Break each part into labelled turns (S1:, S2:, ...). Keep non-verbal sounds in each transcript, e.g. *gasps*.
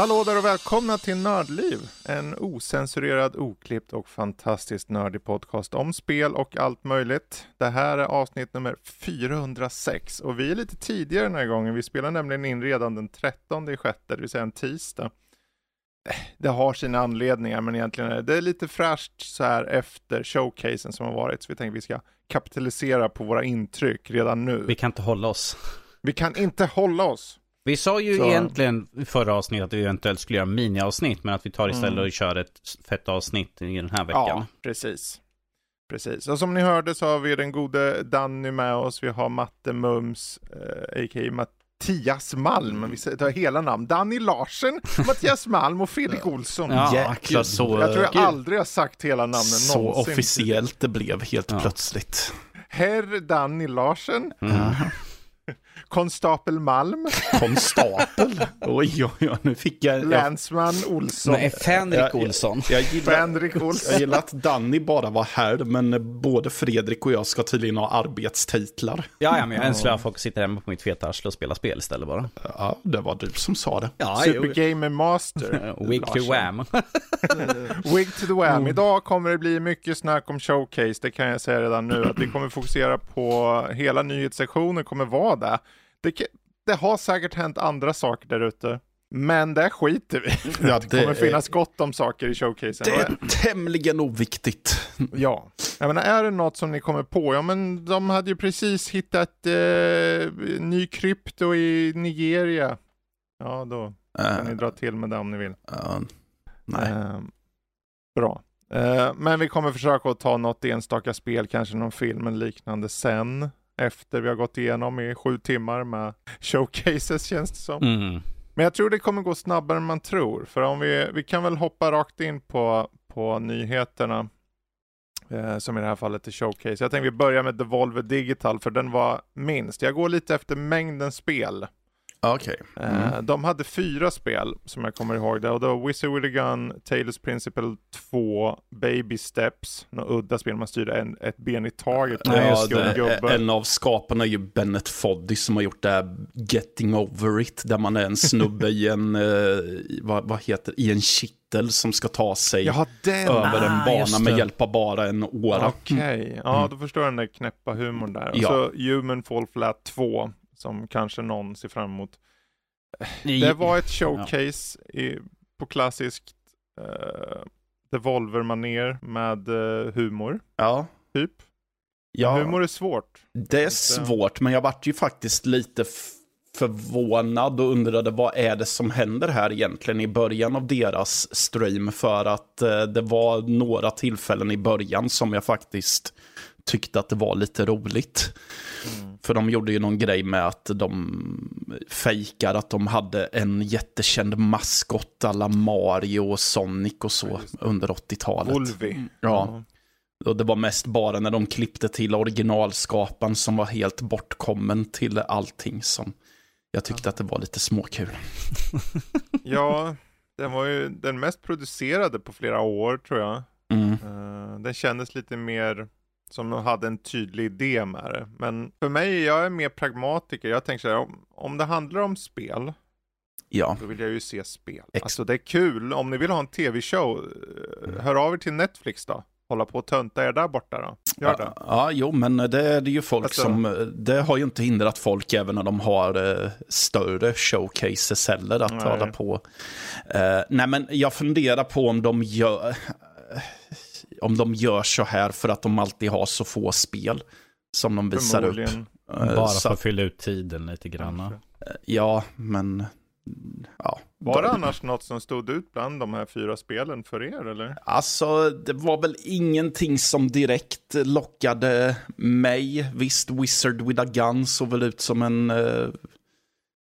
S1: Hallå där och välkomna till Nördliv. En osensurerad, oklippt och fantastiskt nördig podcast om spel och allt möjligt. Det här är avsnitt nummer 406 och vi är lite tidigare den här gången. Vi spelar nämligen in redan den 13 i sjätte, det vill säga en tisdag. Det har sina anledningar, men egentligen är det, lite fräscht så här efter showcasen som har varit, så vi tänker vi ska kapitalisera på våra intryck redan nu.
S2: Vi kan inte hålla oss.
S1: Vi kan inte hålla oss.
S2: Vi sa ju
S1: Så-
S2: egentligen i förra avsnittet att vi eventuellt skulle göra miniavsnitt, men att vi tar istället
S1: Mm.
S2: och kör ett fett avsnitt i den här veckan.
S1: Ja, precis. Precis. Och som ni hörde så har vi den gode Danny med oss. Vi har Matte Mums, eh, a.k.a. Mattias Malm. Vi tar hela namn. Danny Larsen, *laughs* Mattias Malm och Fredrik Olsson.
S2: Ja,
S3: Jäklar så,
S1: Jag tror jag
S3: gud,
S1: aldrig har sagt hela namnen
S3: så
S1: någonsin.
S3: officiellt det blev helt
S2: Ja.
S3: plötsligt.
S1: Herr Danny Larsen,
S2: Mm.
S1: Konstapel Malm,
S3: Konstapel. oj, oj, oj, nu fick jag... jag,
S1: länsman Olsson,
S2: Nej, Fänrik
S3: jag-
S2: Olsson.
S3: jag, gillar,
S1: Fänrik Olsson.
S3: jag gillar att Danny bara var här, men både Fredrik och jag ska tydligen ha arbetstitlar.
S2: Ja, ja, men jag önskar att folk sitter hemma på mitt feta arsle och spelar spel istället bara.
S3: Ja, det var du som sa det.
S2: Ja,
S1: Supergamer Master. *laughs*
S2: Wig to wham. *laughs*
S1: Wig to the Wham. Idag kommer det bli mycket snack om showcase, det kan jag säga redan nu. Att vi kommer fokusera på hela nyhetssektionen kommer vara där. Det, det har säkert hänt andra saker där ute. Men det skiter vi. *laughs*
S3: Ja,
S1: Det
S3: det
S1: kommer finnas gott om saker i showcasen.
S3: Det är tämligen oviktigt.
S1: Ja, jag menar är det något som ni kommer på? Ja men de hade ju precis hittat eh, ny krypto i Nigeria. Ja då kan ni
S3: Uh,
S1: dra till med det om ni vill.
S3: uh, nej.
S1: Eh, bra. Eh, men vi kommer försöka att ta något enstaka spel, kanske någon film eller liknande sen. Efter vi har gått igenom i sju timmar med showcases *laughs* känns det som.
S2: Mm.
S1: Men jag tror det kommer gå snabbare än man tror. För om vi, vi kan väl hoppa rakt in på, på nyheterna. Eh, som i det här fallet är showcase. Jag tänkte vi börjar med Devolver Digital för den var minst. Jag går lite efter mängden spel.
S3: Okej.
S1: Eh,
S3: Mm.
S1: De hade fyra spel som jag kommer ihåg det och det var Wizard with a Gun, Taylor's Principle 2, Baby Steps, något udda spel man styrde en, ett ben i taget.
S3: Ja,
S1: en
S3: det,
S1: gubbe.
S3: en av skaparna är ju Bennett Foddy som har gjort det här Getting Over It, där man är en snubbe i en, *laughs* eh, vad, vad heter i en kittel som ska ta sig
S1: Jaha,
S3: över en
S2: Ah,
S3: bana med hjälp av bara en åra.
S1: Okej, ja då förstår jag den där knäppa humorn där. Och
S3: Ja.
S1: så Human Fall Flat 2, som kanske någon ser fram emot. Det var ett showcase i, på klassiskt uh, Devolver-maner med eh, humor,
S3: Ja,
S1: typ.
S3: ja
S1: Humor är svårt.
S3: det är svårt, men jag vart ju faktiskt lite förvånad och undrade vad är det som händer här egentligen i början av deras stream för att eh, det var några tillfällen i början som jag faktiskt tyckte att det var lite roligt.
S1: Mm.
S3: För de gjorde ju någon grej med att de fejkar att de hade en jättekänd maskott alla Mario och Sonic och
S1: Ja,
S3: så
S1: det.
S3: under 80-talet.
S1: Volvi.
S3: Ja, och det var mest bara när de klippte till originalskaparen som var helt bortkommen till allting som jag tyckte att det var lite småkul. *laughs*
S1: Ja, den var ju den mest producerade på flera år tror jag.
S3: Mm.
S1: Eh, den kändes lite mer som de hade en tydlig idé med det. Men för mig, jag är mer pragmatiker. Jag tänker så här, om, om det handlar om spel,
S3: Ja,
S1: då vill jag ju se spel.
S3: Ex-
S1: Alltså det är kul, om ni vill ha en tv-show, eh, hör av er till Netflix då. Hålla på och tönta er där borta då. Gör det.
S3: ja, ja, jo, men det är ju folk
S1: Alltså-
S3: som, det har ju inte hindrat folk även när de har eh, större showcases heller att
S1: Nej.
S3: hålla på. Eh, nej, men jag funderar på om de gör, om de gör så här för att de alltid har så få spel som de visar upp. Eh,
S2: Bara
S3: så
S2: för
S3: att-
S2: fylla ut tiden lite grann.
S1: Kanske.
S3: Ja, men... Ja.
S1: Var det annars något som stod ut bland de här fyra spelen för er eller?
S3: Alltså, det var väl ingenting som direkt lockade mig. Visst, Wizard with a Gun såg väl ut som en eh,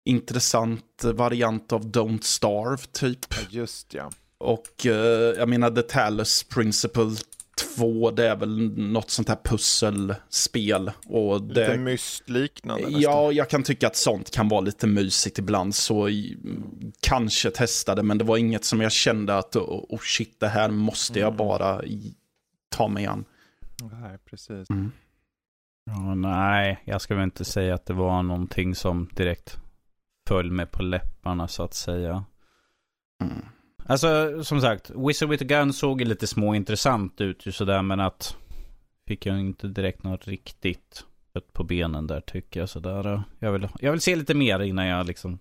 S3: intressant variant av Don't Starve, typ.
S1: Ja, just ja.
S3: Och eh, jag menar, The Talos Principle 2, det är väl något sånt här pusselspel. Och
S1: Lite
S3: det,
S1: mystliknande nästan.
S3: Ja, jag kan tycka att sånt kan vara lite mysigt ibland. Så i- kanske testade, men det var inget som jag kände att oh, oh shit, det här måste jag
S1: Mm.
S3: bara i- ta mig an.
S1: Nej, precis.
S3: Mm.
S2: Ja, nej, jag ska väl inte säga att det var någonting som direkt föll mig på läpparna så att säga.
S3: Mm.
S2: Alltså som sagt, Wizard with a Gun såg lite småintressant ut ju sådär men att fick jag inte direkt något riktigt kött på benen där tycker jag sådär. Jag vill, jag vill se lite mer innan jag liksom.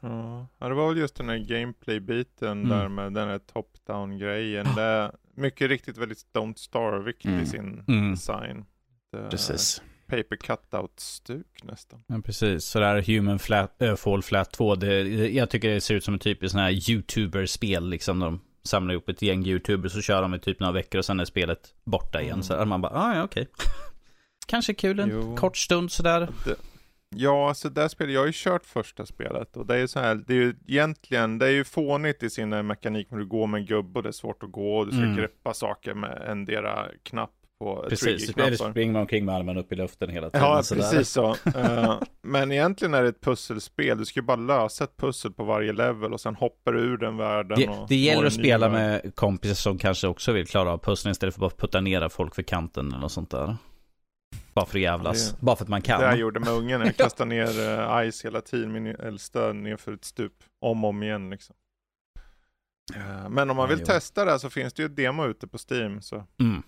S1: Ja, ja, det var väl just den här gameplay-biten
S2: Mm.
S1: där med den här top-down-grejen. Det är mycket riktigt väldigt Don't Starve
S3: Mm.
S1: i sin
S2: Mm.
S1: design. Det,
S3: Precis.
S1: Paper cutout-stuk nästan.
S2: Ja, precis. Så där Human flat, äh, Fall Flat 2, det, jag tycker det ser ut som en typisk sån här YouTuber-spel liksom. De samlar ihop ett gäng YouTubers och kör dem i typ några veckor och sen är spelet borta igen.
S1: Mm.
S2: Så man bara, ah, ja okej. *laughs* Kanske kul en
S1: Jo.
S2: kort stund sådär.
S1: Det, ja, alltså där spelet, jag har ju kört första spelet och det är ju så här, det är ju egentligen, det är ju fånigt i sin mekanik när du går med en gubbe och det är svårt att gå och du ska
S2: Mm.
S1: greppa saker med endera knapp på eh,
S2: Precis, eller springer man omkring med armen upp i luften hela tiden.
S1: Ja,
S2: sådär.
S1: precis så. Eh, men egentligen är det ett pusselspel. Du ska ju bara lösa ett pussel på varje level och sen hoppar du ur den världen.
S2: Det, det gäller att spela
S1: värld.
S2: med kompisar som kanske också vill klara av pusslen istället för att bara putta ner folk för kanten eller något sånt där. Bara för att jävlas.
S1: Det-
S2: bara för att man kan.
S1: Det jag gjorde med ungen, jag *laughs* kastade ner uh, Ice hela tiden, min äldsta, ner för ett stup. Om och om igen liksom. Eh, men om man
S2: Ja,
S1: vill
S2: jo.
S1: testa det så finns det ju ett demo ute på Steam. Så
S2: Mm.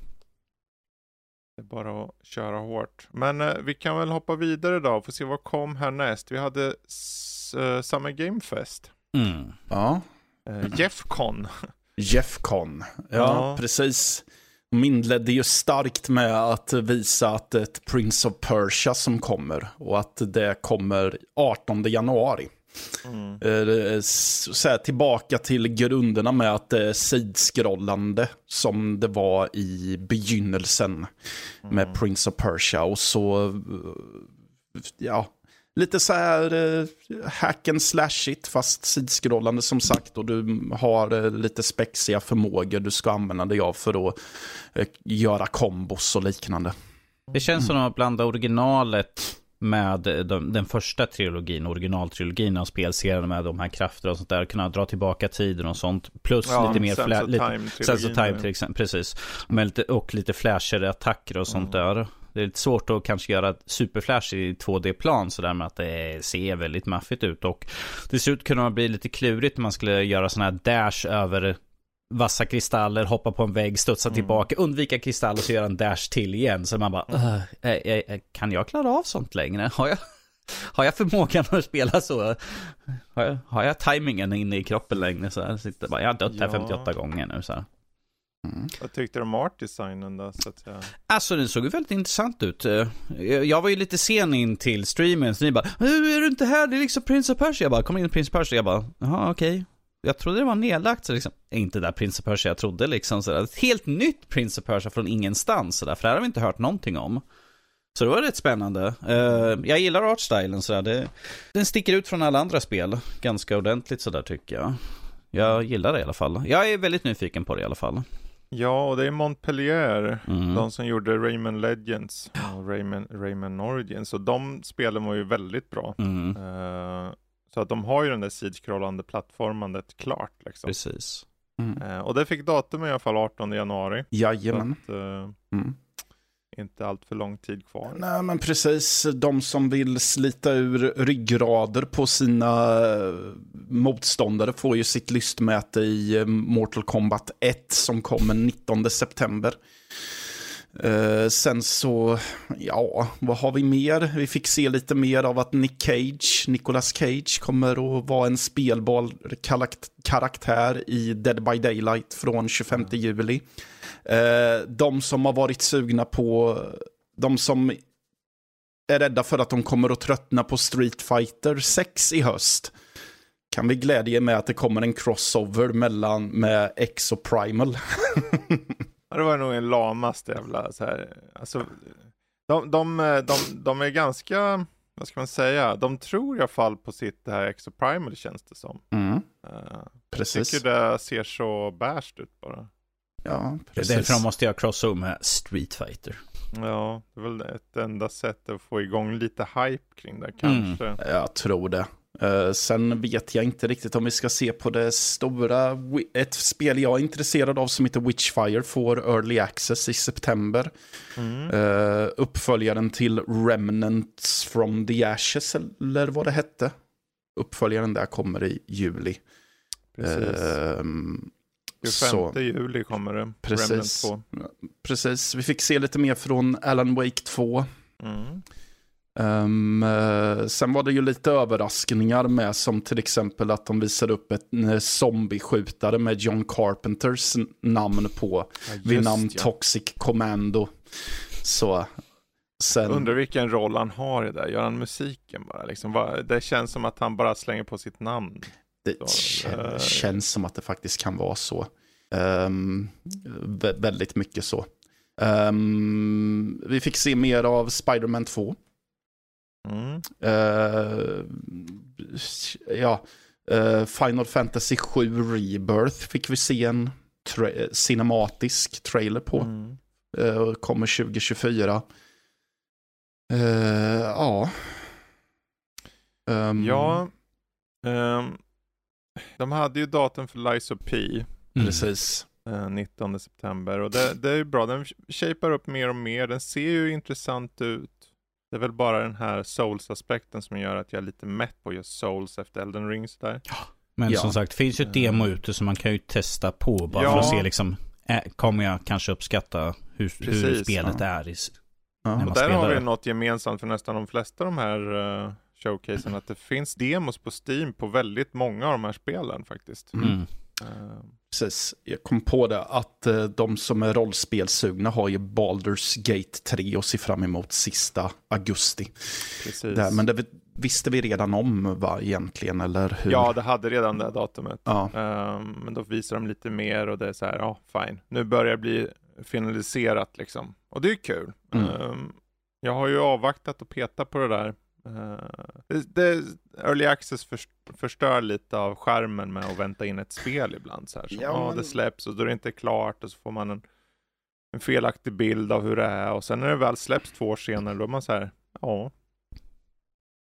S1: Det är bara att köra hårt. Men eh, vi kan väl hoppa vidare då och få se vad kom härnäst. Vi hade eh, Summer Game Fest.
S2: Mm.
S3: Ja.
S1: Uh, Jeffcon. *laughs*
S3: Jeffcon. Ja,
S1: Ja.
S3: precis. De inledde ju starkt med att visa att det är ett Prince of Persia som kommer och att det kommer 18 januari.
S1: Mm.
S3: Eh, Så här, tillbaka till grunderna med att det är sidskrollande som det var i begynnelsen med
S1: Mm.
S3: Prince of Persia. Och så, eh, ja, lite så här eh, hack and slashigt fast sidskrollande som sagt. Och du har eh, lite spexiga förmågor du ska använda dig av för att eh, göra kombos och liknande.
S2: Det känns som att blanda originalet med de, den första trilogin, originaltrilogin av spelserien med de här krafterna och sånt där. Kunna dra tillbaka tiden och sånt. Plus
S1: Ja,
S2: lite mer flä- lite, Sense of Time till exempel, precis. Lite, och lite flashigare attacker och sånt
S1: Mm.
S2: där. Det är lite svårt att kanske göra superflash i 2D-plan sådär med att det ser väldigt maffigt ut. Och det ser ut att kunna bli lite klurigt när man skulle göra sådana här dash över vassa kristaller, hoppa på en vägg, studsa
S1: Mm.
S2: tillbaka, undvika kristaller och så göra en dash till igen. Så man bara, "Ugh, eh, eh, eh, kan jag klara av sånt längre? Har jag, har jag förmågan att spela så? Har jag, har jag tajmingen inne i kroppen längre? Så här, sitter bara, jag har dött här
S1: Ja.
S2: 58 gånger nu. Så här.
S1: Vad tyckte du om art-designen då? Så att säga?
S2: Alltså den såg ju väldigt intressant ut. Jag var ju lite sen in till streamen, så ni bara "Hur är du inte här? Det är liksom Prince of Persia. Jag bara, kom in Prince of Persia. Jag bara, jaha okej. Jag trodde det var nedlagt, så liksom, inte där Prince of Persia jag trodde liksom. Så där. Ett helt nytt Prince of Persia från ingenstans, så där. för det här har vi inte hört någonting om. Så det var rätt spännande. Eh, jag gillar artstylen sådär. Det, den sticker ut från alla andra spel ganska ordentligt sådär tycker jag. Jag gillar det i alla fall. Jag är väldigt nyfiken på det i alla fall.
S1: Ja, och det är Montpellier.
S2: Mm.
S1: De som gjorde Rayman Legends och Rayman, Rayman Origins. Och de spelen var ju väldigt bra.
S2: Mm.
S1: Eh, så att de har ju den där sidskrollande plattformandet klart liksom.
S2: Precis.
S3: Mm.
S1: Eh, och det fick datum i alla fall 18 januari.
S3: Jajamän.
S1: Att, eh,
S3: Mm.
S1: inte allt för lång tid kvar.
S3: Nej, men precis. De som vill slita ur ryggrader på sina eh, motståndare får ju sitt lystmäte i eh, Mortal Kombat 1 som kommer 19 september. Eh, sen så, ja, vad har vi mer? Vi fick se lite mer av att Nick Cage, Nicolas Cage, kommer att vara en spelbar karakt- karaktär i Dead by Daylight från 25 juli. Eh, de som har varit sugna på, de som är rädda för att de kommer att tröttna på Street Fighter 6 i höst. Kan vi glädje med att det kommer en crossover mellan med X och Primal. *laughs*
S1: Ja, det var nog en lamaste jävla så här. Alltså, de, de, de, de är ganska, vad ska man säga, de tror i alla fall på sitt det här Exo Primal känns det som.
S3: Mm,
S1: jag
S3: precis.
S1: tycker det ser så bärst ut bara.
S3: Ja,
S2: Det är
S3: precis.
S2: därför de måste göra crossover med Street Fighter.
S1: Ja, det är väl ett enda sätt att få igång lite hype kring det kanske.
S3: Jag tror det. Eh, sen vet jag inte riktigt om vi ska se på det stora. Ett spel jag är intresserad av som heter Witchfire får Early Access i september.
S1: Mm.
S3: Uh, uppföljaren till Remnants from the Ashes, eller vad det hette. Uppföljaren där kommer i juli.
S1: Precis.
S3: Ehm,
S1: 25
S3: så-
S1: juli kommer det.
S3: Precis.
S1: Remnant
S3: precis, vi fick se lite mer från Alan Wake 2.
S1: 2. Mm.
S3: Eh, sen var det ju lite överraskningar med som till exempel att de visade upp ett en zombieskjutare med John Carpenters namn på. vid
S1: just
S3: namn
S1: ja.
S3: Toxic Commando. Så sen...
S1: Undrar vilken roll han har i det. Gör han musiken bara? Liksom, det känns som att han bara slänger på sitt namn.
S3: Det kän-
S1: eh,
S3: känns som att det faktiskt kan vara så. Vä- väldigt mycket så. Ehm, vi fick se mer av Spider-Man 2.
S1: Mm.
S3: Eh, ja, eh, Final Fantasy 7 Rebirth fick vi se en tra- cinematisk trailer på.
S1: Mm.
S3: Eh, kommer 2024. Eh, ja. Ehm,
S1: Ja, ehm, de hade ju datum för Lies of P.
S2: Mm.
S3: Precis.
S1: eh, 19 september och det, det är ju bra. Den shapar upp mer och mer. Den ser ju intressant ut. Det är väl bara den här Souls-aspekten som gör att jag är lite mätt på just Souls efter Elden Ring sådär.
S2: Men
S3: Ja.
S2: som sagt, det finns ju ett demo ute som man kan ju testa på bara
S1: Ja.
S2: för att se liksom, äh, kommer jag kanske uppskatta hur, hur
S1: Precis,
S2: spelet
S3: ja.
S2: är? I,
S3: Ja.
S2: när man
S1: Och där
S2: spelar
S1: har vi något gemensamt för nästan de flesta av de här uh, showcasen, att det finns demos på Steam på väldigt många av de här spelen faktiskt.
S3: Mm. Precis, jag kom på det att eh, de som är rollspelsugna har ju Baldur's Gate 3 och ser fram emot sista augusti.
S1: precis.
S3: Där, men det vi- visste vi redan om va, egentligen, eller hur?
S1: Ja, det hade redan det datumet.
S3: Ja,
S1: Ehm, men då visar de lite mer och det är så här, ja, fine. Nu börjar det bli finaliserat liksom. Och det är kul.
S3: Mm.
S1: Ehm, jag har ju avvaktat och petat på det där. Det, det, Early Access först, förstör lite av skärmen med att vänta in ett spel ibland. Så här. Så,
S3: Ja, men-
S1: Det släpps och då är det inte klart och så får man en, en felaktig bild av hur det är. Och sen när det väl släpps två år senare, då är man så här, ja.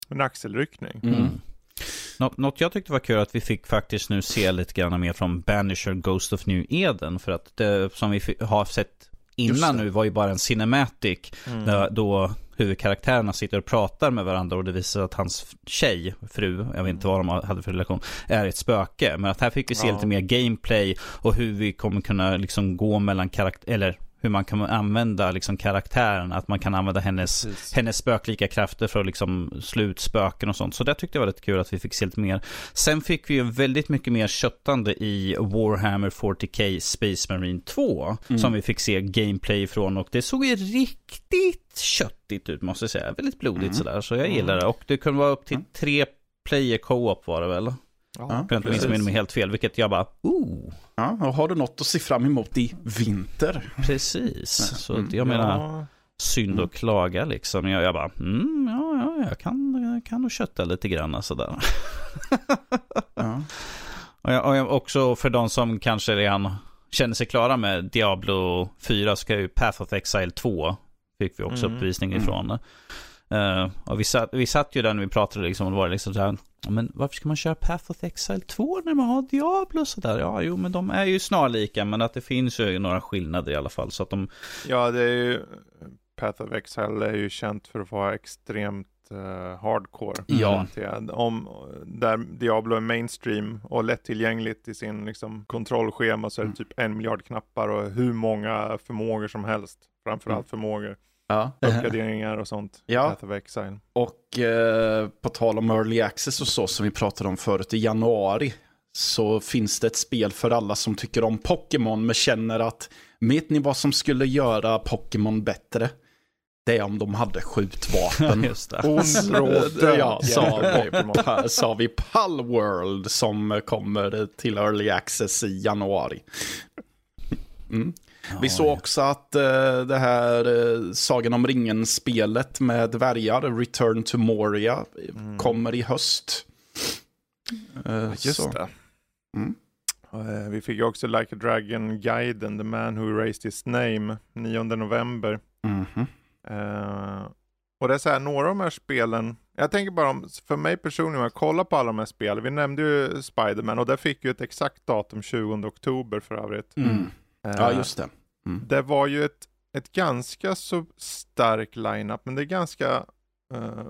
S1: En axelryckning.
S3: Mm.
S2: Mm. Nå- något jag tyckte var kul att vi fick faktiskt nu se lite grann mer från Banisher Ghost of New Eden. För att det som vi har sett innan nu var ju bara en cinematic.
S1: Mm.
S2: Där, då huvudkaraktärerna sitter och pratar med varandra och det visar att hans tjej, fru, jag vet inte vad de hade för relation, är ett spöke. Men att här fick vi se
S1: Ja.
S2: lite mer gameplay och hur vi kommer kunna liksom gå mellan karaktär, eller hur man kan använda liksom karaktären, att man kan använda hennes,
S1: Precis.
S2: hennes spöklika krafter för att liksom slå ut spöken och sånt. Så det tyckte jag var lite kul att vi fick se lite mer. Sen fick vi ju väldigt mycket mer köttande i Warhammer 40K Space Marine 2.
S3: Mm.
S2: Som vi fick se gameplay ifrån och det såg ju riktigt köttigt ut måste jag säga. Väldigt blodigt
S3: Mm.
S2: sådär. Så jag gillar det. Och det kunde vara upp till
S3: Mm.
S2: tre player co-op var det väl?
S1: Ja,
S2: För jag inte minns mig helt fel. Vilket jag bara, ooh,
S3: Ja, och har du något att se fram emot i vinter?
S2: precis. Så
S3: Mm.
S2: jag menar,
S1: Ja.
S2: synd
S3: Mm.
S2: att klaga liksom. Jag, jag bara, mm, ja, ja, jag kan, jag kan nog kötta lite grann sådär.
S3: Ja. *laughs*
S2: Och, jag, och jag, också för de som kanske redan känner sig klara med Diablo 4 ska ju Path of Exile 2 fick vi också
S1: Mm.
S2: uppvisning
S3: Mm.
S2: ifrån. Eh, och vi satt, vi satt ju där när vi pratade liksom, och det var liksom så här, "Ja, men varför ska man köra Path of Exile 2 när man har Diablo och sådär? Ja, jo, men de är ju snarlika, men att det finns ju några skillnader i alla fall. Så att de,
S1: Ja, det är ju, Path of Exile är ju känt för att vara extremt eh, hardcore.
S3: Ja.
S1: orienterad. Om, där Diablo är mainstream och lättillgängligt i sin liksom, kontrollschema så är det
S3: Mm.
S1: typ en miljard knappar och hur många förmågor som helst. Framförallt förmågor,
S3: Ja.
S1: uppgraderingar och sånt.
S3: Ja.
S1: Path of Exile.
S3: Och eh, på tal om early access och så som vi pratade om förut i januari så finns det ett spel för alla som tycker om Pokémon men känner att vet ni vad som skulle göra Pokémon bättre? Det är om de hade skjutvapen. *laughs*
S2: just det.
S1: Ond råd.
S3: ja, *laughs* sa vi, sa vi Palworld som kommer till early access i januari. Mm. Vi såg också att eh, det här uh, Sagan om ringen-spelet med dvärgar, Return to Moria,
S1: Mm.
S3: kommer i höst. Eh,
S1: Just
S3: så.
S1: det.
S3: Mm.
S1: Eh, Vi fick också Like a Dragon-guiden, The Man Who Raised His Name, 9 november.
S3: Mhm.
S1: Eh, och det är så här, några av de här spelen, jag tänker bara om, för mig personligen, om jag kollar på alla de här spelen, vi nämnde ju Spiderman och där fick ju ett exakt datum 20 oktober för övrigt.
S3: Mm.
S1: Eh,
S3: Ja, just det.
S1: Det var ju ett, ett ganska så stark line-up, men det är ganska eh,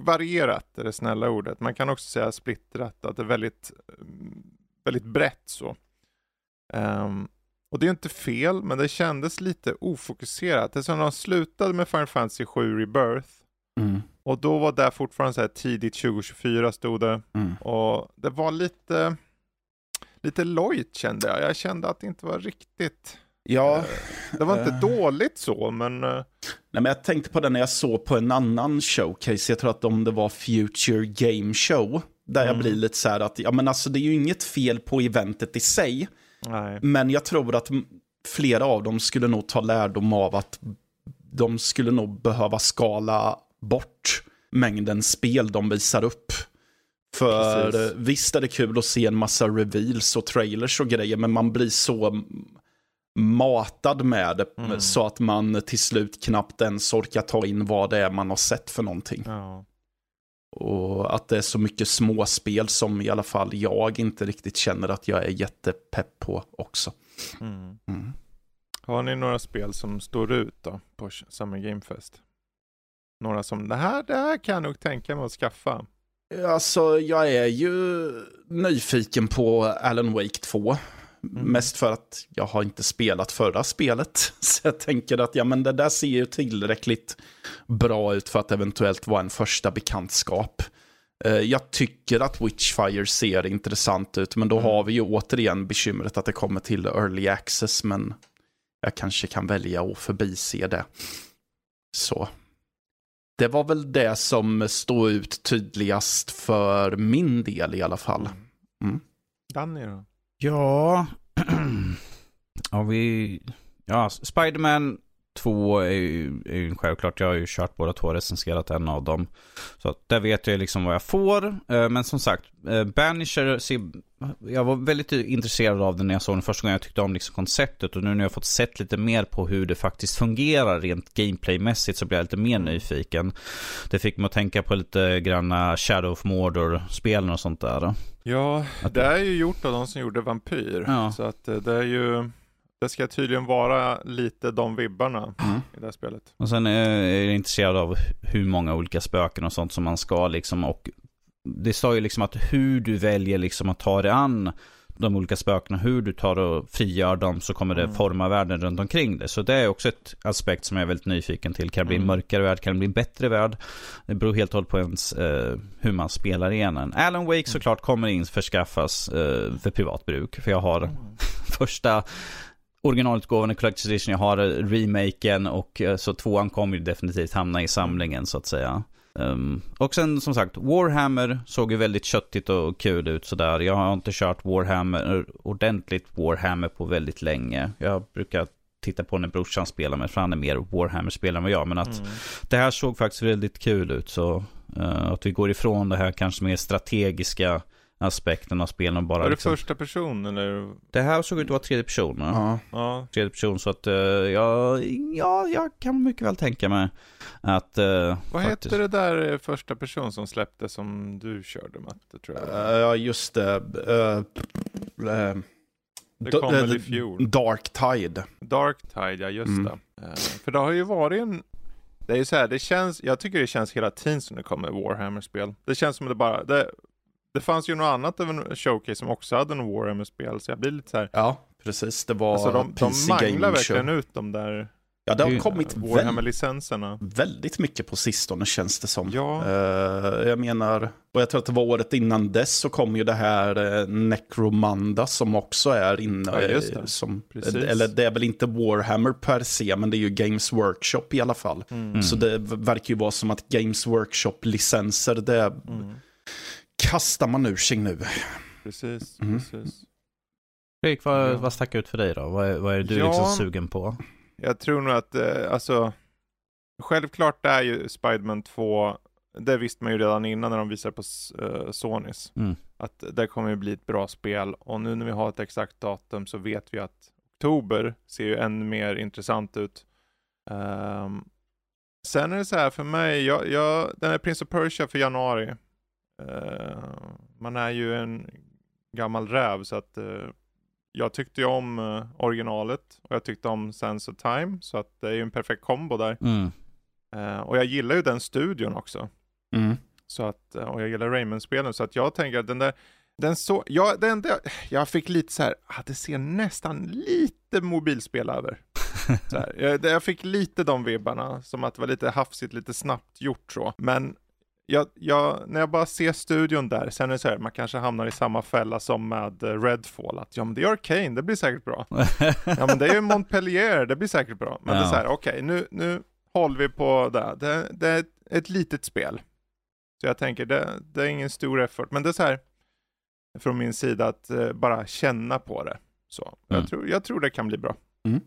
S1: varierat, är det snälla ordet. Man kan också säga splittrat, att det är väldigt, mm, väldigt brett så. Um, och det är inte fel, men det kändes lite ofokuserat. Det är som de slutade med Final Fantasy 7 Rebirth.
S3: Mm.
S1: Och då var det fortfarande så här tidigt 2024 stod det.
S3: Mm. Och
S1: det var lite, lite lojt kände jag. Jag kände att det inte var riktigt
S3: Ja.
S1: Eh, det var inte uh, dåligt så, men... Uh...
S3: Nej, men jag tänkte på det när jag såg på en annan showcase. Jag tror att om det var Future Game Show. Där mm. jag blir lite så här att, ja men alltså det är ju inget fel på eventet i sig.
S1: Nej.
S3: Men jag tror att flera av dem skulle nog ta lärdom av att de skulle nog behöva skala bort mängden spel de visar upp. För Precis. visst är det kul att se en massa reveals och trailers och grejer, men man blir så matad med mm. så att man till slut knappt ens orkar ta in vad det är man har sett för någonting.
S1: Ja.
S3: Och att det är så mycket småspel som i alla fall jag inte riktigt känner att jag är jättepepp på också.
S1: Mm. Mm. Har ni några spel som står ut då på Summer Game Fest? Några som, det här, det här kan jag nog tänka mig att skaffa.
S3: Alltså, jag är ju nyfiken på Alan Wake 2. Mm. Mest för att jag har inte spelat förra spelet. *laughs* Så jag tänker att ja, men det där ser ju tillräckligt bra ut för att eventuellt vara en första bekantskap. Eh, jag tycker att Witchfire ser intressant ut, men då mm. har vi ju återigen bekymret att det kommer till early access, men jag kanske kan välja att förbise det. Så. Det var väl det som stod ut tydligast för min del i alla fall. Mm.
S1: Danny då?
S2: Ja, *clears throat* ja vi... Ja, Spiderman 2 är ju, är ju självklart. Jag har ju kört båda två och recenserat en av dem. Så där vet jag liksom vad jag får. Eh, men som sagt, eh, Banisher, jag var väldigt intresserad av den när jag såg den första gången. Jag tyckte om liksom konceptet och nu när jag fått sett lite mer på hur det faktiskt fungerar rent gameplaymässigt så blir jag lite mer nyfiken. Det fick mig att tänka på lite granna Shadow of Mordor-spelen och sånt där.
S1: Ja, det är ju gjort av de som gjorde Vampyr. Ja. Så att eh, det är ju det ska tydligen vara lite de vibbarna mm. i det här spelet.
S2: Och sen är jag intresserad av hur många olika spöken och sånt som man ska liksom och det står ju liksom att hur du väljer liksom att ta dig an de olika spökena, hur du tar och frigör dem så kommer det mm. forma världen runt omkring det. Så det är också ett aspekt som jag är väldigt nyfiken till. Kan det bli en mm. mörkare värld? Kan det bli en bättre värld? Det beror helt och hållet på ens, eh, hur man spelar igen Alan Wake mm. såklart kommer in förskaffas eh, för privat bruk. För jag har *laughs* första originalutgåvan i Collector's Edition, jag har remaken och eh, så tvåan kommer ju definitivt hamna i samlingen så att säga. Um, och sen som sagt, Warhammer såg ju väldigt köttigt och kul ut sådär. Jag har inte kört Warhammer, ordentligt Warhammer på väldigt länge. Jag brukar titta på när brorsan spelar med, för han är mer Warhammer-spelare än vad jag. Men att mm. det här såg faktiskt väldigt kul ut. Så uh, att vi går ifrån det här kanske mer strategiska aspekten av spelen. Bara
S1: var det
S2: liksom...
S1: första person eller?
S2: Det här såg ut att vara tredje person.
S1: Ja. ja.
S2: Tredje person så att uh, ja, ja, jag kan mycket väl tänka mig att... Uh,
S1: Vad faktiskt... hette det där eh, första person som släppte som du körde Matte tror
S3: jag? Ja uh, just det. Uh,
S1: det kom väl i fjol?
S3: Dark Tide.
S1: Dark Tide, ja just mm. det. för det har ju varit en det är ju så här, det känns, jag tycker det känns hela tiden som det kommer Warhammer-spel. Det känns som det bara, det, det fanns ju något annat av en showcase som också hade en Warhammer-spel, så jag blir lite så här...
S3: Ja, precis. Det var
S1: alltså de, de manglar verkligen ut de där
S3: Ja, det har kommit
S1: Warhammer-licenserna.
S3: väldigt mycket på sistone känns det som.
S1: Ja.
S3: Uh, jag menar, och jag tror att det var året innan dess så kom ju det här uh, Necromanda som också är inne.
S1: Ja, just det.
S3: Som, eller det är väl inte Warhammer per se, men det är ju Games Workshop i alla fall. Mm. Så det verkar ju vara som att Games Workshop-licenser, det, mm kastar man ur sig nu.
S1: Precis, mm. precis.
S2: Fredrik, vad, ja. vad stack ut för dig då? Vad är, vad är du ja, liksom sugen på?
S1: Jag tror nog att, eh, alltså, självklart är ju Spiderman 2, det visste man ju redan innan när de visade på uh, Sonys, mm. att det kommer ju bli ett bra spel. Och nu när vi har ett exakt datum så vet vi att oktober ser ju ännu mer intressant ut. Um, sen är det så här för mig, jag, jag, den är Prince of Persia för januari. Uh, man är ju en gammal räv så att uh, jag tyckte ju om uh, originalet och jag tyckte om Sense of Time så att det är ju en perfekt kombo där.
S2: Mm.
S1: och jag gillar ju den studion också.
S3: Mm.
S1: Så att, och jag gillar Rayman-spelen så att jag tänker att den där Den så, ja, enda jag, jag fick lite så här, ah, det ser nästan lite mobilspel över. *laughs* Så här, jag, jag fick lite de vibbarna, som att det var lite hafsigt, lite snabbt gjort så. Men jag, jag, när jag bara ser studion där, sen är det så här, man kanske hamnar i samma fälla som med eh, Redfall, att ja men det är Arcane, det blir säkert bra. *laughs* ja men det är ju Montpellier, det blir säkert bra. Men
S2: Ja.
S1: det är så här, okej, nu, nu håller vi på det. Det, det är ett, ett litet spel. Så jag tänker, det, det är ingen stor effort, men det är så här, från min sida, att eh, bara känna på det. Så,
S2: Mm.
S1: jag, tror, jag tror det kan bli bra.
S3: Mm.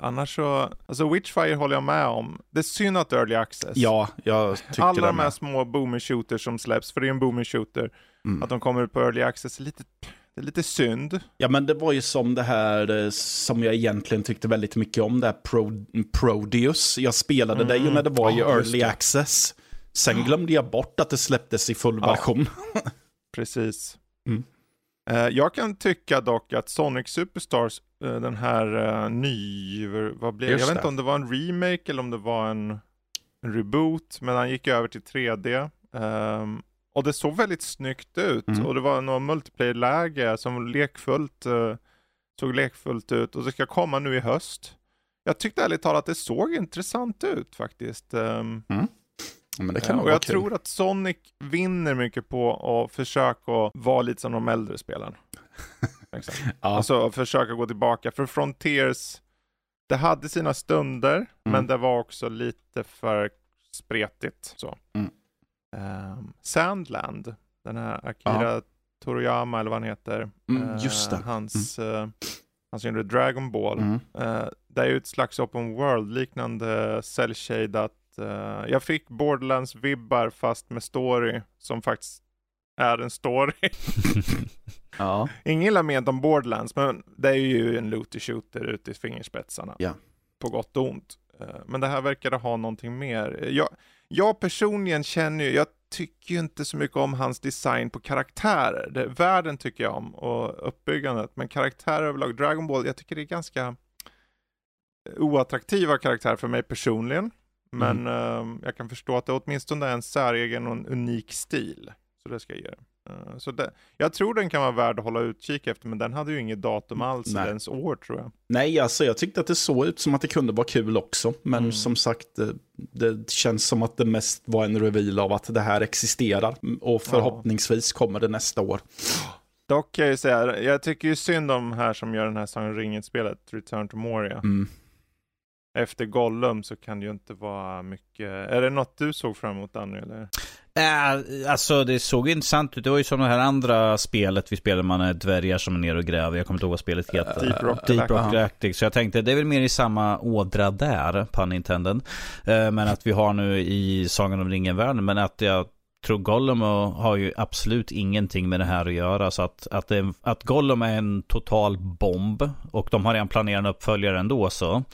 S1: Annars så, alltså Witchfire håller jag med om. Det är synd att Early Access.
S3: Ja, jag tycker
S1: Alla
S3: det
S1: de här små boomer shooters som släpps, för det är en boomer shooter,
S3: Mm.
S1: att de kommer ut på Early Access, lite, det är lite synd.
S3: Ja, men det var ju som det här eh, som jag egentligen tyckte väldigt mycket om, det här Pro, Prodeus. Jag spelade det ju när det var i
S1: Ja,
S3: early access. Sen glömde jag bort att det släpptes i full
S1: Ja.
S3: version.
S1: Precis.
S3: Mm.
S1: Eh, jag kan tycka dock att Sonic Superstars, eh, den här uh, ny, vad blev
S3: Just
S1: Jag vet
S3: det.
S1: inte om det var en remake eller om det var en, en reboot, men han gick över till 3D. Ehm, och det såg väldigt snyggt ut
S3: Mm.
S1: och det var något multiplayer-läge som lekfullt, eh, såg lekfullt ut och det ska komma nu i höst. Jag tyckte ärligt talat att det såg intressant ut faktiskt. Ehm,
S3: Ja, men det kan
S1: Eh,
S3: nog
S1: och jag
S3: kul.
S1: tror att Sonic vinner mycket på att försöka vara lite som de äldre. *laughs* Exakt.
S3: Ja.
S1: Alltså försöka gå tillbaka. För Frontiers, det hade sina stunder, men det var också lite för spretigt. Så.
S3: Mm.
S1: Ehm, Sandland, den här Akira Toriyama eller vad han heter.
S3: Mm, just det.
S1: Eh, hans, eh, han som gjorde Dragon Ball.
S3: Mm.
S1: Eh, det är ju ett slags open world liknande eh, jag fick Borderlands-vibbar fast med story som faktiskt är en story. *laughs*
S3: Ja.
S1: Ingen illa ment om Borderlands, men det är ju en looter shooter ute i fingerspetsarna.
S3: Ja.
S1: På gott och ont. Eh, Men det här verkade ha någonting mer. Jag, jag personligen känner ju, jag tycker ju inte så mycket om hans design på karaktärer. Det, världen tycker jag om och uppbyggandet, men karaktärer överlag, Dragon Ball, jag tycker det är ganska oattraktiva karaktärer för mig personligen. Men eh, jag kan förstå att det åtminstone är en säregen och en unik stil. Så det ska jag ge. Eh, Så det, jag tror den kan vara värd att hålla utkik efter, men den hade ju inget datum alls,
S3: Nej.
S1: ens år tror jag.
S3: Nej, alltså jag tyckte att det såg ut som att det kunde vara kul också. Men
S1: Mm.
S3: som sagt, det, det känns som att det mest var en reveal av att det här existerar. Och förhoppningsvis kommer det nästa år.
S1: Dock kan jag ju säga, jag tycker ju synd om här som gör den här Sagan ringen-spelet, Return to Moria.
S3: Mm.
S1: Efter Gollum så kan det ju inte vara mycket, är det något du såg fram emot Danny eller?
S2: Äh, alltså det såg intressant ut. Det var ju som det här andra spelet vi spelade. Man är dvärgar som är nere och gräver. Jag kommer inte ihåg vad spelet heter.
S1: Deep Rock
S2: Deep Rock. Galactic. Så jag tänkte det är väl mer i samma ådra där, pun intended. Eh, Men att vi har nu i Sagan om ringen-världen. Men att jag tror Gollum och- har ju absolut ingenting med det här att göra. Så att, att, det, att Gollum är en total bomb. Och de har redan planerat en uppföljare ändå så.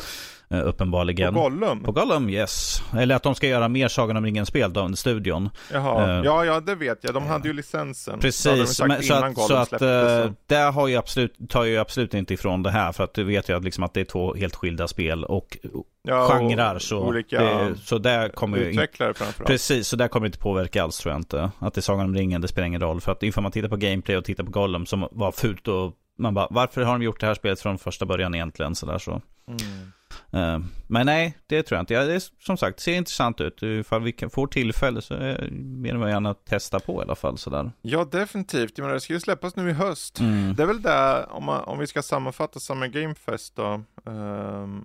S2: Eh,
S1: På
S2: Uppenbarligen.
S1: Gollum?
S2: På Gollum, yes. Eller att de ska göra mer Sagan om ringen-spel, den studion.
S1: Jaha,
S2: Eh,
S1: ja ja det vet jag, de hade ju licensen. Det
S2: Precis,
S1: sagt
S2: men, så att, så att
S1: släpptes,
S2: eh,
S1: så.
S2: det har ju absolut, tar ju absolut inte ifrån det här. För att du vet ju att, liksom att det är två helt skilda spel och
S1: ja, och
S2: genrer. Så,
S1: olika
S2: det, så där kommer
S1: utvecklare framförallt.
S2: Precis, så där kommer det inte påverka alls tror jag inte. Att det är Sagan om ringen, det spelar ingen roll. För att ifall man tittar på gameplay och tittar på Gollum som var fult och man bara, varför har de gjort det här spelet från första början egentligen? Så där, så.
S1: Mm.
S2: Eh, men nej, det tror jag inte. Det är, som sagt, det ser intressant ut. Ifall vi får tillfälle så det vad jag gärna testa på i alla fall. Sådär.
S1: Ja definitivt, jag menar det ska ju släppas nu i höst.
S2: Mm.
S1: Det är väl där, om, man, om vi ska sammanfatta Summer Game Fest då. ehm,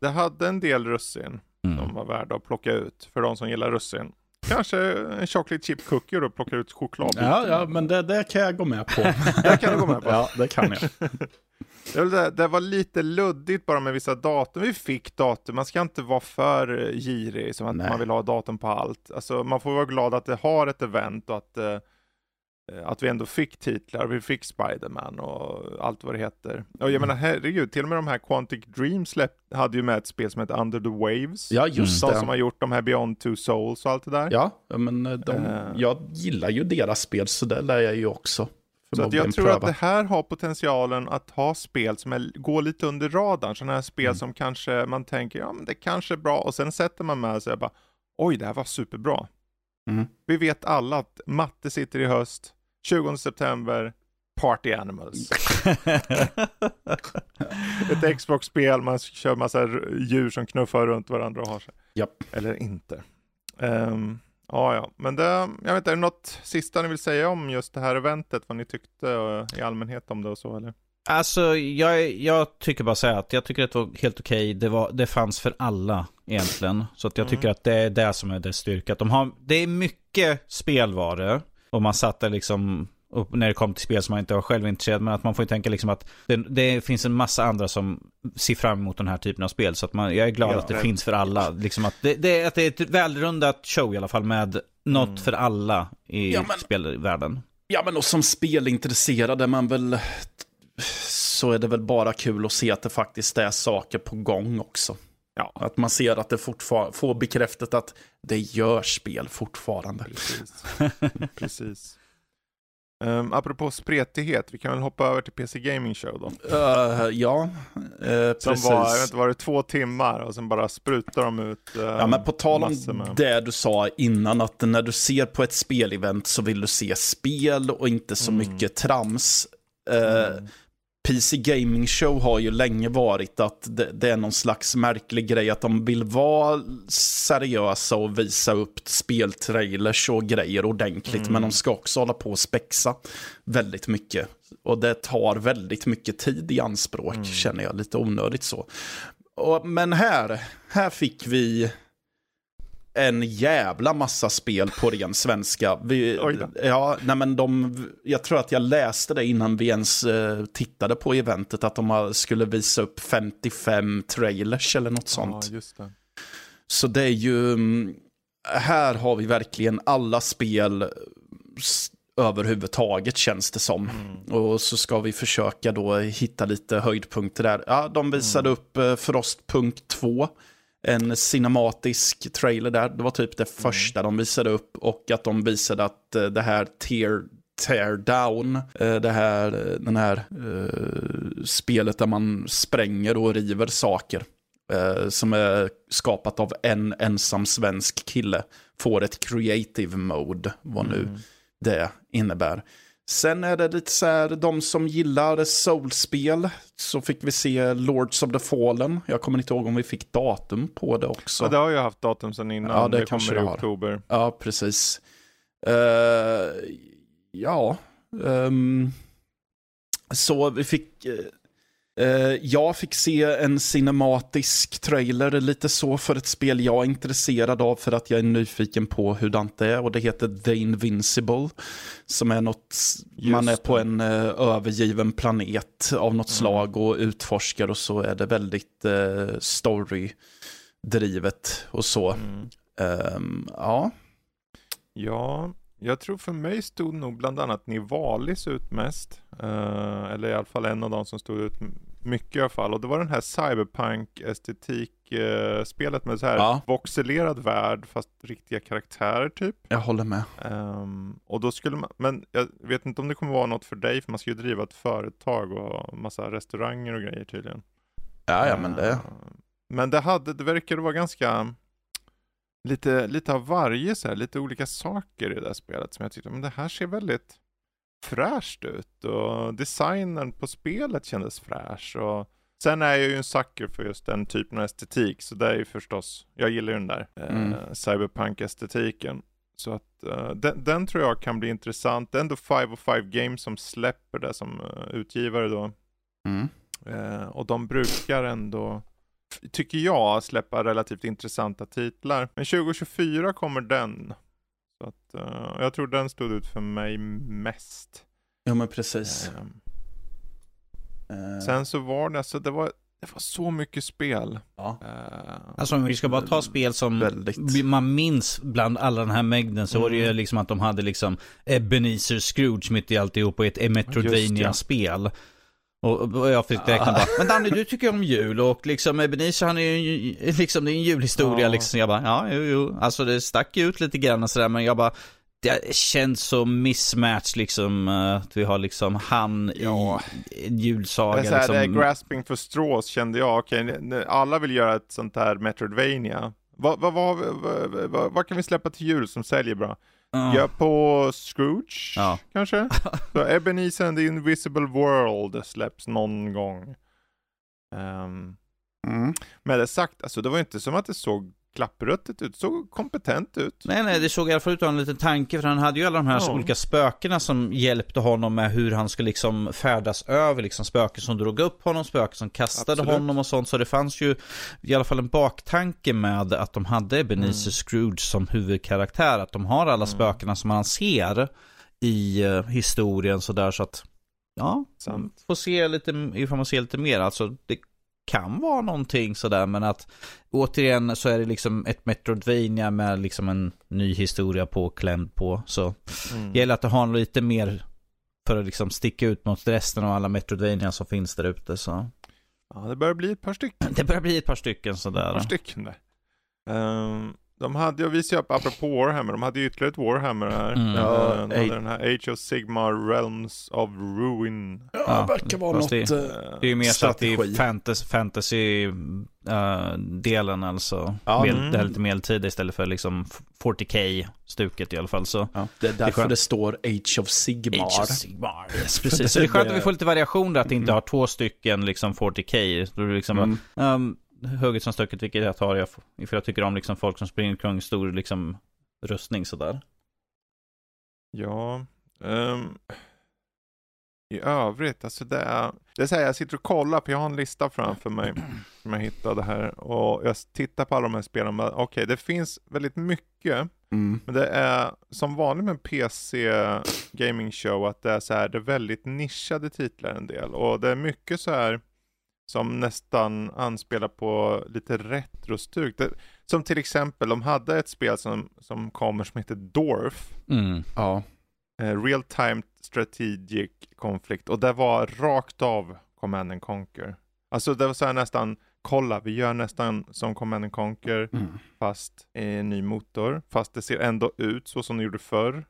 S1: det hade en del russin
S2: Mm.
S1: som var värda att plocka ut för de som gillar russin. Kanske en chocolate chip cookie och plocka ut chokladbiten.
S3: Ja, ja, men det, det kan jag gå med på. *laughs*
S1: Det kan du gå med på.
S3: Ja, det kan jag. *laughs*
S1: Det, det, var lite luddigt bara med vissa datum. Vi fick datum, man ska inte vara för girig som att
S3: Nej.
S1: man vill ha datum på allt. Alltså man får vara glad att det har ett event och att, eh, att vi ändå fick titlar. Vi fick Spiderman och allt vad det heter. Och jag menar herregud, till och med de här Quantic Dream släpp, hade ju med ett spel som heter Under the Waves.
S3: Ja, just
S1: de som
S3: det.
S1: har gjort de här Beyond Two Souls och allt det där.
S3: Ja, men de,
S1: Eh.
S3: jag gillar ju deras spel, så det lär jag ju också.
S1: Så att jag tror
S3: pröva.
S1: att det här har potentialen att ha spel som är, går lite under radarn. Sådana här spel
S3: Mm.
S1: som kanske man tänker, ja men det kanske är bra. Och sen sätter man med sig och bara, oj det här var superbra.
S3: Mm.
S1: Vi vet alla att matte sitter i höst. 20 september, Party Animals. *laughs* Ett Xbox-spel, man kör massa djur som knuffar runt varandra och har sig.
S3: Japp.
S1: Eller inte. Ehm, ja, ja, men det, jag vet inte, är det något sista ni vill säga om just det här eventet? Vad ni tyckte eh, i allmänhet om det och så eller?
S2: Alltså, jag, jag tycker bara säga att jag tycker att det var helt okej. Det, var, det fanns för alla egentligen. Så att jag tycker att det är det som är dess styrka. De har, det är mycket spelvaror. Och man satt där liksom, när det kom till spel som man inte var själv intresserad. Men att man får ju tänka liksom att det, det finns en massa andra som ser fram emot den här typen av spel. Så att man, jag är glad
S1: Ja,
S2: att det
S1: det-
S2: finns för alla. Liksom att det, det, att det är ett välrundat show i alla fall med något
S1: Mm.
S2: för alla i
S3: Ja, men-
S2: spelvärlden.
S3: Ja, men och som spelintresserad är man väl... Så är det väl bara kul att se att det faktiskt är saker på gång också.
S1: Ja.
S3: Att man ser att det fortfarande får bekräftat att det gör spel fortfarande.
S1: Precis. *laughs* Precis. Um, apropå spretighet, vi kan väl hoppa över till PC Gaming Show då.
S3: Uh, ja, uh,
S1: Som
S3: precis.
S1: var, jag vet inte, var det två timmar och sen bara sprutar de ut uh,
S3: Ja, men på tal om
S1: med-
S3: det du sa innan, att när du ser på ett spelevent så vill du se spel och inte så
S1: Mm.
S3: mycket trams. Eh, PC Gaming Show har ju länge varit att det, det är någon slags märklig grej att de vill vara seriösa och visa upp speltrailers och grejer ordentligt. Men de ska också hålla på och spexa väldigt mycket. Och det tar väldigt mycket tid i anspråk, känner jag. Lite onödigt så. Och, men här, här fick vi en jävla massa spel på ren svenska. Vi, ja, nej men de, jag tror att jag läste det innan vi ens eh, tittade på eventet, att de skulle visa upp 55 trailers eller något sånt.
S1: Ja, just det.
S3: Så det är ju, mm, här har vi verkligen alla spel överhuvudtaget känns det som. Och så ska vi försöka då hitta lite höjdpunkter där. Ja, de visade upp eh, Frostpunk 2. En cinematisk trailer där. Det var typ det första de visade upp. Och att de visade att eh, det här tear, tear down, eh, det här, eh, den här eh, spelet där man spränger och river saker. Eh, som är skapat av en ensam svensk kille. Får ett creative mode, vad nu det innebär. Sen är det lite så här, de som gillar soulspel så fick vi se Lords of the Fallen. Jag kommer inte ihåg om vi fick datum på det också.
S1: Ja, det har ju haft datum sedan innan.
S3: Ja, det
S1: det kommer i oktober.
S3: Ja, precis. Eh, ja, ehm, så vi fick... eh, eh, jag fick se en cinematisk trailer, lite så, för ett spel jag är intresserad av för att jag är nyfiken på hur det är. Och det heter The Invincible. Som är något, man är
S1: Just
S3: på en eh, övergiven planet av något slag och utforskar och så är det väldigt uh, story-drivet och så.
S1: Mm.
S3: Ehm, ja.
S1: Ja, jag tror för mig stod nog bland annat Nivalis ut mest. Eh, eller i alla fall en av de som stod ut mycket i alla fall. Och det var den här cyberpunk-estetik-spelet med så här
S3: Ja.
S1: voxelerad värld fast riktiga karaktärer typ.
S3: Jag håller med.
S1: Ehm, och då skulle man, men jag vet inte om det kommer vara något för dig för man ska ju driva ett företag och massa restauranger och grejer tydligen.
S3: Ja, ja, men det...
S1: Eh, Men det hade, det verkade vara ganska lite, lite av varje så här, lite olika saker i det där spelet som jag tyckte, men det här ser väldigt fräscht ut och designen på spelet kändes fräsch och sen är jag ju en sucker för just den typen av estetik så det är ju förstås, jag gillar ju den där
S3: Mm.
S1: eh, cyberpunk-estetiken. Så att eh, den, den tror jag kan bli intressant. Det är ändå 5 och 5 Games som släpper det som eh, utgivare då.
S3: Mm.
S1: Eh, och de brukar ändå, tycker jag, släppa relativt intressanta titlar. Men 2024 kommer den. Så att, eh, jag tror den stod ut för mig mest.
S3: Ja, men precis.
S1: Eh, sen så var det, alltså, det var, det var så mycket spel.
S3: ja,
S1: Eh,
S2: Alltså om vi ska bara ta spel som
S3: väldigt.
S2: man minns bland alla den här mängden så var det ju
S1: Mm.
S2: liksom att de hade liksom Ebenezer Scrooge mitt i alltihop och ett Metroidvania-spel. Och, och jag fick räkna bara, men Danny du tycker om jul och liksom Ebenezer han är ju *laughs* liksom det är en julhistoria
S1: Ja.
S2: liksom. Jag bara, ja jo jo, alltså det stack ju ut lite grann och sådär men jag bara det känns så mismatch liksom, eh, att vi har liksom han
S1: Ja.
S2: i en julsaga
S1: det är här,
S2: liksom.
S1: det är grasping for straws kände jag. Okej, alla vill göra ett sånt här Metroidvania. Vad, vad, vad, vad kan vi släppa till jul som säljer bra?
S2: Ja.
S1: På Scrooge
S2: Ja.
S1: kanske? *laughs* Så Ebenezer and the Invisible World släpps någon gång. Ehm,
S3: Mm.
S1: med det sagt, alltså det var inte som att det såg klappruttet ut, såg kompetent ut.
S2: Nej, nej, det såg i alla fall ut att ha en liten tanke, för han hade ju alla de här
S1: Ja.
S2: olika spökena som hjälpte honom med hur han skulle liksom färdas över, liksom spöken som drog upp honom, spöken som kastade
S1: Absolut.
S2: honom och sånt. Så det fanns ju i alla fall en baktanke med att de hade Ebenezer
S1: Mm.
S2: Scrooge som huvudkaraktär, att de har alla spökena som man ser i eh, historien sådär så att, ja,
S1: Sant.
S2: får se lite, ifall man ser lite mer, alltså det kan vara någonting sådär men att återigen så är det liksom ett Metroidvania med liksom en ny historia påklämd på så
S1: Mm.
S2: det gäller att ha lite mer för att liksom sticka ut mot resten av alla Metroidvania som finns där ute så
S1: Ja, det börjar bli ett par stycken. *clears throat*
S2: det börjar bli ett par stycken
S1: Ett
S2: sådär
S1: par stycken där. Ehm, de hade, jag visade upp, apropå Warhammer, de hade ju ytterligare ett Warhammer här.
S2: Mm.
S3: Ja,
S1: Ehm, de hade den här Age of Sigmar Realms of Ruin.
S3: Ja,
S2: Ja,
S3: det verkar vara något...
S2: det-
S3: eh,
S2: det är ju mer så att det är
S3: Strategi.
S2: fantasy, fantasy eh, delen alltså.
S3: Ja.
S2: Med,
S1: Mm.
S2: Det här lite medeltid istället för liksom 40k-stuket i alla fall så.
S3: Ja, det är
S2: är
S3: därför
S2: skönt.
S3: det står Age of Sigmar.
S2: Age of Sigmar. Yes, *laughs* precis. Så det är skönt att vi får lite variation där, att det inte har två stycken liksom 40k. Då är det liksom
S3: Mm.
S2: um, hugget som stucket, vilket jag tar jag, för jag tycker om liksom folk som springer omkring stor liksom rustning sådär.
S1: Ja, ehm, i övrigt, alltså det är, det är så här, jag sitter och kollar, för jag har en lista framför mig *clears throat* som jag hittade här och jag tittar på alla de här spelen, okej, det finns väldigt mycket,
S3: Mm.
S1: men det är som vanligt med PC gaming show att det är så här, det är väldigt nischade titlar en del och det är mycket så här som nästan anspelar på lite retrostuk. Det, som till exempel, de hade ett spel som, som kommer som heter Dorf,
S2: Mm.
S3: Ja.
S1: eh, Real Time Strategic Conflict och det var rakt av Command and Conquer. Alltså det var så här nästan, kolla vi gör nästan som Command and Conquer
S3: Mm.
S1: fast en ny motor, fast det ser ändå ut så som det gjorde förr.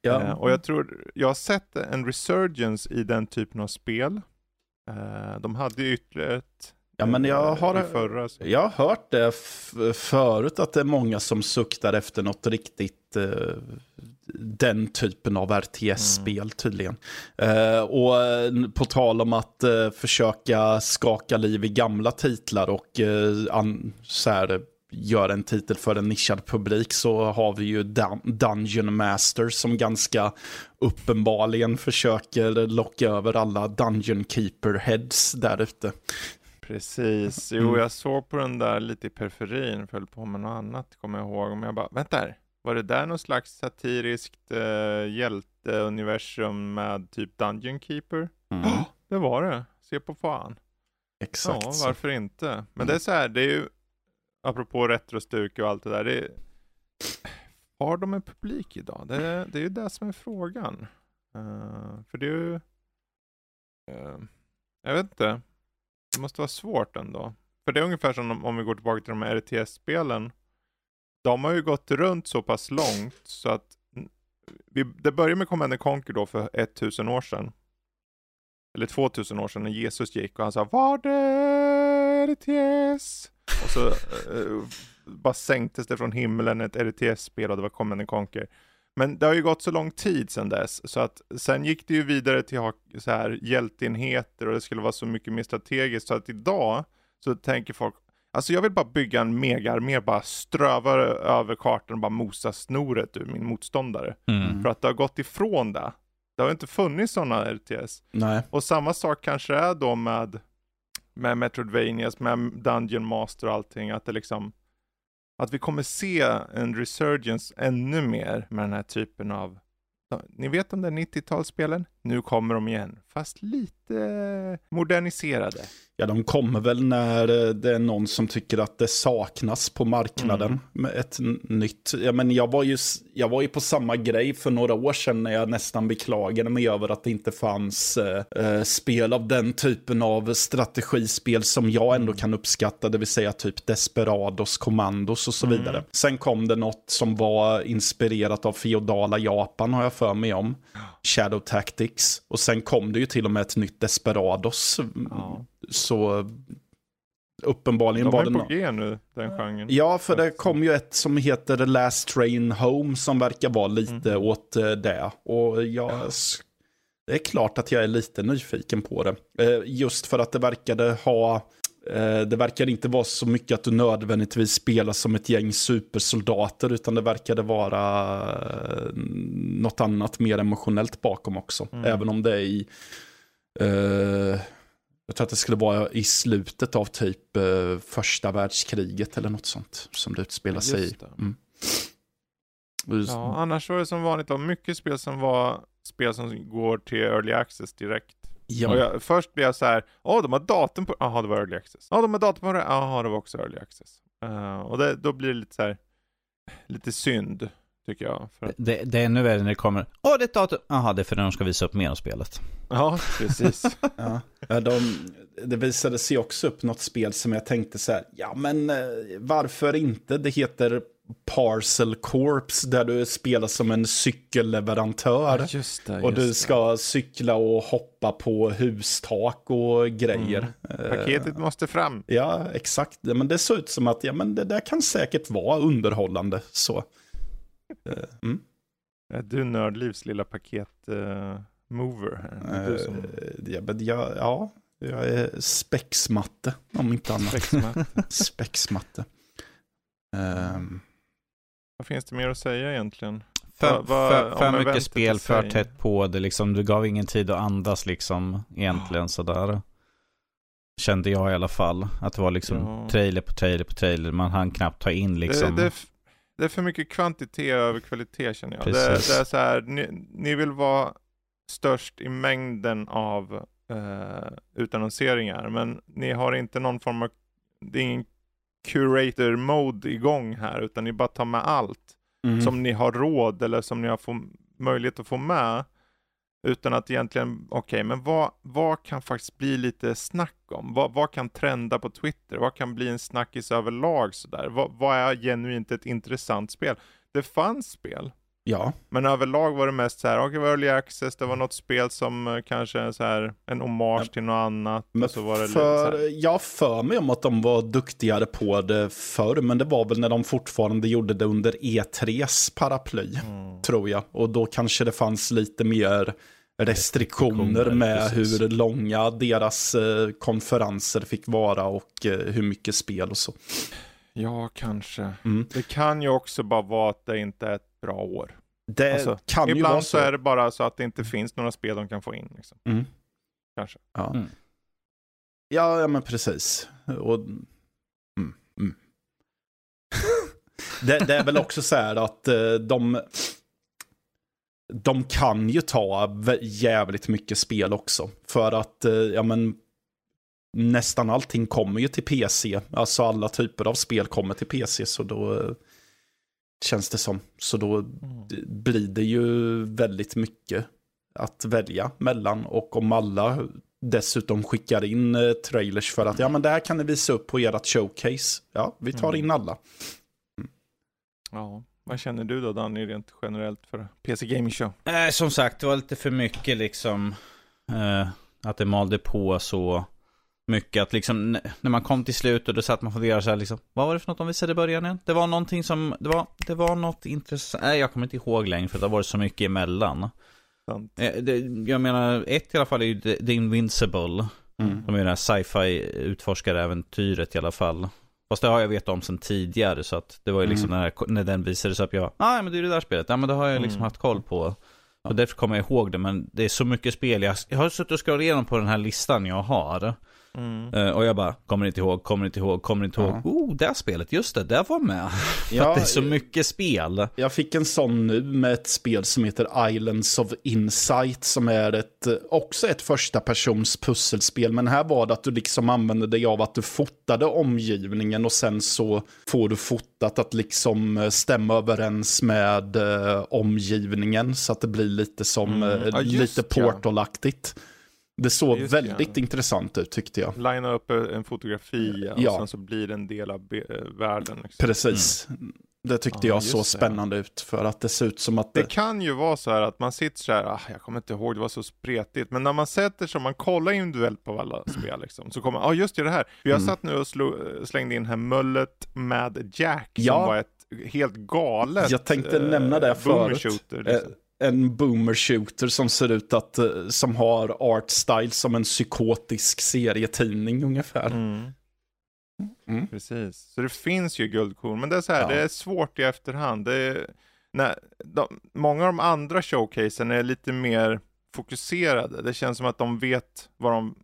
S3: Ja.
S1: Eh, och jag tror, jag har sett en resurgence i den typen av spel. Eh, de hade ju ytterligare ett
S3: Ja, men jag
S1: eh,
S3: har-
S1: förra.
S3: Jag har hört det förut att det är många som suktar efter något riktigt eh, den typen av RTS-spel tydligen. Eh, och eh, på tal om att eh, försöka skaka liv i gamla titlar och an, så här, göra en titel för en nischad publik så har vi ju Dun- Dungeon Master som ganska uppenbarligen försöker locka över alla Dungeon Keeper heads där ute.
S1: Precis, jo
S3: Mm.
S1: jag såg på den där lite i periferin, föll på med något annat kommer jag ihåg. Men jag bara, vänta här, var det där någon slags satiriskt eh, hjälteuniversum med typ Dungeon Keeper?
S3: Mm. *gasps*
S1: Det var det, se på fan.
S3: Exakt
S1: ja, varför inte? Men
S3: Mm.
S1: det är så här, det är ju, apropå retrostuk och allt det där, det är, har de en publik idag? Det, det är ju det som är frågan. Uh, för det är ju, Uh, jag vet inte, det måste vara svårt ändå. För det är ungefär som om, om vi går tillbaka till de här RTS-spelen. De har ju gått runt så pass långt så att vi, det började med Command Conquer då för 1000 år sedan. Eller 2000 år sedan när Jesus gick och han sa Var det RTS? Och så eh, bara sänktes det från himlen ett RTS-spel och det var Command and Conquer. Men det har ju gått så lång tid sedan dess så att sen gick det ju vidare till att ha så här hjälteenheter och det skulle vara så mycket mer strategiskt så att idag så tänker folk Alltså jag vill bara bygga en megaarmé, bara ströva över kartan och bara mosa snoret ur min motståndare.
S2: Mm.
S1: För att det har gått ifrån det. Det har inte funnits sådana RTS.
S3: Nej.
S1: Och samma sak kanske är då med, med Metroidvanias, med Dungeon Master och allting, att det liksom att vi kommer se en resurgence ännu mer med den här typen av ni vet de där 90-talsspelen? Nu kommer de igen, fast lite moderniserade.
S3: Ja, de kommer väl när eh, det är någon som tycker att det saknas på marknaden
S1: Mm.
S3: med ett nytt. Ja, men jag, var ju, jag var ju på samma grej för några år sedan när jag nästan beklagade mig över att det inte fanns eh, eh, spel av den typen av strategispel som jag ändå kan uppskatta, det vill säga typ Desperados, Commandos och så
S1: Mm.
S3: vidare. Sen kom det något som var inspirerat av feodala Japan har jag för mig om. Shadow Tactics. Och sen kom det ju till och med ett nytt Desperados.
S1: Ja.
S3: Så uppenbarligen
S1: De
S3: var
S1: är
S3: det
S1: på
S3: nå-
S1: G nu, den genren.
S3: Ja, för det kom ju ett som heter The Last Train Home som verkar vara lite
S1: Mhm.
S3: åt eh, det. Och jag, s- det är klart att jag är lite nyfiken på det. Eh, Just för att det verkade ha, det verkar inte vara så mycket att du nödvändigtvis spelar som ett gäng supersoldater, utan det verkade vara eh, något annat mer emotionellt bakom också.
S1: Mm.
S3: Även om det är i, eh, jag tror att det skulle vara i slutet av typ eh, första världskriget eller något sånt som det utspelar sig i.
S1: Just.
S3: Mm.
S1: Ja, annars var det som vanligt då, mycket spel som var spel som går till early access direkt.
S3: Ja.
S1: Jag, först blev jag så här, åh de har datum på, jaha det var early access. Ja de har datum på det, jaha det var också early access. Eh, och det, då blir det lite så här, lite synd tycker jag. För att,
S2: Det, det är ännu värre när det kommer, åh det är ett datum, jaha det är för när de ska visa upp mer av spelet.
S1: ja, precis. *laughs*
S3: Ja. De, det visade sig också upp något spel som jag tänkte så här, ja men eh, varför inte? Det heter Parcel Corps där du spelar som en cykelleverantör.
S1: just det,
S3: Och du ska cykla och hoppa på hustak och grejer.
S1: det.
S3: Eh,
S1: Paketet måste fram.
S3: Ja, exakt. Ja, Men det såg ut som att ja, men det där kan säkert vara underhållande. Så. Eh, Mm.
S1: Är du Nördlivs lilla paket eh? Det som
S3: Eh, ja, men jag, ja, jag är spexmatte om inte annat.
S1: spexmatt. *laughs*
S3: Spexmatte. Ehm,
S1: Vad finns det mer att säga egentligen?
S2: För,
S1: vad-
S2: för, för mycket spel, för tätt på det liksom. Du gav ingen tid att andas liksom egentligen sådär. Kände jag i alla fall. Att det var liksom
S1: Ja.
S2: trailer på trailer på trailer. Man hann knappt ta in liksom.
S1: Det, det, det är för mycket kvantitet över kvalitet känner jag. Det, det är så här, ni, ni vill vara störst i mängden av eh, utannonseringar, men ni har inte någon form av, det är ingen curator mode igång här, utan ni bara tar med allt
S3: mm.
S1: som ni har råd eller som ni har få, möjlighet att få med. Utan att egentligen, okej, men vad, vad kan faktiskt bli lite snack om? Vad, vad kan trenda på Twitter? Vad kan bli en snackis överlag sådär? Vad, vad är genuint ett intressant spel? Det fanns spel,
S3: Ja,
S1: men överlag var det mest så här, okej, var early access, det var något spel som eh, kanske är så här en hommage
S3: Ja.
S1: till något annat.
S3: men
S1: så var det
S3: för, jag för mig om att de var duktigare på det förr, men det var väl när de fortfarande gjorde det under E3s paraply,
S1: mm,
S3: tror jag. Och då kanske det fanns lite mer restriktioner
S2: Restriktioner,
S3: med
S2: precis.
S3: hur långa deras eh, konferenser fick vara och eh, hur mycket spel och så.
S1: Ja, kanske.
S3: Mm.
S1: Det kan ju också bara vara att det inte är ett bra år.
S3: Det
S1: Alltså,
S3: kan ju vara
S1: Ibland
S3: så.
S1: så är det bara så att det inte finns några spel de kan få in. Liksom.
S3: Mm.
S1: Kanske.
S3: Ja.
S2: Mm.
S3: Ja, ja, men precis. Och, mm, mm. *laughs* det, det är väl också så här att eh, de, de kan ju ta jävligt mycket spel också. För att, eh, ja men, nästan allting kommer ju till PC. Alltså alla typer av spel kommer till PC, så då eh, känns det som. Så då d- blir det ju väldigt mycket att välja mellan. Och om alla dessutom skickar in eh, trailers för att ja men det här kan ni visa upp på ert showcase. Ja, vi tar
S1: Mm.
S3: in alla.
S1: Ja. Vad känner du då Danny rent generellt för PC Gaming Show?
S2: Nej, som sagt, det var lite för mycket liksom. Eh, att det malde på så mycket att liksom när man kom till slutet då satt man och funderade så här liksom. Vad var det för något de visade i början igen? Det var någonting som, det var, det var något intressant. Nej, jag kommer inte ihåg längre för det har varit så mycket emellan.
S1: Sant.
S2: Eh, det, jag menar, ett i alla fall är ju The, Invincible.
S3: Mm.
S2: De är ju det här sci-fi utforskaräventyret i alla fall. Fast det har jag vetat om sedan tidigare så att det var ju liksom
S3: Mm.
S2: när, när den visades upp, jag, ah, men det är det där spelet, ja men det har jag liksom
S1: Mm.
S2: haft koll på. Och därför kommer jag ihåg det, men det är så mycket spel, jag, jag har suttit och scrollat igenom på den här listan jag har.
S1: Mm.
S2: Eh, och jag bara, kommer inte ihåg, kommer inte ihåg, kommer inte ihåg.
S3: Ja.
S2: Oh, det här spelet, just det, det var med. *laughs* För
S3: Ja,
S2: att det är så mycket spel.
S3: Jag fick en sån nu med ett spel som heter Islands of Insight som är ett, eh, också ett första persons pusselspel. Men här var det att du liksom använde dig av att du fotade omgivningen och sen så får du fotat att liksom eh, stämma överens med eh, omgivningen så att det blir lite som
S1: Mm.
S3: eh,
S1: Ja,
S3: lite
S1: ja.
S3: Det såg
S1: Just det,
S3: väldigt
S1: ja.
S3: intressant ut tyckte jag.
S1: Linea upp en fotografi och
S3: Ja.
S1: sen så blir det en del av eh, världen. Liksom.
S3: Precis. Det tyckte
S1: Ja,
S3: jag såg
S1: det.
S3: spännande ut för att det ser ut som att
S1: Det
S3: det...
S1: kan ju vara så här att man sitter så här, ah, jag kommer inte ihåg, det var så spretigt. Men när man sätter sig, man kollar individuellt på alla spel liksom, så kommer ja ah, just det, det här. Jag
S3: Mm.
S1: satt nu och slog, slängde in här Mullet med Jack, som
S3: Ja.
S1: var ett helt galet
S3: Jag tänkte
S1: eh,
S3: nämna det
S1: boomer
S3: förut.
S1: shooter,
S3: Eh,
S1: liksom.
S3: En boomer shooter som ser ut att, eh, som har art style som en psykotisk serietidning ungefär.
S1: Mm.
S3: Mm.
S1: Precis, så det finns ju guldkorn, men det är så här,
S3: Ja.
S1: det är svårt i efterhand. Det är, när, de, många av de andra showcasen är lite mer fokuserade. Det känns som att de vet vad de,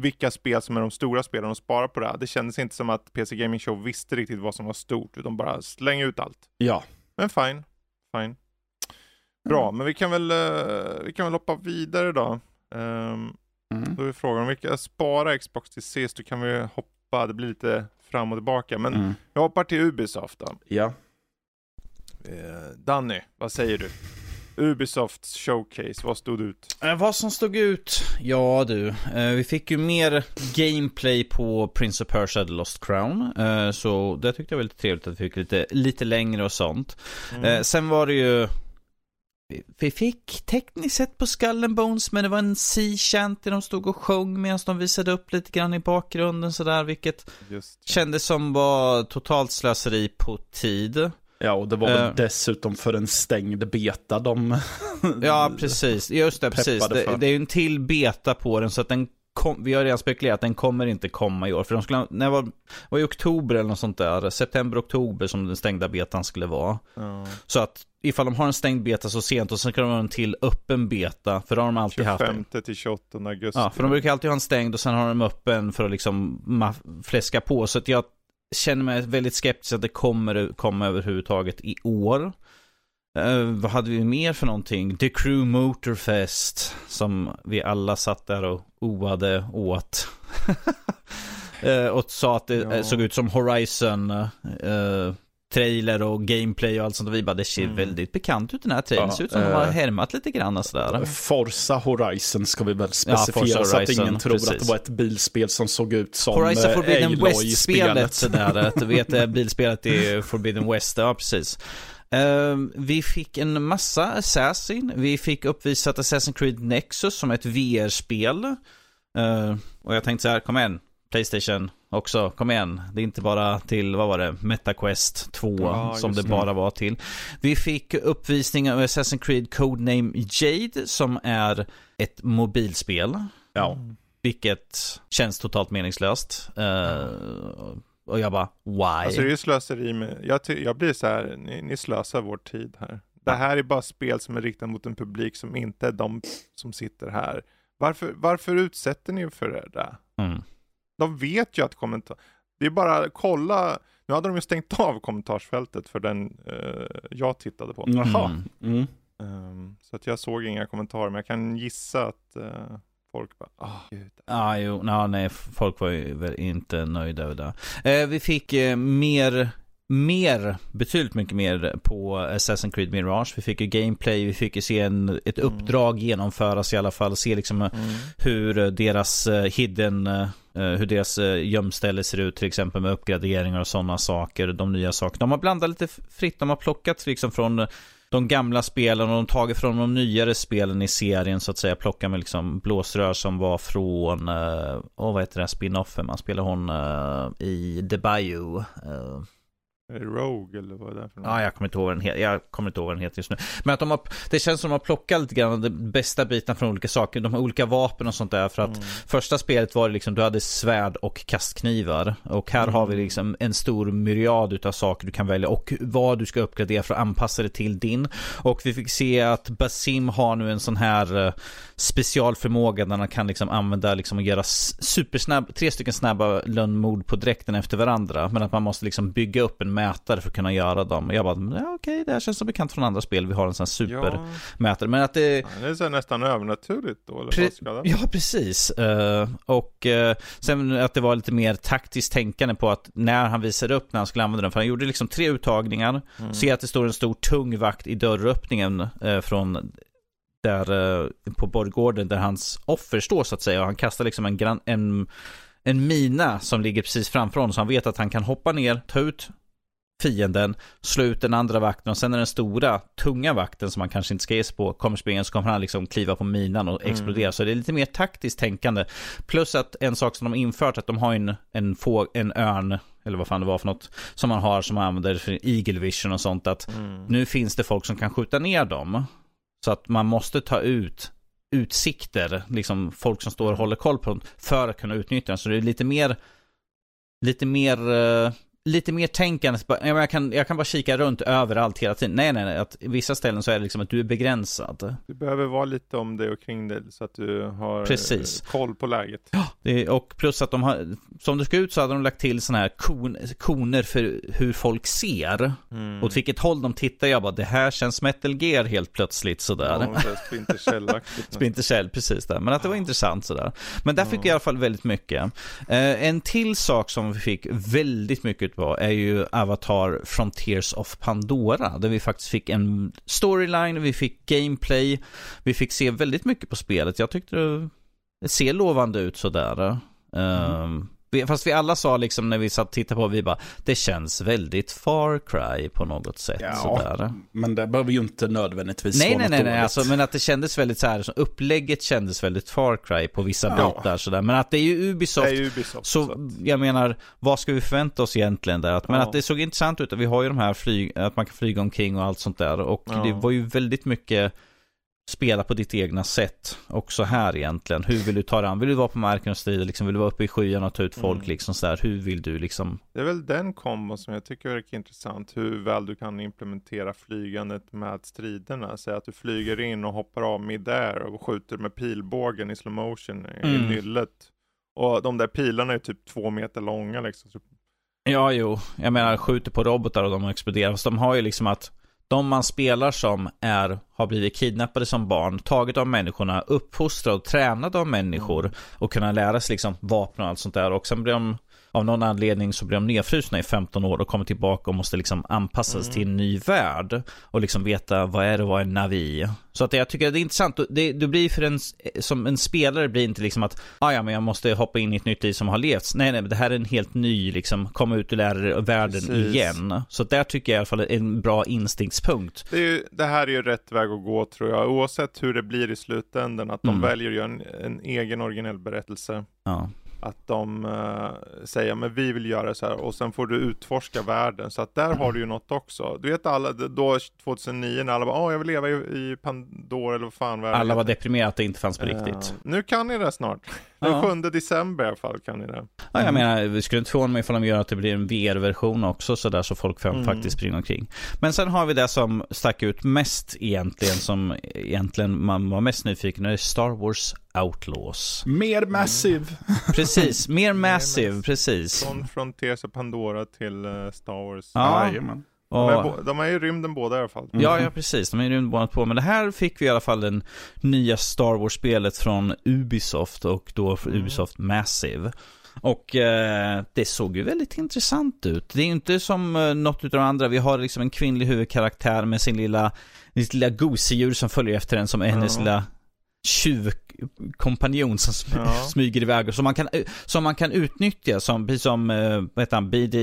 S1: vilka spel som är de stora spelen och sparar på det. här. Det kändes inte som att PC Gaming Show visste riktigt vad som var stort, utan bara släng ut allt.
S3: Ja.
S1: Men fine, fine. Bra, men vi kan väl, eh, vi kan väl hoppa vidare då. Ehm,
S3: Mm.
S1: då är frågan om vi kan spara Xbox till sist, då kan vi hoppa, det blir lite fram och tillbaka. Men
S3: Mm.
S1: jag hoppar till Ubisoft då.
S3: Ja.
S1: Eh, Danny, vad säger du? Ubisofts showcase, vad stod ut?
S2: Eh, vad som stod ut? Ja du, eh, vi fick ju mer gameplay på Prince of Persia The Lost Crown. Eh, så det tyckte jag var lite trevligt att vi fick lite, lite längre och sånt.
S1: Mm.
S2: Eh, sen var det ju... vi- Vi fick tekniskt sett på Skull and Bones, men det var en sea shanty de stod och sjöng medan de visade upp lite grann i bakgrunden sådär, vilket
S1: Just
S2: kändes som var totalt slöseri på tid.
S3: Ja, och det var väl
S2: Eh.
S3: dessutom för en stängd beta de...
S2: Ja, precis. Just det, precis. Det, det är ju en till beta på den, så att den kom, vi har redan spekulerat att den kommer inte komma i år. För de skulle, när det var, var i oktober eller något sånt där, september, oktober som den stängda betan skulle vara.
S1: Ja,
S2: Så att ifall de har en stängd beta så sent och sen kan de ha en till öppen beta, för det har de alltid haft.
S1: 25 till 28 augusti.
S2: Ja, för de brukar alltid ha en stängd och sen har de öppen för att liksom fläska på. Så att jag känner mig väldigt skeptisk att det kommer komma överhuvudtaget i år. Eh, vad hade vi mer för någonting? The Crew Motorfest. Som vi alla satt där och oade åt. *laughs* Eh, och sa att det
S1: Ja.
S2: eh, såg ut som Horizon. eh, trailer och gameplay och allt sånt. Och vi bara, det ser
S1: Mm.
S2: väldigt bekant ut den här trailern.
S3: Ja,
S2: ser ut som de har härmat lite grann och sådär.
S3: Forza Horizon ska vi väl specifiera
S2: Forza
S3: så att ingen tror att
S2: precis.
S3: det var ett bilspel som såg ut som
S2: Horizon Forbidden. West-spelet *laughs* du vet bilspelet i Forbidden West, ja precis. Ehm, vi fick en massa Assassin, vi fick uppvisat Assassin's Creed Nexus som ett VR-spel. Ehm, och jag tänkte så här, kom igen, Playstation också, kom igen. Det är inte bara till, vad var det, MetaQuest 2
S1: Ja,
S2: som det
S1: det.
S2: bara var till. Vi fick uppvisning av Assassin's Creed Codename Jade som är ett mobilspel.
S3: Ja.
S2: Vilket känns totalt meningslöst. Eh, och jag bara, why?
S1: Alltså det är ju slöseri med, jag, ty- jag blir så här, ni, ni slösar vår tid här. Det här är bara spel som är riktade mot en publik som inte är de som sitter här. Varför, varför utsätter ni er för det där?
S2: mm.
S1: De vet ju att kommentar... Det är bara kolla, nu hade de ju stängt av kommentarsfältet för den eh, jag tittade på.
S3: Jaha.
S2: Mm.
S3: Mm.
S1: Ehm, så att jag såg inga kommentarer, men jag kan gissa att eh, folk bara, ah, gud.
S2: Ja, jo, no, nej, folk var ju väl inte nöjda över det. Eh, vi fick eh, mer, mer, betydligt mycket mer på Assassin's Creed Mirage. Vi fick ju gameplay, vi fick ju se en, ett
S1: Mm.
S2: uppdrag genomföras i alla fall. Se liksom eh,
S1: Mm.
S2: hur deras eh, hidden, eh, hur deras eh, gömställe ser ut till exempel med uppgraderingar och sådana saker. De nya sakerna. De har blandat lite fritt. De har plockat liksom från eh, de gamla spelen och de tagit från de nyare spelen i serien så att säga. plockar med liksom blåsrör som var från, uh, oh, vad heter det, spinoffen, Man spelar hon uh, i The Bayou.
S1: Uh, Rogue eller vad är det för något?
S2: Ja, jag kommer inte ihåg vad den heter. Jag kommer inte ihåg vad den heter just nu. Men att de har, det känns som att de har plockat lite grann av de bästa bitarna från olika saker. De har olika vapen och sånt där. För att
S1: Mm.
S2: första spelet var det liksom, du hade svärd och kastknivar. Och här
S1: Mm.
S2: har vi liksom en stor myriad utav saker du kan välja. Och vad du ska uppgradera för att anpassa det till din. Och vi fick se att Basim har nu en sån här eh, specialförmåga där han kan liksom använda liksom och göra supersnabb, tre stycken snabba lönnmord på dräkten efter varandra. Men att man måste liksom bygga upp en mätare för att kunna göra dem. Och jag bara, ja, okej, det här känns som bekant från andra spel. Vi har en sån här supermätare.
S1: Ja,
S2: Men att det...
S1: Ja, det är så nästan övernaturligt då, eller
S2: Pre-? Ja, precis. Eh, och eh, sen att det var lite mer taktiskt tänkande på att när han visade upp när han skulle använda den, för han gjorde liksom tre uttagningar,
S1: Mm.
S2: ser att det står en stor tung vakt i dörröppningen eh, från där på borggården där hans offer står så att säga. Och han kastar liksom en, gran- en, en mina som ligger precis framför honom så han vet att han kan hoppa ner, ta ut fienden, slå ut den andra vakten och sen är den stora, tunga vakten som man kanske inte ska ge sig på, kommer springa så kommer han liksom kliva på minan och explodera. Mm. Så det är lite mer taktiskt tänkande. Plus att en sak som de infört, att de har en, en, få, en örn, eller vad fan det var för något, som man har som man använder för Eagle Vision och sånt, att mm. nu finns det folk som kan skjuta ner dem. Så att man måste ta ut utsikter, liksom folk som står och mm. håller koll på dem, för att kunna utnyttja den. Så det är lite mer, lite mer uh, lite mer tänkande. Jag kan, jag kan bara kika runt överallt hela tiden. Nej, nej, nej. Att vissa ställen så är det liksom att du är begränsad.
S1: Du behöver vara lite om dig och kring dig så att du har Precis. koll på läget.
S2: Ja, och plus att de har, som det ska ut så hade de lagt till sådana här kon, koner för hur folk ser. Mm. Åt vilket håll de tittar. Jag bara, det här känns metal gear helt plötsligt sådär.
S1: Ja. *laughs* Splinter
S2: Cell, precis där. Men att det var intressant sådär. Men där fick jag i alla fall väldigt mycket. Eh, en till sak som vi fick väldigt mycket på är ju Avatar Frontiers of Pandora. Där vi faktiskt fick en storyline, vi fick gameplay, vi fick se väldigt mycket på spelet. Jag tyckte det ser lovande ut sådär. Mm. Um, Fast vi alla sa liksom när vi satt och tittade på, vi bara, det känns väldigt Far Cry på något sätt. Ja, sådär.
S3: men det behöver ju inte nödvändigtvis
S2: nej, vara Nej, nej, nej, alltså, men att det kändes väldigt så här, så upplägget kändes väldigt Far Cry på vissa ja. bitar sådär. Men att det är ju Ubisoft,
S1: är Ubisoft
S2: så, så jag menar, vad ska vi förvänta oss egentligen där? Att, men ja. att det såg intressant ut, vi har ju de här flyg, att man kan flyga omkring och allt sånt där. Och ja. det var ju väldigt mycket spela på ditt egna sätt också här egentligen. Hur vill du ta dig an? Vill du vara på marken och strida? Liksom, vill du vara uppe i skyarna och ta ut folk? Mm. Liksom så där? Hur vill du liksom?
S1: Det är väl den kombo som jag tycker verkar intressant. Hur väl du kan implementera flygandet med striderna. Säg att du flyger in och hoppar av midair och skjuter med pilbågen i slow motion mm. i nyllet. Och de där pilarna är typ två meter långa liksom.
S2: Ja, jo. Jag menar skjuter på robotar och de exploderar. Fast de har ju liksom att de man spelar som är, har blivit kidnappade som barn, tagit av människorna, uppfostrade och tränade av människor mm. och kunna lära sig liksom vapen och allt sånt där. Och sen blir de av någon anledning så blir de nedfrusna i 15 år och kommer tillbaka och måste liksom anpassas mm. till en ny värld. Och liksom veta vad är det vara en Navi. Så att jag tycker att det är intressant. Det, det blir för en, som en spelare blir inte liksom att, ah, ja men jag måste hoppa in i ett nytt liv som har levts. Nej, nej, det här är en helt ny, liksom, komma ut och lära dig världen Precis. igen. Så där tycker jag i alla fall är en bra instinktspunkt.
S1: Det, ju, det, här är ju rätt väg att gå tror jag, oavsett hur det blir i slutändan. Att de mm. väljer att göra en, en egen originell berättelse.
S2: Ja
S1: att de uh, säger men vi vill göra så här och sen får du utforska världen. Så att där har du ju något också. Du vet alla, då 2009 när alla bara, åh jag vill leva i, i Pandora eller vad fan
S2: världen Alla var deprimerade att det inte fanns på uh, riktigt.
S1: Nu kan ni det snart. Den ja. 7 december i alla fall kan ni det.
S2: Ja, jag menar, vi skulle inte förvåna mig ifall de gör att det blir en VR-version också sådär så folk mm. faktiskt springer omkring. Men sen har vi det som stack ut mest egentligen, som egentligen man var mest nyfiken på, Star Wars Outlaws.
S3: Mer massive. *laughs*
S2: Precis, mer massive, precis.
S1: Från Frontiers och Pandora till uh, Star Wars.
S2: Ja,
S1: de, är de är i rymden båda i alla fall.
S2: Mm. Ja, ja precis. De är i rymden båda två. Men det här fick vi i alla fall den nya Star Wars-spelet från Ubisoft och då för mm. Ubisoft Massive. Och eh, det såg ju väldigt intressant ut. Det är ju inte som eh, något av de andra. Vi har liksom en kvinnlig huvudkaraktär med sin lilla, sitt lilla gosedjur som följer efter en som är hennes lilla tjuvkompanjon som ja. smyger iväg. Som man kan, som man kan utnyttja som, som eh, vad heter han, BD...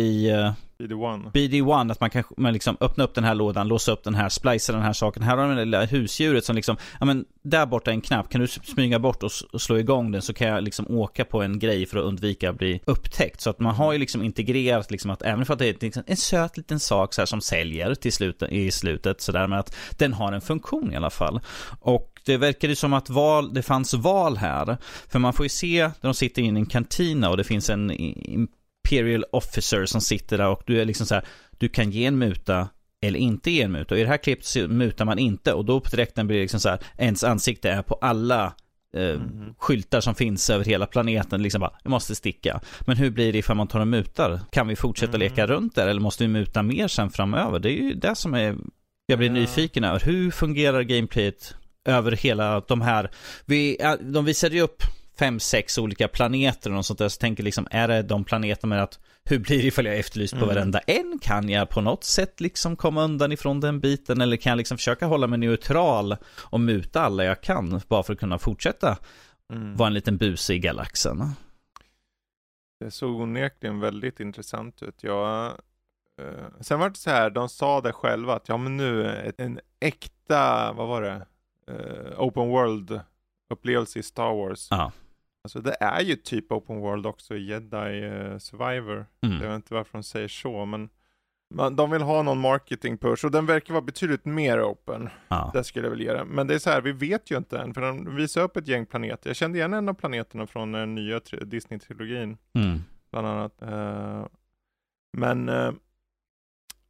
S1: BD1.
S2: BD1, att man kan man liksom öppna upp den här lådan, låsa upp den här, splicea den här saken. Här har man det lilla husdjuret som liksom, ja men där borta är en knapp, kan du smyga bort och, och, slå igång den så kan jag liksom åka på en grej för att undvika att bli upptäckt. Så att man har ju liksom integrerat liksom att även för att det är liksom en söt liten sak så här som säljer till slut, i slutet sådär, men att den har en funktion i alla fall. Och det verkade som att val, det fanns val här. För man får ju se, de sitter i en kantina och det finns en Imperial Officer som sitter där och du är liksom så här, du kan ge en muta eller inte ge en muta. Och i det här klippet så mutar man inte och då på direkten blir det liksom så här, ens ansikte är på alla eh, mm. skyltar som finns över hela planeten. Liksom bara, vi måste sticka. Men hur blir det ifall man tar och mutar? Kan vi fortsätta mm. leka runt där eller måste vi muta mer sen framöver? Det är ju det som är, jag blir ja. nyfiken över. Hur fungerar gameplayet över hela de här, vi, de visade ju upp fem, sex olika planeter och sånt där. Så tänker liksom, är det de planeterna med att hur blir det ifall jag efterlyst på mm. varenda en? Kan jag på något sätt liksom komma undan ifrån den biten? Eller kan jag liksom försöka hålla mig neutral och muta alla jag kan? Bara för att kunna fortsätta mm. vara en liten buse i galaxen.
S1: Det såg onekligen väldigt intressant ut. Jag eh, sen var det så här, de sa det själva att ja men nu en äkta, vad var det, Eh, open world upplevelse i Star Wars.
S2: Ja.
S1: Alltså det är ju typ open world också i Jedi eh, Survivor. Jag
S2: Mm.
S1: vet inte varför de säger så, men de vill ha någon marketing push och den verkar vara betydligt mer open.
S2: Ja.
S1: Det skulle jag väl ge det. Men det är så här, vi vet ju inte än, för de visar upp ett gäng planeter. Jag kände igen en av planeterna från den nya tri- Disney-trilogin,
S2: Mm.
S1: bland annat. Eh, men eh,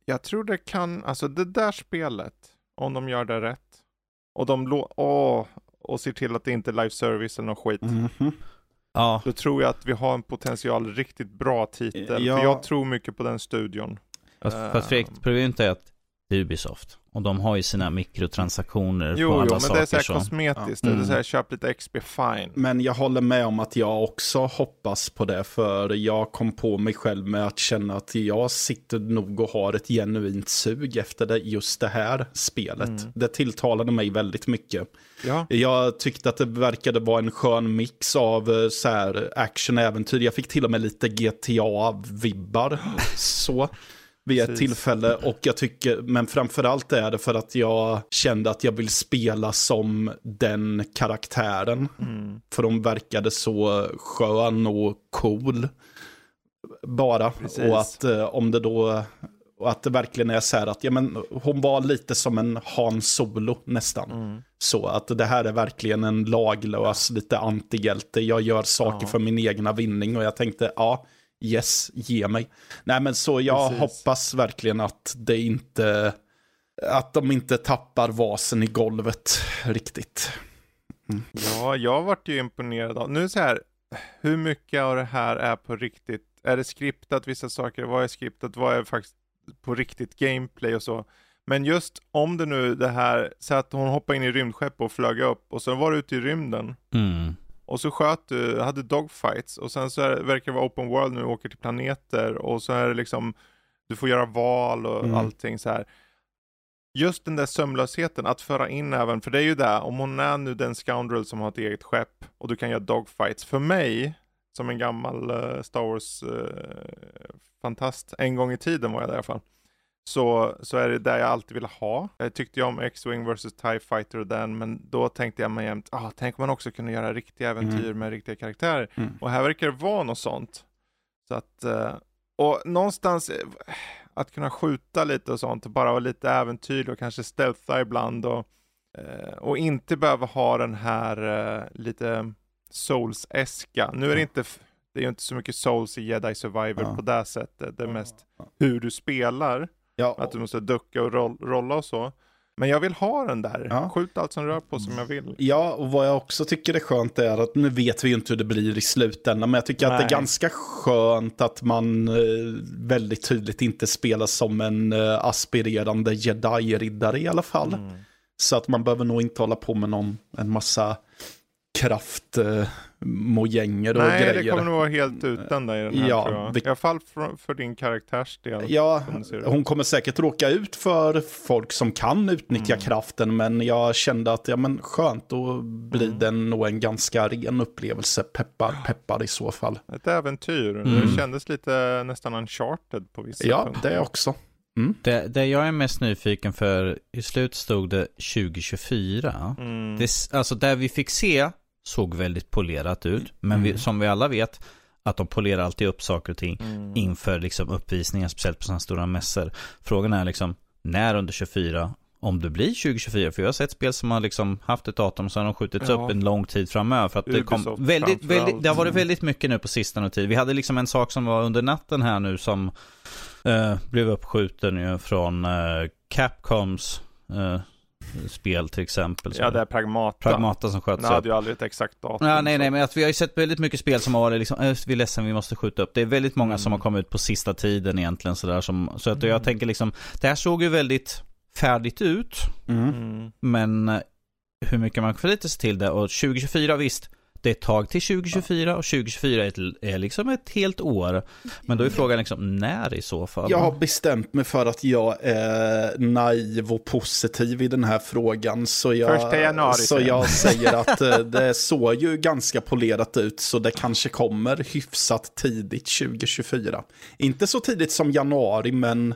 S1: jag tror det kan, alltså det där spelet, om de gör det rätt, och de lå- åh, och ser till att det inte är live service eller något skit.
S3: Mhm.
S2: ja.
S1: Då tror jag att vi har en potential riktigt bra titel.
S3: Ja.
S1: För jag tror mycket på den studion.
S2: Fast, fast Fredrik,
S1: Ehm.
S2: problemet är att Ubisoft. Och de har ju sina mikrotransaktioner
S1: Jo,
S2: på alla
S1: jo, men
S2: saker.
S1: det är så här
S2: så.
S1: kosmetiskt.
S2: Ja.
S1: Det är
S2: Mm.
S1: så här, köp lite XP, fine.
S3: Men jag håller med om att jag också hoppas på det, för jag kom på mig själv med att känna att jag sitter nog och har ett genuint sug efter det, just det här spelet.
S1: Mm.
S3: Det tilltalade mig väldigt mycket.
S1: Ja,
S3: Jag tyckte att det verkade vara en skön mix av eh, så här action-äventyr. Jag fick till och med lite GTA-vibbar. *gasps* Så. Vid ett
S1: Precis.
S3: tillfälle. Och jag tycker, men framförallt är det för att jag kände att jag vill spela som den karaktären.
S1: mm.
S3: För de verkade så skön och cool. Bara.
S1: Precis.
S3: Och att eh, om det då... Och att det verkligen är så här att ja, men, hon var lite som en Han Solo nästan.
S1: Mm.
S3: Så att det här är verkligen en laglös, lite antihjälte. Jag gör saker
S1: Ja.
S3: för min egna vinning och jag tänkte, ja, yes, ge mig. Nej men så jag
S1: Precis.
S3: hoppas verkligen att det inte, att de inte tappar vasen i golvet riktigt.
S1: ja, jag vart ju imponerad av. Nu så här, hur mycket av det här är på riktigt? Är det skriptat vissa saker? Vad är skriptat? Vad är faktiskt på riktigt gameplay och så? Men just om det nu det här, så att hon hoppade in i rymdskepp och flög upp och sen var du ute i rymden.
S2: Mm.
S1: Och så sköt du, hade dogfights och sen så är, verkar det vara open world nu, du åker till planeter och så är det liksom, du får göra val och
S3: Mm.
S1: allting så här. Just den där sömlösheten, att föra in även, för det är ju det, om hon är nu den scoundrel som har ett eget skepp och du kan göra dogfights. För mig, som en gammal eh, Star Wars eh, fantast, en gång i tiden var jag där i alla fall. Så, så är det där jag alltid ville ha. Jag tyckte ju om X-Wing vs TIE Fighter och den, men då tänkte jag mig jämt, ah, tänk om man också kunde göra riktiga äventyr med riktiga karaktärer.
S3: Mm.
S1: Och här verkar det vara något sånt. Så att, eh, och någonstans eh, att kunna skjuta lite och sånt, och bara vara lite äventyr och kanske stealtha ibland och, eh, och inte behöva ha den här lite souls-eska. Nu är det inte, det är ju inte så mycket souls i Jedi Survivor
S3: Ja.
S1: på det sättet. Det är mest hur du spelar,
S3: Ja,
S1: att du måste ducka och roll, rolla och så. Men jag vill ha den där.
S3: Ja.
S1: Skjut allt som rör på som jag vill.
S3: Ja, och vad jag också tycker är skönt är att nu vet vi ju inte hur det blir i slutändan, men jag tycker att det
S1: Nej.
S3: är ganska skönt att man eh, väldigt tydligt inte spelar som en eh, aspirerande jedi-riddare i alla fall.
S1: Mm.
S3: Så att man behöver nog inte hålla på med någon, en massa kraft, eh, mojänger och
S1: Nej,
S3: grejer.
S1: det kommer nog vara helt utan dig i den här
S3: Ja,
S1: tror jag.
S3: det-
S1: I alla fall för, för din.
S3: Ja,
S1: det ser ut.
S3: hon kommer säkert råka ut för folk som kan utnyttja
S1: Mm.
S3: kraften, men jag kände att, ja men skönt, då blir
S1: Mm.
S3: den nog en ganska ren upplevelse. Peppar, peppar i så fall.
S1: Ett äventyr.
S2: Mm.
S1: Det kändes lite nästan uncharted på vissa
S3: Ja,
S1: punkter.
S3: det också.
S2: Det, det jag är mest nyfiken för, i slut stod det 2024.
S1: Mm.
S2: Det, alltså där vi fick se såg väldigt polerat ut. Men vi,
S3: Mm.
S2: som vi alla vet, att de polerar alltid upp saker och ting
S1: Mm.
S2: inför liksom uppvisningar, speciellt på sådana stora mässor. Frågan är liksom, när under 24, om det blir 2024, för jag har sett spel som har liksom haft ett datum och så har de skjutits
S1: Ja.
S2: upp en lång tid framöver. För att det kom väldigt, väldigt, det har varit väldigt mycket nu på sistone tid. Vi hade liksom en sak som var under natten här nu som eh, blev uppskjuten ju från eh, Capcoms eh, spel till exempel.
S1: Ja, det är Pragmata.
S2: Pragmata som sköts upp.
S1: hade ju aldrig ett exakt datum.
S2: Ja, nej, nej, men att vi har ju sett väldigt mycket spel som har varit liksom, äh, vi är ledsen, vi måste skjuta upp. Det är väldigt många som
S1: Mm.
S2: har kommit ut på sista tiden egentligen sådär som, så att jag
S1: Mm.
S2: tänker liksom, det här såg ju väldigt färdigt ut,
S3: Mm.
S1: Mm.
S2: men eh, hur mycket man förlitar sig till det och 2024 visst, det är ett tag till 2024 och 2024 är, ett, är liksom ett helt år. Men då är frågan liksom när i så fall?
S3: Jag har bestämt mig för att jag är naiv och positiv i den här frågan. Så jag,
S1: Första januari,
S3: så jag säger att eh, *laughs* det såg ju ganska polerat ut. Så det kanske kommer hyfsat tidigt 2024. Inte så tidigt som januari, men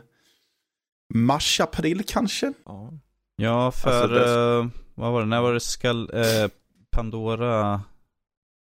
S3: mars, april kanske.
S1: Ja.
S2: Ja, för...
S1: Alltså, det-
S2: eh, vad var det? När var det skall... Eh, Pandora...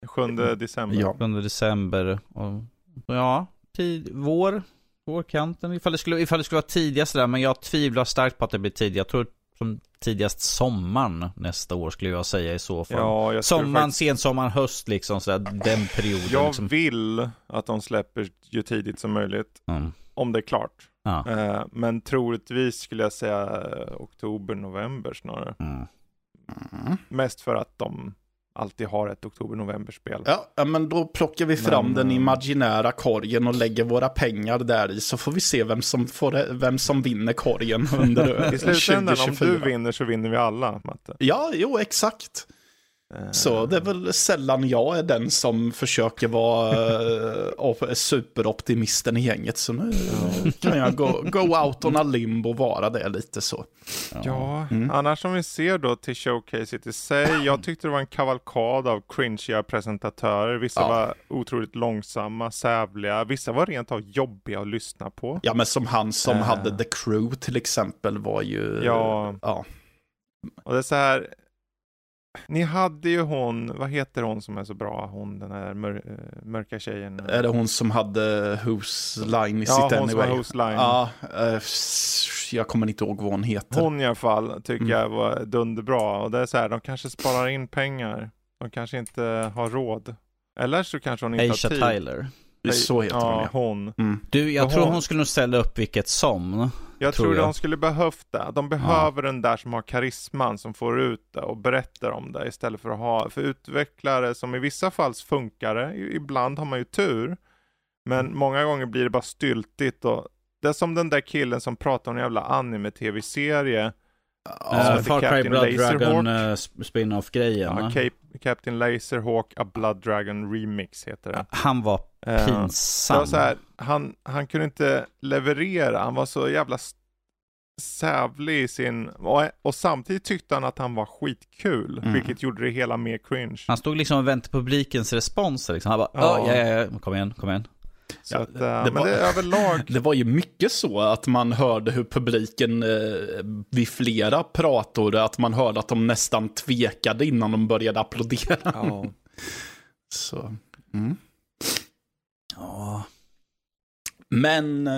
S1: 7 december.
S3: Ja.
S2: 7 december. Och, ja, tid, vår. Vårkanten. Ifall det, skulle, ifall det skulle vara tidigast där. Men jag tvivlar starkt på att det blir tidigt. Jag tror som tidigast sommaren nästa år skulle jag säga i så fall.
S1: Ja, jag
S2: Sommaren,
S1: faktiskt-
S2: sensommaren, höst liksom. Sådär, den perioden.
S1: Jag
S2: liksom.
S1: vill att de släpper ju tidigt som möjligt.
S2: Mm.
S1: Om det är klart.
S2: Ja.
S1: Eh, men troligtvis skulle jag säga oktober, november snarare.
S2: Mm.
S1: Mest för att de alltid har ett oktober-november-spel.
S3: Ja, men då plockar vi fram
S1: Men,
S3: den
S1: eh,
S3: imaginära korgen och lägger våra pengar där i. Så får vi se vem som, får, vem som vinner korgen under *laughs*
S1: I slutändan, om
S3: 2024.
S1: du vinner så vinner vi alla, Matte.
S3: Ja, jo, exakt. Så det är väl sällan jag är den som försöker vara eh, op- superoptimisten i gänget. Så nu kan jag go, go out on a limb och vara det lite så.
S1: Ja,
S3: Mm.
S1: annars om vi ser då till showcaset i sig. Jag tyckte det var en kavalkad av cringiga presentatörer. Vissa
S3: Ja.
S1: var otroligt långsamma, sävliga. Vissa var rent av jobbiga att lyssna på.
S3: Ja, men som han som
S1: Eh.
S3: hade The Crew till exempel var ju...
S1: Ja.
S3: ja.
S1: Och det är så här. Ni hade ju hon, vad heter hon som är så bra? Hon, den här mör, eh, mörka tjejen.
S3: Är det hon som hade Whose Line i
S1: Ja,
S3: sitt
S1: hon som
S3: Anyway?
S1: har Whose Line.
S3: Ja, eh, jag kommer inte ihåg vad hon heter.
S1: Hon i alla fall tycker
S3: Mm.
S1: jag var dunderbra. Och det är så här, de kanske sparar in pengar. De kanske inte har råd. Eller så kanske hon inte
S2: Aisha
S1: har tid.
S2: Tyler.
S3: Så heter
S1: ja,
S3: hon ja.
S1: hon.
S3: Mm.
S2: Du, jag
S1: Och
S2: tror
S1: hon-
S2: hon skulle nog ställa upp vilket som.
S1: Jag
S2: Tror
S1: tror
S2: jag.
S1: de skulle behövt det. De behöver den där som har karisman, som får ut det och berättar om det istället för att ha, för utvecklare som i vissa fall funkar det, ibland har man ju tur, men många gånger blir det bara styltigt och det är som den där killen som pratar om en jävla anime-tv-serie,
S2: Uh, Far Cry Blood
S1: Laserhawk.
S2: Dragon uh, spin-off-grejen.
S1: ja, Cap- Captain Laserhawk, A Blood Dragon Remix heter det.
S2: Han var
S1: Eh,
S2: pinsam.
S1: var så här, han, han kunde inte leverera, han var så jävla sävlig i sin, och, och samtidigt tyckte han att han var skitkul,
S3: Mm.
S1: vilket gjorde det hela mer cringe.
S2: Han stod liksom och väntade på publikens respons. Liksom. Han bara,
S1: Ja.
S2: ja, ja, ja, ja, kom igen, kom igen.
S3: Ja,
S1: att,
S3: det
S1: eh, men
S3: var-
S1: det överlag, *laughs*
S3: Det var ju mycket så att man hörde hur publiken eh, vid flera prator, att man hörde att de nästan tvekade innan de började applådera.
S1: ja. *laughs*
S3: Så. Mm.
S2: Ja.
S3: Men, eh,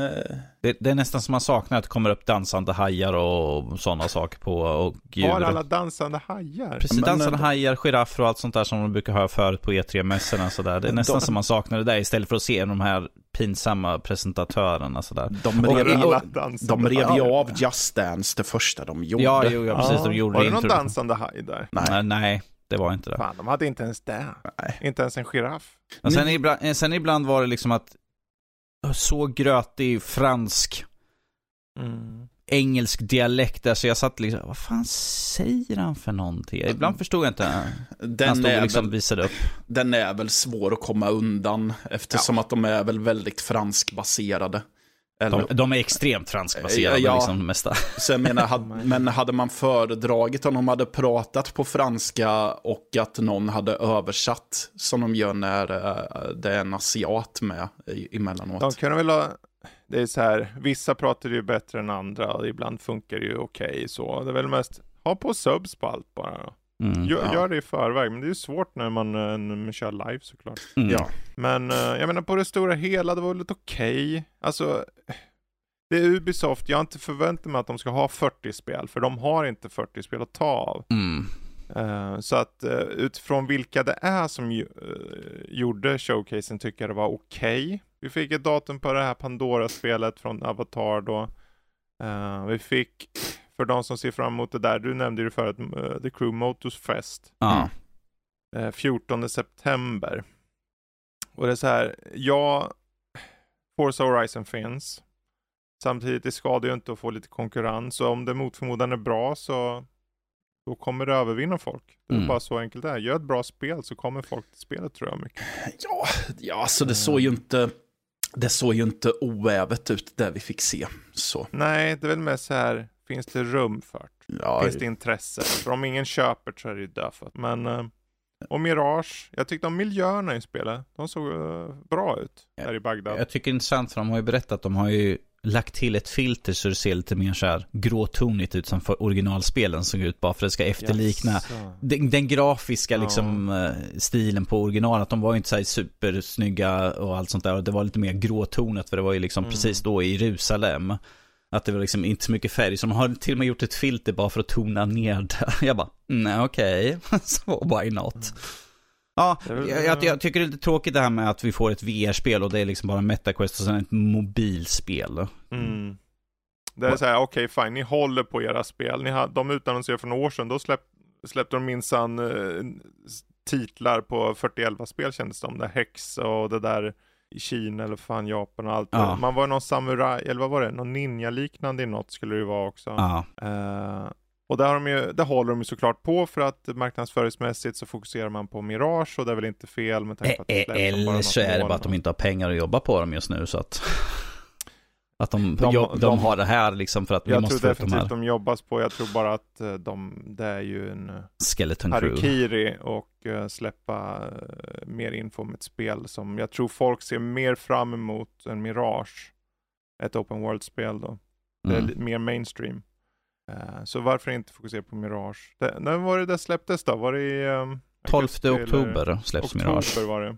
S2: Det, det är nästan som man saknar att det kommer upp dansande hajar och sådana saker på och djur.
S1: har alla dansande hajar?
S2: Precis,
S3: Men,
S2: dansande
S3: eh,
S2: hajar, giraffer och allt sånt där som man brukar höra förut på E3-mässorna. Sådär. Det är nästan
S3: De-
S2: som man saknar det där istället för att se de här pinsamma presentatörerna. Sådär.
S3: de
S2: Och-
S3: rev, ju-
S1: Alla
S3: de rev ju av Just Dance det första de gjorde.
S2: Ja, jo, ja, precis. De gjorde
S1: Var det någon
S2: introduktion.
S1: dansande haj där?
S3: Nej.
S2: Nej, det var inte det.
S1: Fan, de hade inte ens det.
S3: Nej.
S1: Inte ens en giraff.
S2: Men sen, ibland, eh, sen ibland var det liksom att så grötig fransk
S1: Mm.
S2: engelsk dialekt där så jag satt liksom, vad fan säger han för någonting? Ibland förstod jag inte. Han
S3: Den,
S2: stod och liksom
S3: väl,
S2: visade upp.
S3: den är väl svår att komma undan eftersom att de är väl väldigt franskbaserade. Eller,
S2: De, de är extremt franskbaserade
S3: Ja.
S2: liksom det mesta. *laughs*
S3: Så jag menar, had, *laughs* men hade man föredragit om de hade pratat på franska och att någon hade översatt som de gör när eh, det är en asiat med i- emellanåt.
S1: De kunde väl ha, det är så här, vissa pratar ju bättre än andra och ibland funkar det ju okej så. Det är väl mest, ha på subs på allt bara då.
S2: Mm.
S1: Gör,
S3: Ja.
S1: gör det i förväg, men det är ju svårt när man, eh, när man kör live såklart.
S2: Mm.
S3: Ja.
S1: Men eh, jag menar på det stora hela, det var väl lite okej. Alltså, det är Ubisoft, jag har inte förväntat mig att de ska ha 40 spel, för de har inte 40 spel att ta av.
S2: Mm.
S1: Eh, så att uh, utifrån vilka det är som ju, gjorde showcasen tycker jag det var okej. Vi fick ett datum på det här Pandora-spelet från Avatar då. Vi fick, för de som ser fram emot det där, du nämnde ju förut, uh, The Crew Motors Fest.
S2: Ja.
S1: eh, 14 september. Och det är så här, ja, Forza Horizon finns. Samtidigt, det skadar ju inte att få lite konkurrens. Så om det mot förmodan är bra så då kommer det övervinna folk. Det är
S2: Mm.
S1: bara så enkelt det är. Gör ett bra spel så kommer folk till spelet tror jag mycket.
S3: Ja, ja så det såg ju inte, det såg ju inte oävet ut det vi fick se. Så,
S1: Nej, det är väl mest så här, finns det rum för det?
S3: ja,
S1: Finns det intresse? För om ingen köper så är det ju dödfött. Men, eh, och Mirage, jag tyckte om miljöerna i spelet. De såg eh, bra ut där i Bagdad.
S2: Jag tycker det är intressant för de har ju berättat att de har ju lagt till ett filter så det ser lite mer så här gråtonigt ut som för originalspelen såg ut bara för att det ska efterlikna
S1: Jaså.
S2: den, den grafiska
S1: Ja.
S2: liksom eh, stilen på originalet. De var ju inte så här supersnygga och allt sånt där. Och det var lite mer gråtonat för det var ju liksom
S1: Mm.
S2: precis då i Jerusalem. Att det var liksom inte så mycket färg. Så de har till och med gjort ett filter bara för att tona ner det. *laughs* Jag bara, nej okej, *laughs* så why not? Ja,
S1: är väl-
S2: jag, jag, jag tycker det är lite tråkigt det här med att vi får ett VR-spel och det är liksom bara MetaQuest och sen ett mobilspel.
S1: Mm. Det är så här, okej fine, ni håller på era spel. Ni hade, de utannonserade för några år sedan, då släpp, släppte de minsann eh, titlar på 4011-spel kändes det som. Det Hex och det där i Kina eller fan Japan och allt.
S2: Ja.
S1: Man var någon samuraj, eller vad var det? Någon ninja-liknande i något skulle det ju vara också.
S2: Ja,
S1: Eh, och där, har de ju, där håller de ju såklart på för att marknadsföringsmässigt så fokuserar man på Mirage och det är väl inte fel med tanke på att det släpps om bara
S2: E- eller så är det bara att de inte har pengar att jobba på dem just nu så att att de,
S1: De-
S2: de,
S1: de-
S2: har det här liksom för att vi
S1: Jag
S2: måste
S1: tror
S2: få upp de
S1: definitivt
S2: här
S1: de jobbas på, jag tror bara att eh, de, det är ju en eh,
S2: Skeleton Crew.
S1: och eh, släppa mer info om ett spel som jag tror folk ser mer fram emot än Mirage. Ett open world-spel då. Det är
S2: Mm.
S1: mer mainstream. Så varför inte fokusera på Mirage? Det, när var det det släpptes då? Var det i um,
S2: 12 oktober släpps
S1: oktober
S2: Mirage.
S1: var det.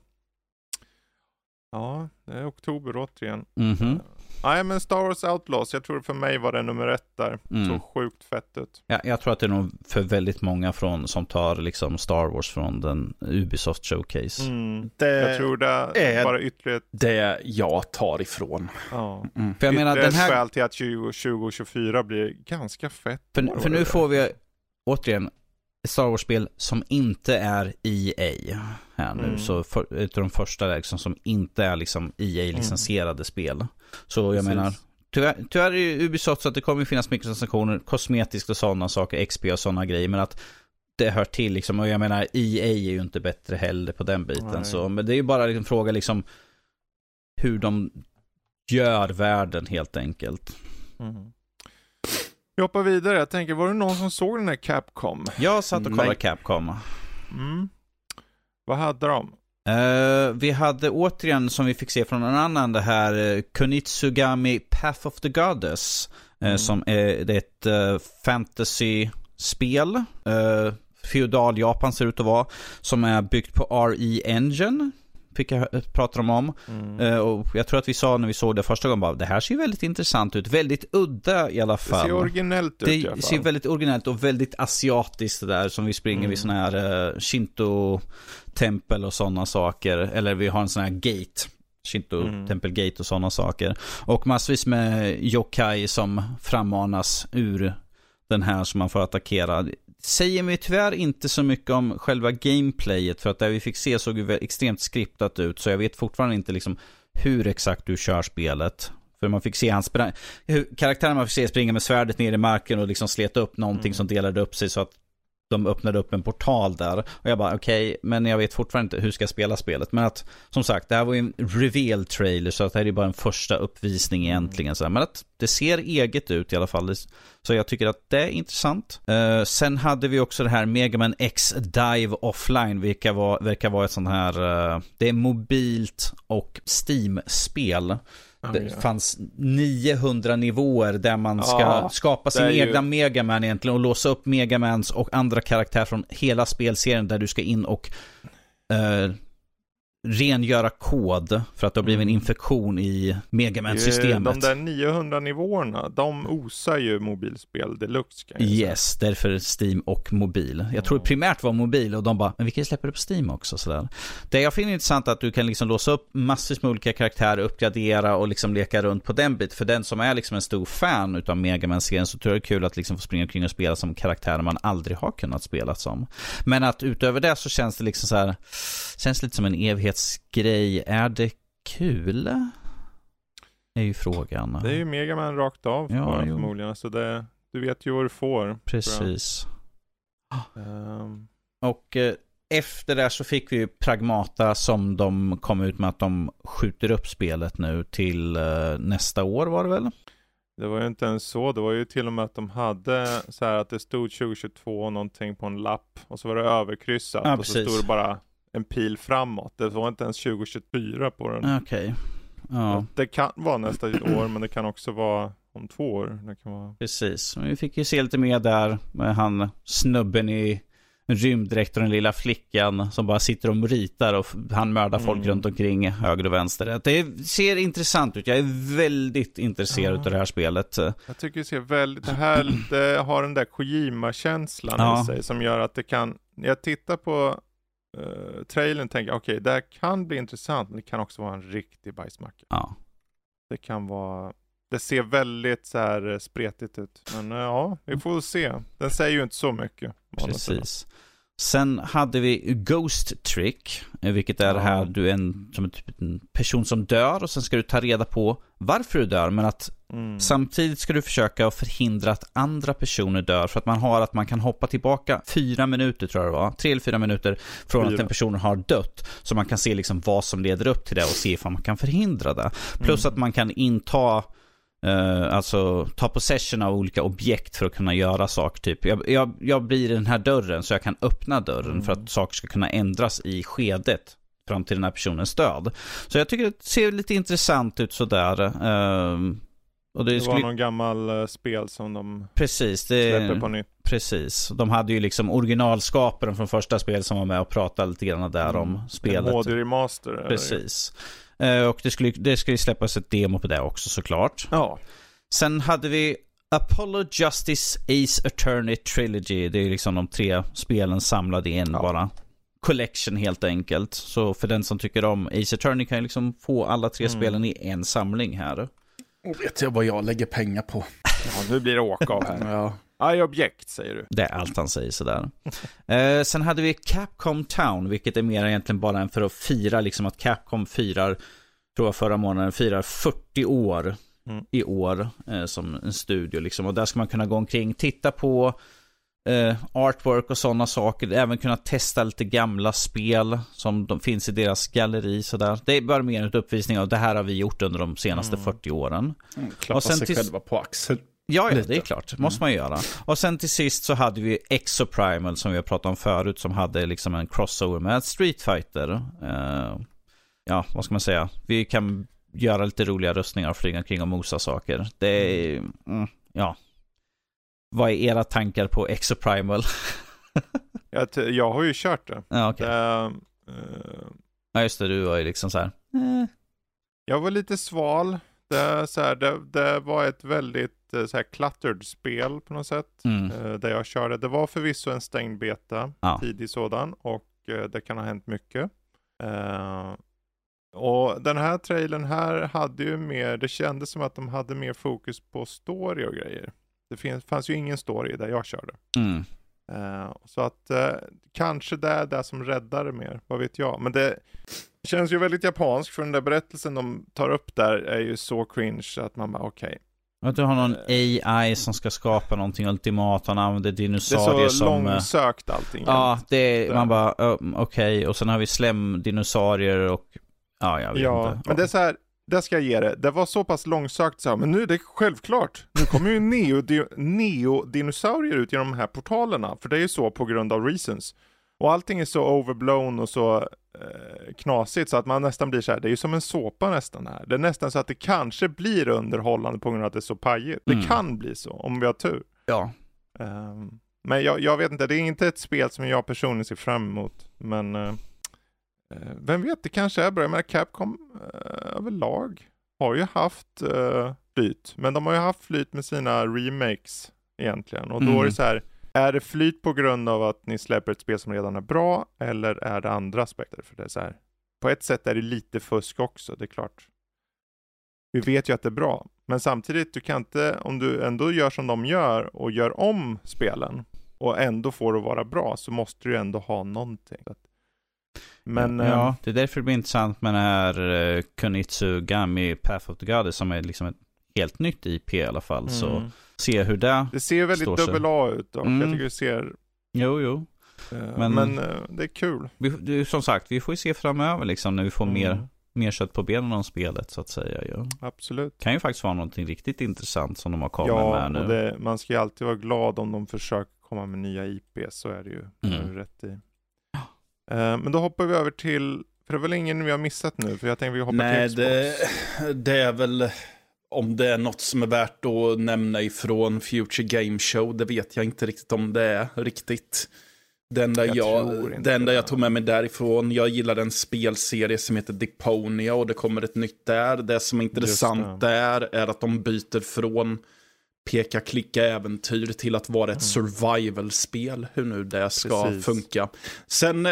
S1: Ja, det är oktober återigen.
S2: Mhm.
S1: Nej men Star Wars Outlaws, jag tror för mig var det nummer ett där.
S2: Mm.
S1: Så sjukt fett ut.
S2: Ja, jag tror att det är nog för väldigt många från, som tar liksom Star Wars från den Ubisoft Showcase.
S1: Mm.
S3: det
S1: Jag tror det är bara ytterligare ett,
S3: det jag tar ifrån.
S1: ja,
S3: Mm.
S2: För jag menar den här,
S1: skäl till att 2020 och 2024 blir ganska fett.
S2: för, för nu
S1: det.
S2: får vi återigen Star Wars-spel som inte är EA här nu.
S1: Mm.
S2: Så för, ett av de första liksom, som inte är liksom EA-licensierade spel. Så jag
S1: Precis.
S2: menar, tyvärr, tyvärr är det Ubisoft så att det kommer finnas mikrotransaktioner, kosmetiskt och sådana saker, XP och sådana grejer. Men att det hör till liksom. Och jag menar, EA är ju inte bättre heller på den biten.
S1: Nej.
S2: Så, men det är ju bara en fråga liksom hur de gör världen helt enkelt.
S1: Mhm. Vi hoppar vidare. Jag tänker, var det någon som såg den här Capcom?
S2: Jag satt och kollade
S3: Nej.
S2: Capcom.
S1: Mm. Vad hade de?
S2: Eh, vi hade återigen, som vi fick se från en annan, det här uh, Kunitsugami Path of the Goddess. eh,
S1: Mm.
S2: Som är, det är ett uh, fantasy-spel. Uh, feudal Japan ser ut att vara. Som är byggt på RE Engine. Fick jag hö- prata om.
S1: Mm.
S2: Eh, och jag tror att vi sa när vi såg det första gången bara, det här ser ju väldigt intressant ut. Väldigt udda i alla
S1: Det
S2: fall.
S1: ser originellt ut i alla
S2: Det ser
S1: fall.
S2: väldigt originellt och väldigt asiatiskt det där som vi springer
S1: Mm.
S2: vid sådana här uh, Shinto-tempel och sådana saker. Eller vi har en sån här gate. Shinto
S1: Mm.
S2: tempelgate och sådana saker. Och massvis med yokai som frammanas ur den här som man får attackera. Säger mig tyvärr inte så mycket om själva gameplayet för att det vi fick se såg ju extremt skriptat ut så jag vet fortfarande inte liksom hur exakt du kör spelet. För man fick se hans spra- hur karaktären man fick se springa med svärdet ner i marken och liksom sleta upp någonting
S1: Mm.
S2: som delade upp sig så att de öppnade upp en portal där. Och jag bara okej, men jag vet fortfarande inte hur ska jag spela spelet. Men att som sagt, det här var ju en reveal trailer så att det här är bara en första uppvisning egentligen. Så här. Men att det ser eget ut i alla fall. Så jag tycker att det är intressant. Uh, sen hade vi också det här Megaman X Dive Offline, vilka var, verkar vara ett sånt här, uh, det är mobilt och Steam-spel. Det
S1: ja.
S2: fanns 900 nivåer där man ska
S1: Ja,
S2: skapa sin
S1: är ju-
S2: egna Megaman egentligen och låsa upp Megamans och andra karaktärer från hela spelserien där du ska in och eh, rengöra kod för att det har blivit en
S1: Mm.
S2: infektion i
S1: Det
S2: Megaman-systemet.
S1: De där 900 nivåerna, de osar ju mobilspel deluxe kan jag säga.
S2: Yes, därför Steam och mobil. Jag tror
S1: Ja.
S2: primärt var mobil och de bara, men vi kan ju släppa det på Steam också sådär. Det jag finner intressant är att du kan liksom låsa upp massvis med olika karaktärer, uppgradera och liksom leka runt på den biten. För den som är liksom en stor fan utav Megaman-serien så tror jag det är kul att liksom få springa omkring och spela som karaktärer man aldrig har kunnat spela som. Men att utöver det så känns det liksom så här, känns lite som en evighetsgrej. Är det kul? Är ju frågan.
S1: Det är ju Megaman rakt av
S2: Ja,
S1: bara förmodligen. Så det, du vet ju vad du får.
S2: Precis.
S1: Um,
S2: Och eh, efter det så fick vi ju Pragmata som de kom ut med att de skjuter upp spelet nu till eh, nästa år var det väl?
S1: det var ju inte ens så. Det var ju till och med att de hade så här att det stod 2022 någonting på en lapp och så var det överkryssat
S2: Ja,
S1: och så stod det bara en pil framåt. Det var inte ens 2024 på den.
S2: Okej. Ja,
S1: Det kan vara nästa år men det kan också vara om två år. Det kan vara...
S2: precis. Vi fick ju se lite mer där med han snubben i rymddräkt och den lilla flickan som bara sitter och ritar och han mördar folk
S1: Mm.
S2: runt omkring höger och vänster. Det ser intressant ut. Jag är väldigt intresserad
S1: Ja.
S2: av det här spelet.
S1: Jag tycker det ser väldigt, det här det har den där Kojima-känslan
S2: Ja.
S1: i sig som gör att det kan, jag tittar på uh, trailern tänker jag okej, det här kan bli intressant men det kan också vara en riktig bajsmacka.
S2: Ja.
S1: Det kan vara, det ser väldigt så här eh, spretigt ut. Men eh, ja, vi får väl se. Den säger ju inte så mycket.
S2: Precis. Sen hade vi Ghost Trick, eh, vilket är det här du är en, som en, typ en person som dör och sen ska du ta reda på varför du dör, men att
S1: Mm.
S2: samtidigt ska du försöka att förhindra att andra personer dör, för att man har att man kan hoppa tillbaka fyra minuter tror jag det var, tre eller fyra minuter från att
S1: Fyra.
S2: en person har dött, så man kan se liksom vad som leder upp till det och se ifall man kan förhindra det. Plus
S1: Mm.
S2: att man kan inta Eh, alltså ta possession av olika objekt för att kunna göra saker. Typ. Jag, jag, jag blir den här dörren så jag kan öppna dörren
S1: Mm.
S2: för att saker ska kunna ändras i skedet fram till den här personens död. Så jag tycker det ser lite intressant ut sådär. Uh, och det,
S1: Det var
S2: skulle,
S1: någon gammal eh, spel som de
S2: Precis,
S1: släpper
S2: det,
S1: på nytt.
S2: precis. De hade ju liksom originalskaparen från första spelet som var med och pratade lite grann där om
S1: En
S2: spelet.
S1: HD-remaster. det ju.
S2: Precis. Eh, och det skulle, det skulle släppas ett demo på det också såklart.
S1: Ja.
S2: Sen hade vi Apollo Justice Ace Attorney Trilogy. Det är liksom de tre spelen samlade i en
S1: Ja.
S2: bara. Collection helt enkelt. Så för den som tycker om Ace Attorney kan ju liksom få alla tre
S1: Mm.
S2: spelen i en samling här.
S3: Och vet jag vad jag lägger pengar på?
S1: ja, nu blir det åka av här.
S3: Ja.
S1: Aj objekt säger du.
S2: Det är allt han säger sådär. *laughs* eh, sen hade vi Capcom Town, vilket är mer egentligen bara en för att fira liksom att Capcom firar, tror jag förra månaden, firar 40 år
S1: Mm.
S2: i år eh, som en studio liksom. Och där ska man kunna gå omkring, titta på eh, artwork och sådana saker. Även kunna testa lite gamla spel som de finns i deras galleri sådär. Det är bara mer en uppvisning av det här har vi gjort under de senaste
S1: Mm.
S2: 40 åren.
S3: Mm, Klappa
S2: Och sen
S3: sig
S2: till-
S3: själva på axeln.
S2: Ja, ja, det är klart. måste man ju göra. Och sen till sist så hade vi Exoprimal som vi har pratat om förut som hade liksom en crossover med Street Fighter. Eh, ja, vad ska man säga? Vi kan göra lite roliga rustningar och flyga omkring och mosa saker. Det är, mm, ja. Vad är era tankar på Exoprimal? *laughs*
S1: Jag, jag har ju kört det.
S2: ja, okej.
S1: det eh,
S2: Ja, just det. Du var ju liksom så här. Eh,
S1: jag var lite sval. Det, så här, det, det var ett väldigt så här, cluttered spel på något sätt.
S2: mm,
S1: eh, där jag körde. Det var förvisso en stängd beta,
S2: Ja.
S1: tidig sådan, och eh, det kan ha hänt mycket. Eh, och den här trailern här hade ju mer, det kändes som att de hade mer fokus på story och grejer. Det finns, fanns ju ingen story där jag körde.
S2: mm,
S1: Eh, så att eh, kanske det är det som räddar det mer, vad vet jag. Men det känns ju väldigt japanskt för den där berättelsen de tar upp där är ju så cringe att man bara okej.
S2: Att du har någon AI som ska skapa någonting ultimat. Han använder
S1: Det är
S2: dinosaurier
S1: så
S2: som... eh,
S1: långsökt allting.
S2: Ja, det är, man bara, ö, okej. Och sen har vi slemdinosaurier och, ja, jag vet
S1: Ja,
S2: inte.
S1: men det är så här, det ska jag ge det. Det var så pass långsökt så här, men nu är det självklart. Nu kommer ju *laughs* neo- neodinosaurier ut genom de här portalerna, för det är ju så på grund av reasons. Och allting är så overblown och så eh, knasigt så att man nästan blir så här, det är ju som en såpa nästan här. Det är nästan så att det kanske blir underhållande på grund av att det är så pajigt. Det
S2: Mm.
S1: kan bli så, om vi har tur.
S2: Ja,
S1: Ehm, men jag, jag vet inte, det är inte ett spel som jag personligen ser fram emot. Men eh, vem vet, det kanske är bra. Jag menar Capcom eh, överlag har ju haft uh, flyt. Men de har ju haft flyt med sina remakes egentligen. Och då
S2: Mm.
S1: är det så här, är det flyt på grund av att ni släpper ett spel som redan är bra? Eller är det andra aspekter? För det är så här, på ett sätt är det lite fusk också, det är klart. Vi vet ju att det är bra. Men samtidigt, du kan inte, om du ändå gör som de gör och gör om spelen och ändå får det att vara bra så måste du ändå ha någonting. Så att- Men eh,
S2: ja, det är därför det blir intressant med den här uh, Kunitsu Gami Path of the Goddess som är liksom ett helt nytt IP i alla fall. Så
S1: mm.
S2: se hur det...
S1: det ser väldigt
S2: står sig.
S1: dubbel A ut och
S2: Mm.
S1: jag tycker det ser
S2: Jo, jo.
S1: Eh,
S2: Men-
S1: Men, eh, det är kul.
S2: Vi, det, som sagt, vi får ju se framöver liksom när vi får
S1: Mm.
S2: mer, mer kött på benen om spelet så att säga. Ja.
S1: Absolut.
S2: Kan ju faktiskt vara någonting riktigt intressant som de har kommit
S1: Ja,
S2: med nu.
S1: och det, man ska ju alltid vara glad om de försöker komma med nya IP, så är det ju. Det
S2: Mm.
S1: du rätt i. Eh, men då hoppar vi över till, för det är väl ingen vi har missat nu, för jag tänkte vi hoppar
S3: Nej,
S1: till
S3: det,
S1: Xbox.
S3: det är väl om det är något som är värt att nämna ifrån Future Game Show. Det vet jag inte riktigt om det är riktigt. Det enda
S1: Jag
S3: jag, det enda jag tog med mig därifrån, jag gillar en spelserie som heter Deponia och det kommer ett nytt där. Det som är intressant där är att de byter från peka klicka äventyr till att vara ett survival-spel. Hur nu det ska
S1: Mm. Precis.
S3: funka. Sen eh,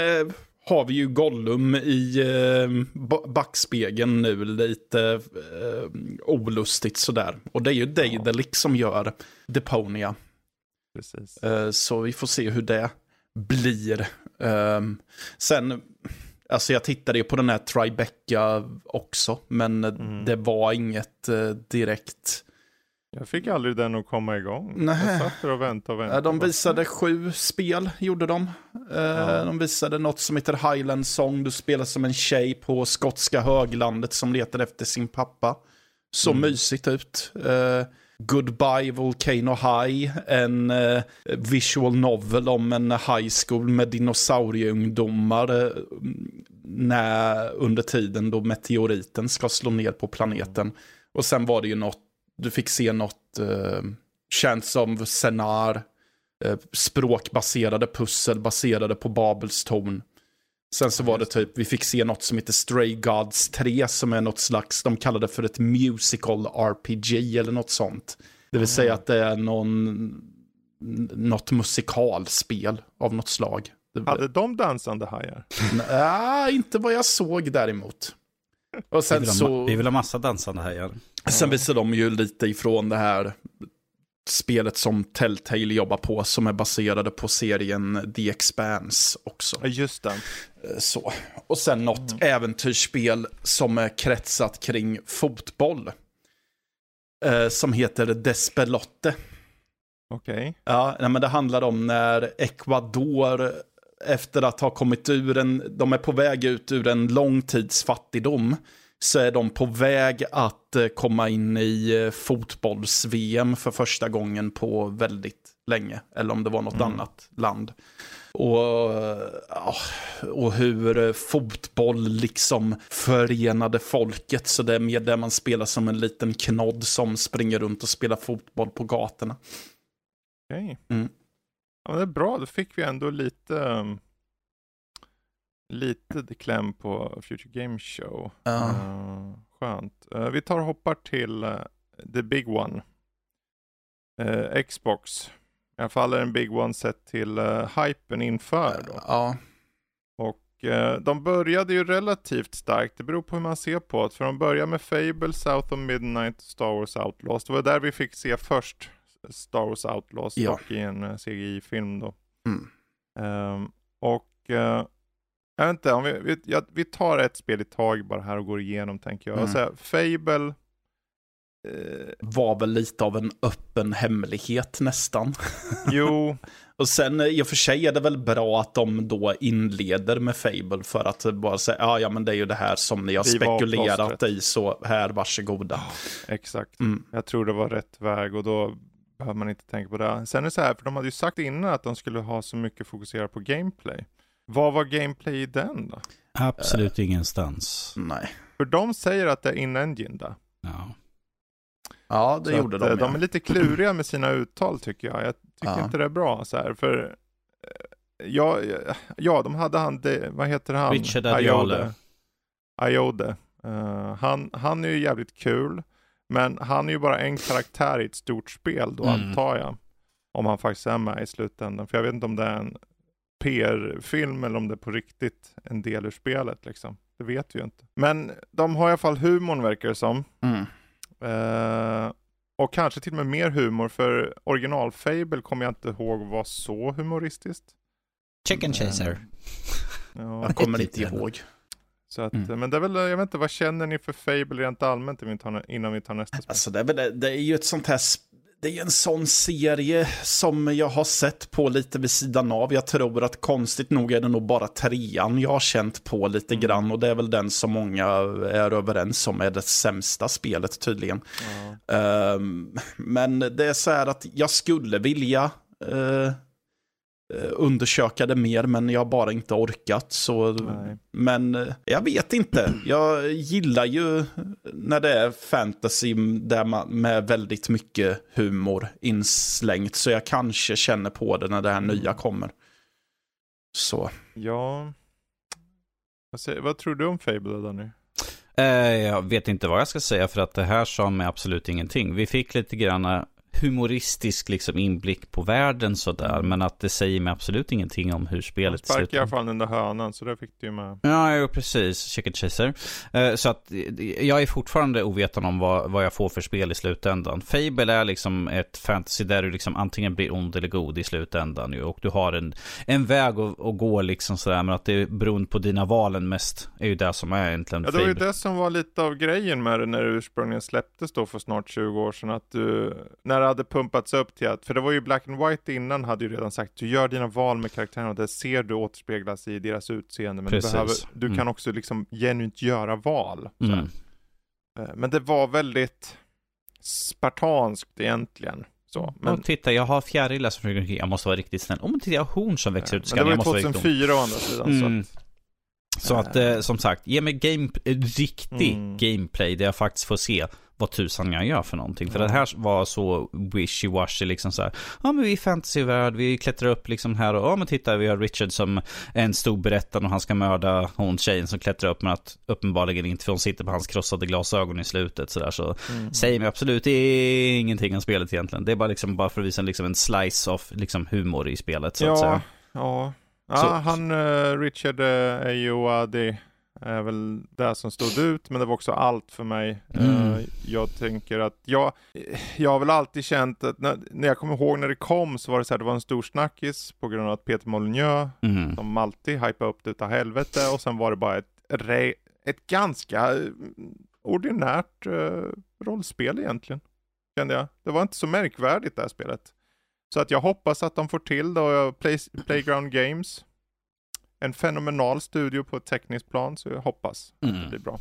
S3: har vi ju Gollum i eh, ba- backspegeln nu, lite eh, olustigt sådär. Och det är ju Daedalic som gör Deponia.
S1: Precis.
S3: Eh, så vi får se hur det blir. Ehm, sen, alltså jag tittade ju på den här Tribeca också, men eh,
S1: Mm.
S3: det var inget eh, direkt.
S1: Jag fick aldrig den att komma igång.
S3: Nej.
S1: Jag satt där och väntade och väntade.
S3: De visade sju spel, gjorde de. Eh,
S1: Ja.
S3: De visade något som heter Highland Song. Du spelar som en tjej på skotska höglandet som letar efter sin pappa. Så
S1: Mm.
S3: mysigt ut. Eh, Goodbye Volcano High, en eh, visual novel om en high school med dinosaurieungdomar när, under tiden då meteoriten ska slå ner på planeten. Och sen var det ju något, du fick se något eh, Chance of Senar, eh, språkbaserade pussel baserade på Babels torn. Sen så var det typ, vi fick se något som heter Stray Gods 3 som är något slags, de kallade det för ett musical RPG eller något sånt. Det vill säga att det är någon, något musikalspel av något slag.
S1: Hade de dansande hajar?
S3: Nej, inte vad jag såg däremot. Och
S2: vi,
S3: sen
S2: vill ha,
S3: så...
S2: vi vill ha massa dansande hajar.
S3: Sen visar de ju lite ifrån det här spelet som Telltale jobbar på som är baserade på serien The Expanse också.
S1: Ja, just det.
S3: Eh, Så. Och sen något äventyrsspel som är kretsat kring fotboll. Eh, som heter Despelotte.
S1: Okej.
S3: Ja, nej, men det handlar om när Ecuador efter att ha kommit ur en, de är på väg ut ur en lång tids fattigdom. Så är de på väg att eh, komma in i eh, fotbolls-VM för första gången på väldigt länge. Eller om det var något
S1: Mm.
S3: annat land. Och, eh, ja, och hur fotboll liksom förenade folket. Så det är mer där man spelar som en liten knodd som springer runt och spelar fotboll på gatorna.
S1: Okej.
S3: Mm.
S1: Ja, det är bra, då fick vi ändå lite um, lite kläm på Future Game Show.
S3: Ja.
S1: Eh, skönt. Eh, vi tar och hoppar till eh, the big one. Xbox. I alla fall är en big one sett till uh, hypen inför då.
S3: Ja.
S1: Och de började ju relativt starkt, det beror på hur man ser på det. För de började med Fable, South of Midnight, Star Wars Outlaws. Det var där vi fick se först Star Wars Outlaws
S3: Ja.
S1: och i en eh, CGI-film då.
S3: Mm.
S1: Ehm, och eh, jag vet inte, om vi, vi, ja, vi tar ett spel i tag bara här och går igenom tänker jag.
S3: Mm.
S1: Så här, Fable, eh,
S3: Var väl lite av en öppen hemlighet nästan. *laughs*
S1: jo,
S3: Och sen i och för sig är det väl bra att de då inleder med Fable för att bara säga, ja, ja men det är ju det här som ni har
S1: Vi
S3: spekulerat
S1: plåstret."
S3: i, så här varsågoda.
S1: exakt.
S3: Mm.
S1: Jag tror det var rätt väg och då behöver man inte tänka på det. Sen är det så här, för de hade ju sagt innan att de skulle ha så mycket fokuserat på gameplay. Vad var gameplay i den då?
S2: Absolut ingenstans.
S3: Nej.
S1: För de säger att det är in-engine då.
S2: Ja.
S3: Ja, det
S1: Så
S3: gjorde
S1: att,
S3: de.
S1: eh,
S3: Ja.
S1: De är lite kluriga med sina uttal tycker jag. Jag tycker
S3: Ja.
S1: inte det är bra så här. För eh, ja, ja, de hade han, det, vad heter han?
S2: Richard Adiole.
S1: Iode. Eh, han, han är ju jävligt kul. Men han är ju bara en karaktär i ett stort spel då
S2: Mm.
S1: antar jag. Om han faktiskt är med i slutändan. För jag vet inte om det är en PR-film eller om det är på riktigt en del ur spelet liksom. Det vet vi ju inte. Men de har i alla fall humorn verkar det som.
S3: Mm.
S1: Eh, och kanske till och med mer humor för original Fable kommer jag inte ihåg var så humoristiskt.
S2: Chicken chaser.
S1: Ja,
S3: Jag kommer inte *laughs* ihåg.
S1: Så att,
S3: Mm.
S1: Men det är väl, jag vet inte, vad känner ni för Fable rent allmänt innan vi tar, innan vi tar nästa spel?
S3: Alltså det är, väl, det är ju ett sånt här, det är en sån serie som jag har sett på lite vid sidan av. Jag tror att konstigt nog är det nog bara trean jag har känt på lite
S1: Mm.
S3: grann. Och det är väl den som många är överens om är det sämsta spelet tydligen.
S1: Ja.
S3: Ehm, men det är så här att jag skulle vilja eh, eh, undersöka det mer, men jag har bara inte orkat. Så,
S1: Nej.
S3: men eh, jag vet inte. Jag gillar ju när det är fantasy där man, med väldigt mycket humor inslängt. Så jag kanske känner på det när det här nya kommer. Så.
S1: ja. Vad, säger, vad tror du om Fable då, Danny?
S2: Eh, jag vet inte vad jag ska säga för att det här sa mig absolut ingenting. Vi fick lite grann humoristisk liksom inblick på världen sådär. Men att det säger mig absolut ingenting om hur spelet
S1: sparkade i
S2: slutar.
S1: alla fall den där hönan, så det fick du ju med.
S2: Ja, jo, precis. Chicken Chaser. Eh, Så att eh, jag är fortfarande ovetande om vad, vad jag får för spel i slutändan. Fable är liksom ett fantasy där du liksom antingen blir ond eller god i slutändan ju. Och du har en, en väg att, att gå liksom sådär. Men att det är beroende på dina valen mest är ju det som är egentligen
S1: Ja, det var ju det som var lite av grejen med det när det ursprungligen släpptes då för snart 20 år sedan. Att du, när hade pumpats upp till att, för det var ju Black and White innan hade ju redan sagt, du gör dina val med karaktärerna och det ser du återspeglas i deras utseende. Men
S2: Precis.
S1: du, behöver, du
S2: Mm.
S1: kan också liksom genuint göra val.
S2: Mm.
S1: Eh, Men det var väldigt spartanskt egentligen. Så. Men,
S2: och titta, jag har fjärilar som försöker Jag måste vara riktigt snäll. Om men titta, jag har horn som växer ut i
S1: det
S2: skallen.
S1: var
S2: Jag måste vara riktigt ond.
S1: 2004 å andra sidan.
S2: Mm.
S1: Så att,
S2: Så att, eh, som sagt, ge mig game, eh, riktig
S1: Mm.
S2: gameplay där jag faktiskt får se vad tusan jag gör för någonting. För
S1: Ja.
S2: det här var så wishy-washy liksom så här. Ja men vi är fantasyvärld, vi klättrar upp liksom här och ja men titta vi har Richard som en stor berättare och han ska mörda hon tjejen som klättrar upp men att uppenbarligen inte för hon sitter på hans krossade glasögon i slutet sådär så
S1: mm.
S2: säger mig absolut ingenting om spelet egentligen. Det är bara liksom bara för att visa liksom en slice av liksom humor i spelet så att
S1: ja,
S2: säga.
S1: ja. Ja,
S2: Så-
S1: han, eh, Richard uh, Ayoade är väl det som stod ut, men det var också allt för mig.
S2: Mm.
S1: Eh, jag tänker att jag, jag har väl alltid känt att när, när jag kommer ihåg när det kom så var det så här, det var en stor snackis på grund av att Peter Molyneux,
S2: Mm.
S1: som alltid hypade upp det utav helvete, och sen var det bara ett, ett ganska eh, ordinärt rollspel egentligen, kände jag. Det var inte så märkvärdigt det här spelet. Så att jag hoppas att de får till det och Play, Playground Games. En fenomenal studio på ett tekniskt plan, så jag hoppas att det
S2: Mm.
S1: blir bra.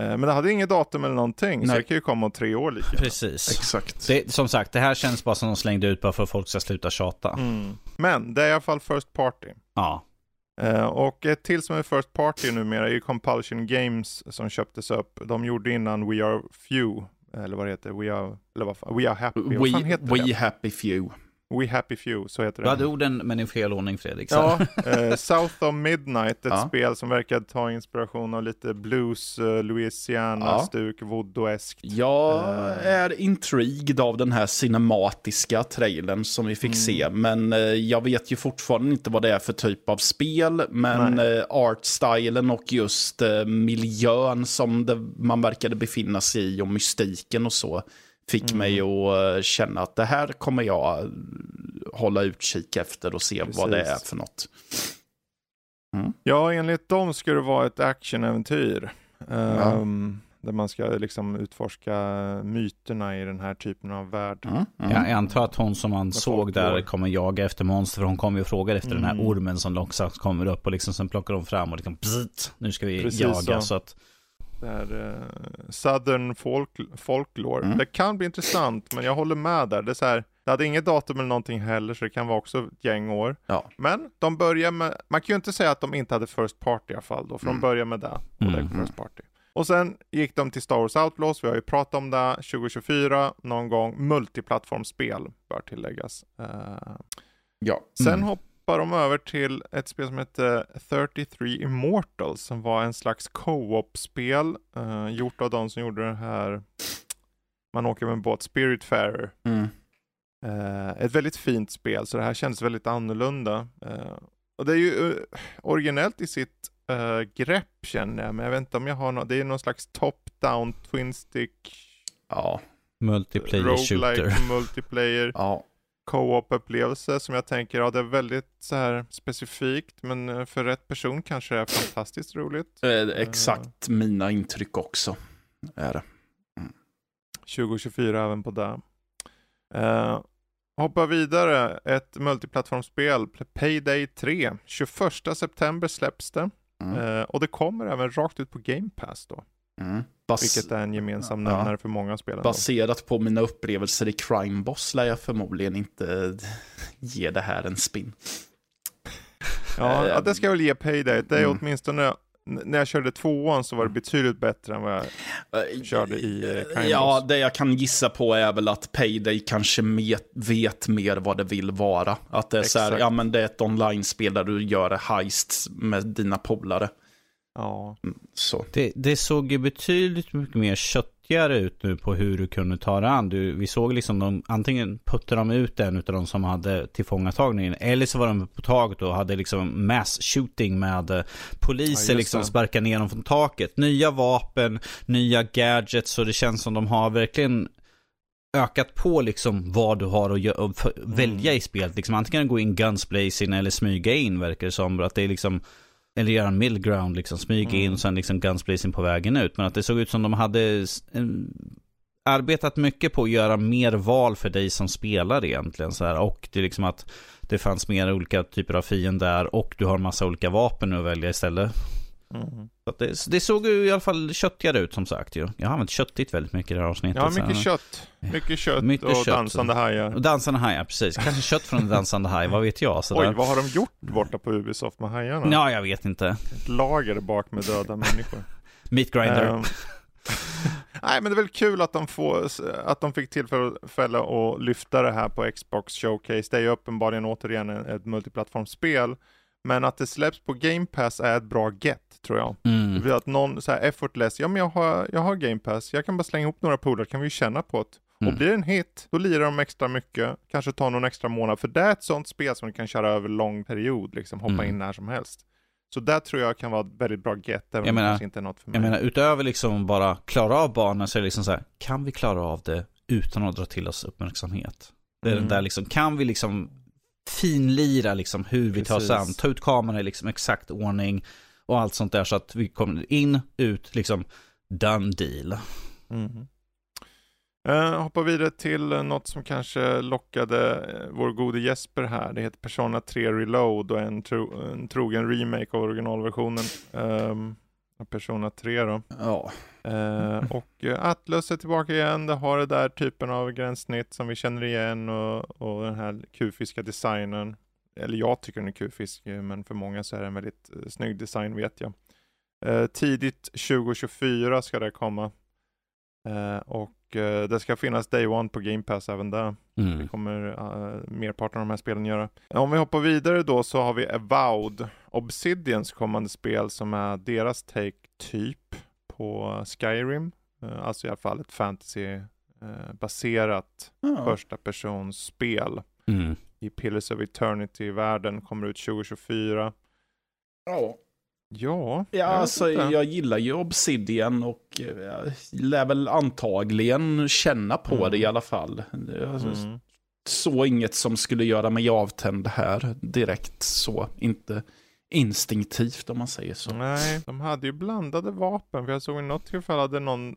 S1: Eh, Men det hade inget datum eller någonting, så
S3: Nej.
S1: det kan ju komma om tre år lika.
S2: Precis.
S3: Exakt.
S2: Det, som sagt, det här känns bara som de slängde ut bara för att folk ska sluta tjata.
S1: Mm. Men det är i alla fall First Party.
S2: Ja.
S1: Eh, och ett till som är First Party numera är ju Compulsion Games som köptes upp. De gjorde innan We Are Few, eller vad det heter, We Are, eller vad fan, We Are Happy, vad fan
S3: We,
S1: heter
S3: we
S1: det?
S3: happy few.
S1: We Happy Few, så heter
S2: Du
S1: det.
S2: hade orden men i fel ordning Fredrik.
S1: Ja, eh, South of Midnight, ett
S3: Ja.
S1: spel som verkar ta inspiration av lite blues, eh, Louisiana-stuk, voodoo-eskt.
S3: Jag
S1: Eh.
S3: är intrigued av den här cinematiska trailern som vi fick
S1: Mm.
S3: se. Men eh, jag vet ju fortfarande inte vad det är för typ av spel. Men eh, artstylen och just eh, miljön som det, man verkade befinna sig i och mystiken och så. Fick
S1: Mm.
S3: mig att känna att det här kommer jag hålla utkik efter och se vad det är
S1: Precis.
S3: för något.
S1: Ja, enligt dem ska det vara ett actionäventyr. ehm, Där man ska liksom utforska myterna i den här typen av värld.
S3: Mm, mm.
S2: Jag, antar att hon som man såg där
S1: går.
S2: kommer jaga efter monster. För hon kommer ju och frågar efter den här
S1: Mm.
S2: ormen som långsamt kommer upp. Och liksom sen plockar de fram och liksom bzzzt, nu ska vi
S1: Precis
S2: jaga.
S1: så.
S2: Så. att,
S1: Det här eh, Southern folk, folklore.
S3: Mm.
S1: Det kan bli intressant, men jag håller med där. Det, är så här, det hade inget datum eller någonting heller, så det kan vara också ett gäng år.
S3: Ja.
S1: Men de börjar med, man kan ju inte säga att de inte hade First Party i alla fall då, för
S3: Mm.
S1: de börjar med det. Och det är
S2: Mm.
S1: First Party. Och sen gick de till Star Wars Outlaws, vi har ju pratat om det, 2024 någon gång, multiplattformsspel bör tilläggas. Eh,
S3: ja.
S1: Sen
S2: Mm.
S1: Hoppar de över till ett spel som heter 33 Immortals som var en slags co-op-spel eh, gjort av de som gjorde det här man åker med en båt, Spiritfarer.
S3: Mm.
S1: Eh, ett väldigt fint spel, så det här kändes väldigt annorlunda. Eh, och det är ju eh, originellt i sitt eh, grepp känner jag, men jag vet inte om jag har något, det är någon slags top-down twin stick
S3: Ja.
S2: multiplayer shooter.
S1: multiplayer
S3: Ja.
S1: Co-op-upplevelse som jag tänker, ja det är väldigt så här specifikt, men eh, för rätt person kanske det är fantastiskt roligt.
S3: Eh, exakt mina intryck också. Är det.
S1: 2024 även på det. Uh, hoppa vidare, ett multiplattformsspel, Payday 3. 21 september släpps det. Mm. Uh, och det kommer även rakt ut på Game Pass då. Mm. Bas Vilket är en gemensam nämnare ja. för många spelare.
S3: Baserat på mina upplevelser i Crime Boss lär jag förmodligen inte ge det här en spin.
S1: Ja, ja det ska jag väl ge Payday. Det är mm. åtminstone när jag körde tvåan så var det betydligt bättre än vad jag uh, körde i uh,
S3: Ja, det jag kan gissa på är väl att Payday kanske met, vet mer vad det vill vara. Att det är Exakt. så här, ja men det är ett online-spel där du gör heists med dina polare.
S1: Ja.
S2: Mm, så. Det, det såg ju betydligt mycket mer köttigare ut nu på hur du kunde ta dig an. Du, vi såg liksom de, antingen puttade de ut en av de som hade tillfångatagningen. Eller så var de på taget och hade liksom mass shooting med eh, poliser ja, liksom sparka ner dem från taket. Nya vapen, nya gadgets. Så det känns som de har verkligen ökat på liksom vad du har att, göra, att välja i spelet. Liksom antingen gå in guns blazing eller smyga in verkar det som. Att det är liksom eller göra en middle ground, liksom smyga mm. in och sen liksom gunsblazing på vägen ut. Men att det såg ut som de hade arbetat mycket på att göra mer val för dig som spelare egentligen. Så här. Och det är liksom att det fanns mer olika typer av fiender och du har massa olika vapen att välja istället. Mm. Så det, det, såg ju i alla fall köttigare ut som sagt ju. Jag har använt köttigt väldigt mycket i det här avsnittet.
S1: Ja, mycket kött. Mycket kött mycket och kött. dansande hajar.
S2: Och dansande hajar, precis. Kanske kött från en dansande haj, vad vet jag.
S1: Sådär. Oj, vad har de gjort borta på Ubisoft med hajarna?
S2: Ja, jag vet inte.
S1: Ett lager bak med döda människor. *laughs*
S2: Meat grinder. Um, *laughs*
S1: nej, men det är väl kul att de, får, att de fick tillfälle att lyfta det här på Xbox Showcase. Det är ju uppenbarligen återigen ett multiplattformsspel. Men att det släpps på Game Pass är ett bra get tror jag. Mm. Det blir att någon så här effortless, ja men jag har, jag har Game Pass, jag kan bara slänga ihop några polare, kan vi känna på det. Mm. Och blir det en hit, då lirar de extra mycket, kanske tar någon extra månad, för det är ett sånt spel som du kan köra över lång period, liksom hoppa mm. in när som helst. Så där tror jag kan vara ett väldigt bra get, även
S2: jag menar,
S1: inte är något för mig.
S2: Jag menar, utöver liksom bara klara av banan så är det liksom så här, kan vi klara av det utan att dra till oss uppmärksamhet? Det är mm. den där liksom, kan vi liksom finlira liksom hur vi tar oss an, ta ut kameran i liksom exakt ordning och allt sånt där så att vi kommer in, ut, liksom done deal.
S1: Mm. Uh, hoppa vidare till något som kanske lockade uh, vår gode Jesper här. Det heter Persona 3 Reload och en, tro, en trogen remake av originalversionen. Um, Persona 3 då.
S3: Ja.
S1: Uh, *laughs* och Atlus är tillbaka igen. Det har det där typen av gränssnitt som vi känner igen och, och den här kufiska designen. Eller jag tycker den är kufisk, men för många så är det en väldigt uh, snygg design vet jag. Uh, tidigt 2024 ska det komma. och det ska finnas Day One på Game Pass även där. Mm. Det kommer uh, merparten av de här spelen göra. Om vi hoppar vidare då så har vi Avowed, Obsidians kommande spel som är deras take typ på Skyrim. Uh, alltså i alla fall ett fantasy-baserat uh, första persons spel. Mm. I Pillars of Eternity-världen, kommer ut 2024.
S3: Ja.
S1: Ja,
S3: ja alltså, jag gillar ju Obsidian och jag lär väl antagligen känna på mm. det i alla fall. Alltså, mm. Så inget som skulle göra mig avtänd här direkt så, inte instinktivt om man säger så.
S1: Nej, de hade ju blandade vapen. För jag såg i något tillfälle hade någon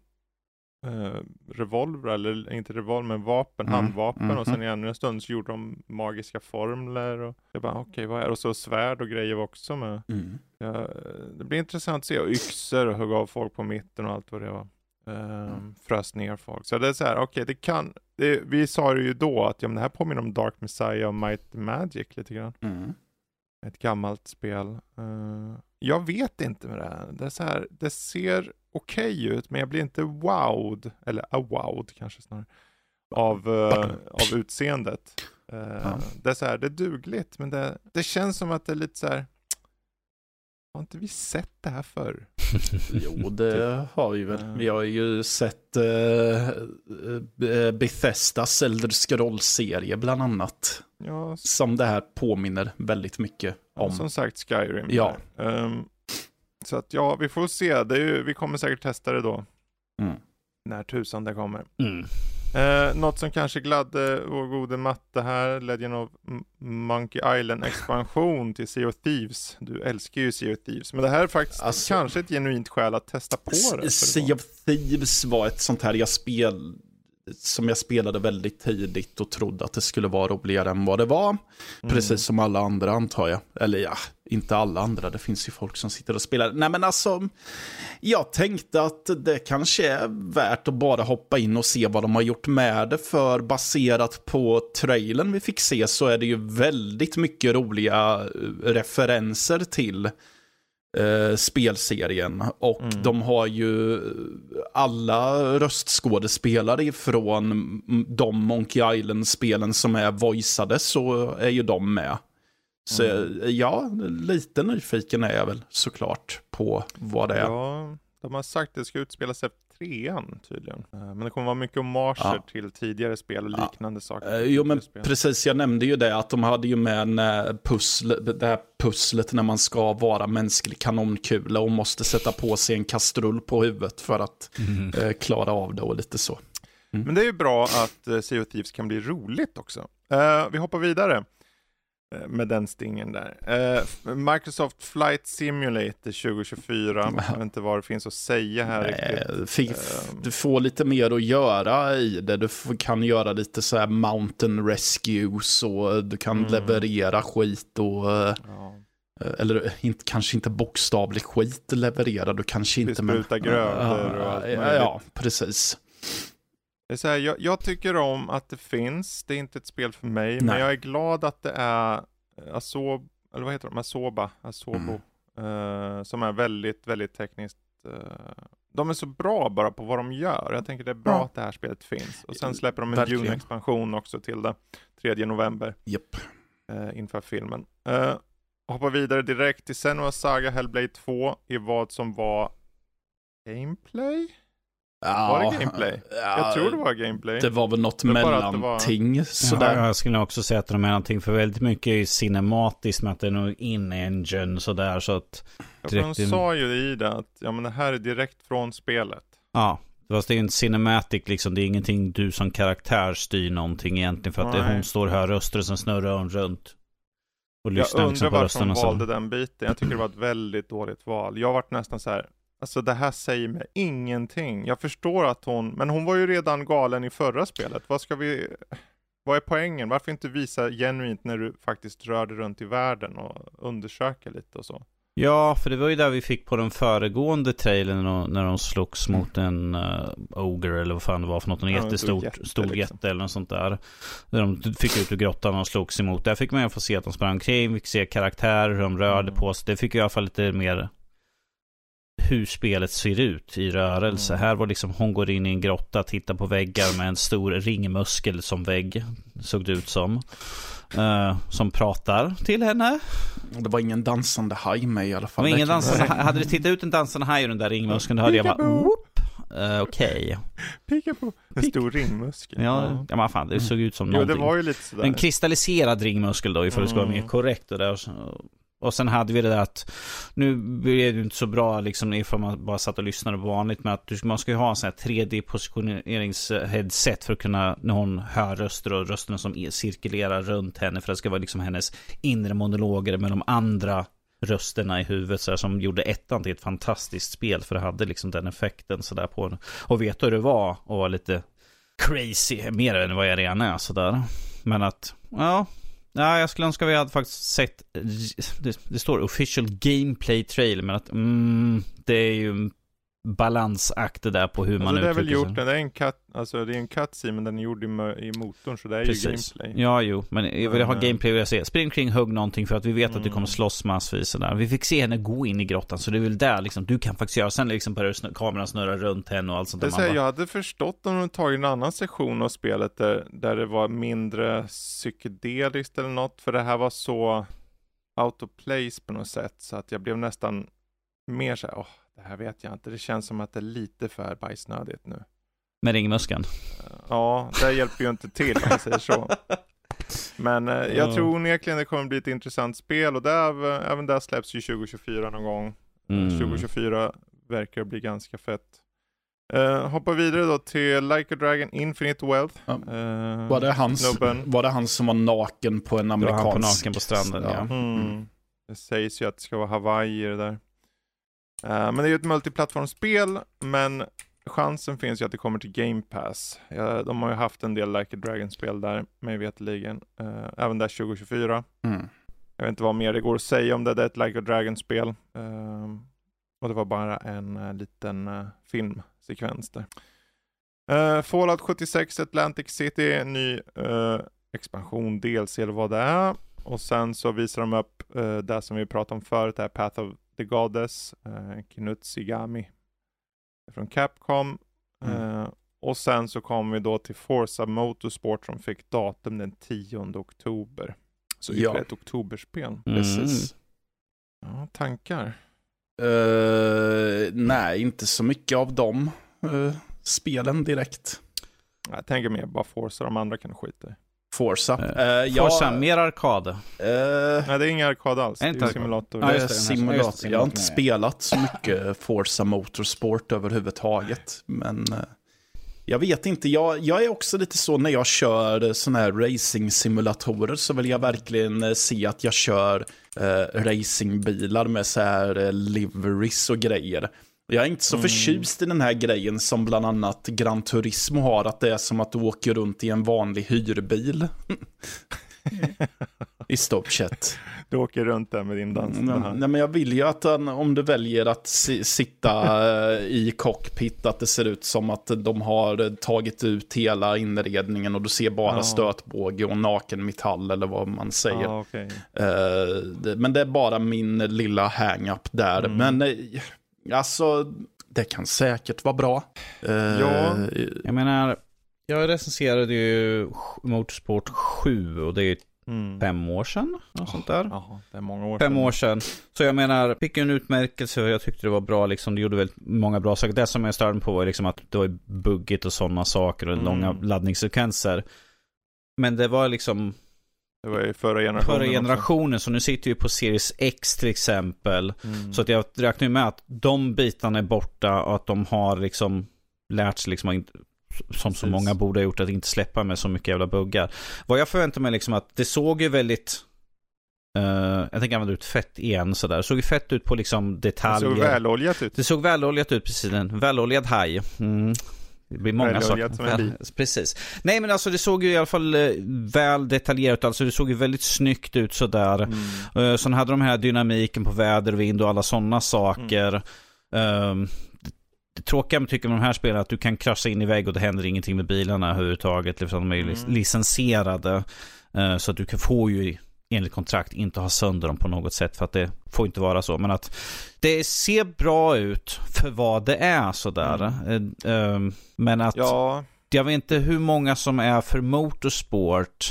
S1: eh, revolver, eller inte revolver, men vapen, mm. handvapen. Mm. Och sen i ännu en stund så gjorde de magiska formler. Och jag bara, okej, okay, vad är det? Och så svärd och grejer var också med. Mm. Ja, det blir intressant att se. Och yxor och hugga av folk på mitten och allt vad det var. Um, frös ner folk. Så det är så här, okej, okay, det kan, det, vi sa det ju då att ja, men det här påminner om Dark Messiah och Might Magic lite grann. Mm. Ett gammalt spel. Uh, jag vet inte med det här. Det är så här, det ser okej okay ut, men jag blir inte wowed, eller awowed kanske snarare, av, uh, av utseendet. Uh, ja. Det är så här, det är dugligt, men det, det känns som att det är lite så här, har inte vi sett det här förr? *laughs*
S3: jo, det har vi väl. Vi har ju sett uh, Bethesdas Elder Scrolls-serie bland annat. Ja. Som det här påminner väldigt mycket om.
S1: som sagt Skyrim.
S3: Ja.
S1: Um, så att ja, vi får se. Det är ju, vi kommer säkert testa det då. Mm. När tusan det kommer. Mm. Eh, något som kanske gladde vår gode matte här, Legend of Monkey Island expansion till Sea of Thieves. Du älskar ju Sea of Thieves, men det här är faktiskt alltså, kanske ett genuint skäl att testa på det.
S3: Sea of Thieves var ett sånt här jag spel som jag spelade väldigt tidigt och trodde att det skulle vara roligare än vad det var.
S1: Mm.
S3: Precis som alla andra antar jag. Eller ja, inte alla andra. Det finns ju folk som sitter och spelar. Nej men alltså, jag tänkte att det kanske är värt att bara hoppa in och se vad de har gjort med det. För baserat på trailern vi fick se så är det ju väldigt mycket roliga eh, referenser till eh, spelserien. Och
S1: Mm.
S3: de har ju alla röstskådespelare ifrån de Monkey Island-spelen som är voiceade så är ju de med. Så
S1: Mm.
S3: ja, lite nyfiken är jag väl såklart på vad det är.
S1: Ja, de har sagt att det ska utspela sig trean tydligen. Eh, Men det kommer vara mycket hommager
S3: Ja.
S1: till tidigare spel och
S3: Ja.
S1: liknande saker.
S3: Eh, Jo men
S1: Spel.
S3: precis, jag nämnde ju det att de hade ju med en eh, pussel, det här pusslet när man ska vara mänsklig kanonkula och måste sätta på sig en kastrull på huvudet för att eh, klara av det och lite så.
S1: Men det är ju bra att Sea of Thieves kan bli roligt också. Eh, vi hoppar vidare med den stingen där. Eh, Microsoft Flight Simulator 2024. Jag vet inte vad det finns att säga här riktigt.
S3: Eh, fi- f-
S1: Ehm.
S3: Du får lite mer att göra i det. Du kan göra lite så här mountain rescues och du kan
S1: Mm.
S3: leverera skit och eh,
S1: Ja.
S3: eller inte, kanske inte bokstavlig skit leverera, du kanske inte...
S1: Bespruta grödor och allt möjligt.
S3: ja, precis.
S1: Det är så här, jag, jag tycker om att det finns, det är inte ett spel för mig, men
S3: Nej.
S1: jag är glad att det är eh, Asob, eller vad heter de, Asoba, Asobo,
S3: Mm.
S1: eh, som är väldigt, väldigt tekniskt. eh, de är så bra bara på vad de gör. Jag tänker det är bra
S3: Ja.
S1: att det här spelet finns. Och sen släpper de en
S3: Verkligen.
S1: Dune-expansion också till det, 3 november,
S3: Japp.
S1: eh, inför filmen. Uh, hoppar vidare direkt till Senua Saga Hellblade 2 i vad som var gameplay? Var det gameplay? Jag tror det var gameplay.
S3: Det var väl något
S1: Det var det var-
S3: mellanting.
S2: Ja,
S3: Sådär.
S2: jag skulle också säga att de är någonting för väldigt mycket är cinematiskt med att det är nog in-engine sådär så att
S1: Ja, för de
S2: direkt
S1: sa ju i det att ja, men det här är direkt från spelet.
S2: Ja, fast det är ju en cinematic liksom. Det är ingenting du som karaktär styr någonting egentligen. För att det,
S1: Nej.
S2: hon står hör röster sen snurrar hon runt. Och
S1: Jag
S2: lyssnar
S1: undrar
S2: liksom på
S1: varför
S2: rösterna
S1: valde
S2: som...
S1: den biten. Jag tycker det var ett väldigt dåligt val. Jag varit nästan så här, alltså det här säger mig ingenting. Jag förstår att hon, men hon var ju redan galen i förra spelet. Vad ska vi, vad är poängen? Varför inte visa genuint när du faktiskt rör dig runt i världen och undersöka lite och så?
S2: Ja, för det var ju där vi fick på den föregående trailern när de slogs mot en uh, Ogre eller vad fan det var för något. En
S1: Ja, en
S2: jättestort,
S1: stor jätte,
S2: stor
S1: liksom.
S2: jätte eller något sånt där. Där de fick ut ur grottan och slogs emot. Där fick man ju få se att de sprang omkring, fick se karaktärer, hur de rörde
S1: Mm.
S2: på sig. Det fick i alla fall lite mer hur spelet ser ut i rörelse.
S1: Mm.
S2: Här var liksom hon går in i en grotta, tittar på väggar med en stor ringmuskel som vägg. Såg det ut som. Eh, som pratar till henne.
S3: Det var ingen dansande haj med i alla
S2: Det
S3: fall.
S2: var ingen
S3: Det kan-
S2: dansande. Hade det tittat ut en dansande haj ur den där ringmuskeln då hade jag bara. Whoop. Eh, Okej.
S1: Pika på en stor ringmuskel.
S2: Ja, ja men fan det såg ut som
S1: Jo, det
S2: någonting.
S1: var ju lite sådär.
S2: En kristalliserad ringmuskel då ifall det ska vara
S1: Mm.
S2: mer korrekt och där. Och sen hade vi det där att nu blev det inte så bra liksom ifall man bara satt och lyssnade på vanligt Men att man ska ju ha en sån här 3D positioneringsheadset för att kunna när hon hör röster och rösterna som cirkulerar runt henne för att det ska vara liksom hennes inre monologer med de andra rösterna i huvudet så här, som gjorde ettan till ett fantastiskt spel för det hade liksom den effekten sådär på den. Och vet hur det var och var lite crazy, mer än vad jag redan är sådär. Men att, ja, Nej, jag skulle önska vi hade faktiskt sett, det, det står official gameplay trail', men att mm, det är ju en balansakt det där på hur man
S1: Alltså det är väl
S2: uttrycker
S1: gjort,
S2: sig.
S1: det är en cut, alltså det är en cutscene men den är gjord i, i motorn så det är ju
S2: Precis.
S1: gameplay.
S2: Ja, jo, men jag vill ha
S1: eh,
S2: gameplay vill jag se. Spring kring, hugg någonting för att vi vet att det
S1: Mm.
S2: kommer slåss massvis sådär. Vi fick se henne gå in i grottan, så det är väl där liksom, du kan faktiskt göra. Sen liksom börjar snö- kameran snurra runt henne och allt sånt
S1: Det
S2: där. Man bara,
S1: jag hade förstått om de tagit en annan sektion av spelet där, där det var mindre psykedeliskt eller något, för det här var så out of place på något sätt, så att jag blev nästan mer så här, åh, det här vet jag inte, det känns som att det är lite för bajsnödigt nu.
S2: med ringmuskeln.
S1: Ja, det hjälper ju inte till om man säger så. Men eh, jag
S2: Ja.
S1: tror onekligen det kommer bli ett intressant spel och där, även där släpps ju 2024 någon gång.
S2: Mm.
S1: 2024 verkar bli ganska fett. Uh, hoppa vidare då till Like a Dragon Infinite Wealth.
S3: Ja.
S1: Eh,
S3: Var det, hans, var det han som var naken på en
S2: Det var han på
S3: amerikansk...
S2: naken på stranden, ja.
S1: Mm.
S3: Mm.
S1: Det sägs ju att det ska vara Hawaii det där. Eh, men det är ju ett multiplattformsspel, men chansen finns ju att det kommer till Game Pass. De har ju haft en del Like a Dragon-spel där, mig veterligen. Uh, även där 2024.
S3: Mm.
S1: Jag vet inte vad mer det går att säga om det, det är ett Like a Dragon-spel. Uh, och det var bara en uh, liten filmsekvens där. Fallout 76 Atlantic City, ny expansion, DLC eller vad det är. Och sen så visar de upp det som vi pratade om förut, det här Path of the Goddess, uh, Kinutsigami från Capcom. Mm. och sen så kommer vi då till Forza Motorsport som fick datum den 10 oktober. Så ytterligare ja. ett oktoberspel. Mm.
S3: Precis.
S1: Ja, tankar?
S3: Uh, nej, inte så mycket av de uh, spelen direkt.
S1: Jag tänker mer bara Forza, de andra kan skita i.
S3: Forza.
S2: Uh, Forza, ja, mer arkad. Uh,
S1: Nej, det är ingen arkad alls. Det är simulator.
S3: Ja, det, simulator. Jag har inte spelat så mycket Forza Motorsport överhuvudtaget. Men uh, jag vet inte, jag, jag är också lite så när jag kör sådana här racing-simulatorer så vill jag verkligen eh, se att jag kör eh, racingbilar med så här eh, liveries och grejer. Jag är inte så mm. förtjust i den här grejen som bland annat Gran Turismo har, att det är som att du åker runt i en vanlig hyrbil. *laughs* I stopchat.
S1: Du åker runt där med din dans.
S3: Mm, nej, men jag vill ju att om du väljer att sitta eh, i cockpit, att det ser ut som att de har tagit ut hela inredningen och du ser bara ja. stötbåge och naken metall eller vad man säger.
S1: Ja, okay.
S3: uh, men det är bara min lilla hang-up där. Mm. Men uh, alltså, det kan säkert vara bra.
S2: Uh, ja, jag menar, jag recenserade ju Motorsport 7 och det är Mm. fem år sedan. Något oh, sånt där.
S1: Oh, det är många år
S2: fem sedan. år sedan. Så jag menar, fick en utmärkelse och jag tyckte det var bra liksom. Det gjorde väldigt många bra saker. Det som jag störde på var liksom att det var buggigt och sådana saker och mm. långa laddningssekvenser. Men det var liksom
S1: det var ju förra generationen.
S2: Förra generationen, också. så nu sitter vi på Series X till exempel. Mm. Så att jag räknar med att de bitarna är borta och att de har liksom lärt sig liksom som så många borde ha gjort, att inte släppa med så mycket jävla buggar. Vad jag förväntar mig liksom att det såg ju väldigt Uh, jag tänker använda ut fett igen sådär. Det såg ju fett ut på liksom detaljer.
S1: Det såg väloljat ut.
S2: Det såg väloljat ut, precis. En väloljad haj. Mm. Det blir många saker. Precis. Nej men alltså det såg ju i alla fall eh, väl detaljerat ut. Alltså det såg ju väldigt snyggt ut sådär. Mm. Uh, sen hade de här dynamiken på väder, vind och alla sådana saker. Mm. Uh, det tråkiga med tycker med de här spelen är att du kan krascha in i vägg och det händer ingenting med bilarna överhuvudtaget. Liksom de är ju mm. licensierade. Uh, så att du kan få ju enligt kontrakt inte ha sönder dem på något sätt för att det får inte vara så. Men att det ser bra ut för vad det är sådär. Mm. Uh, men att
S1: ja.
S2: jag vet inte hur många som är för motorsport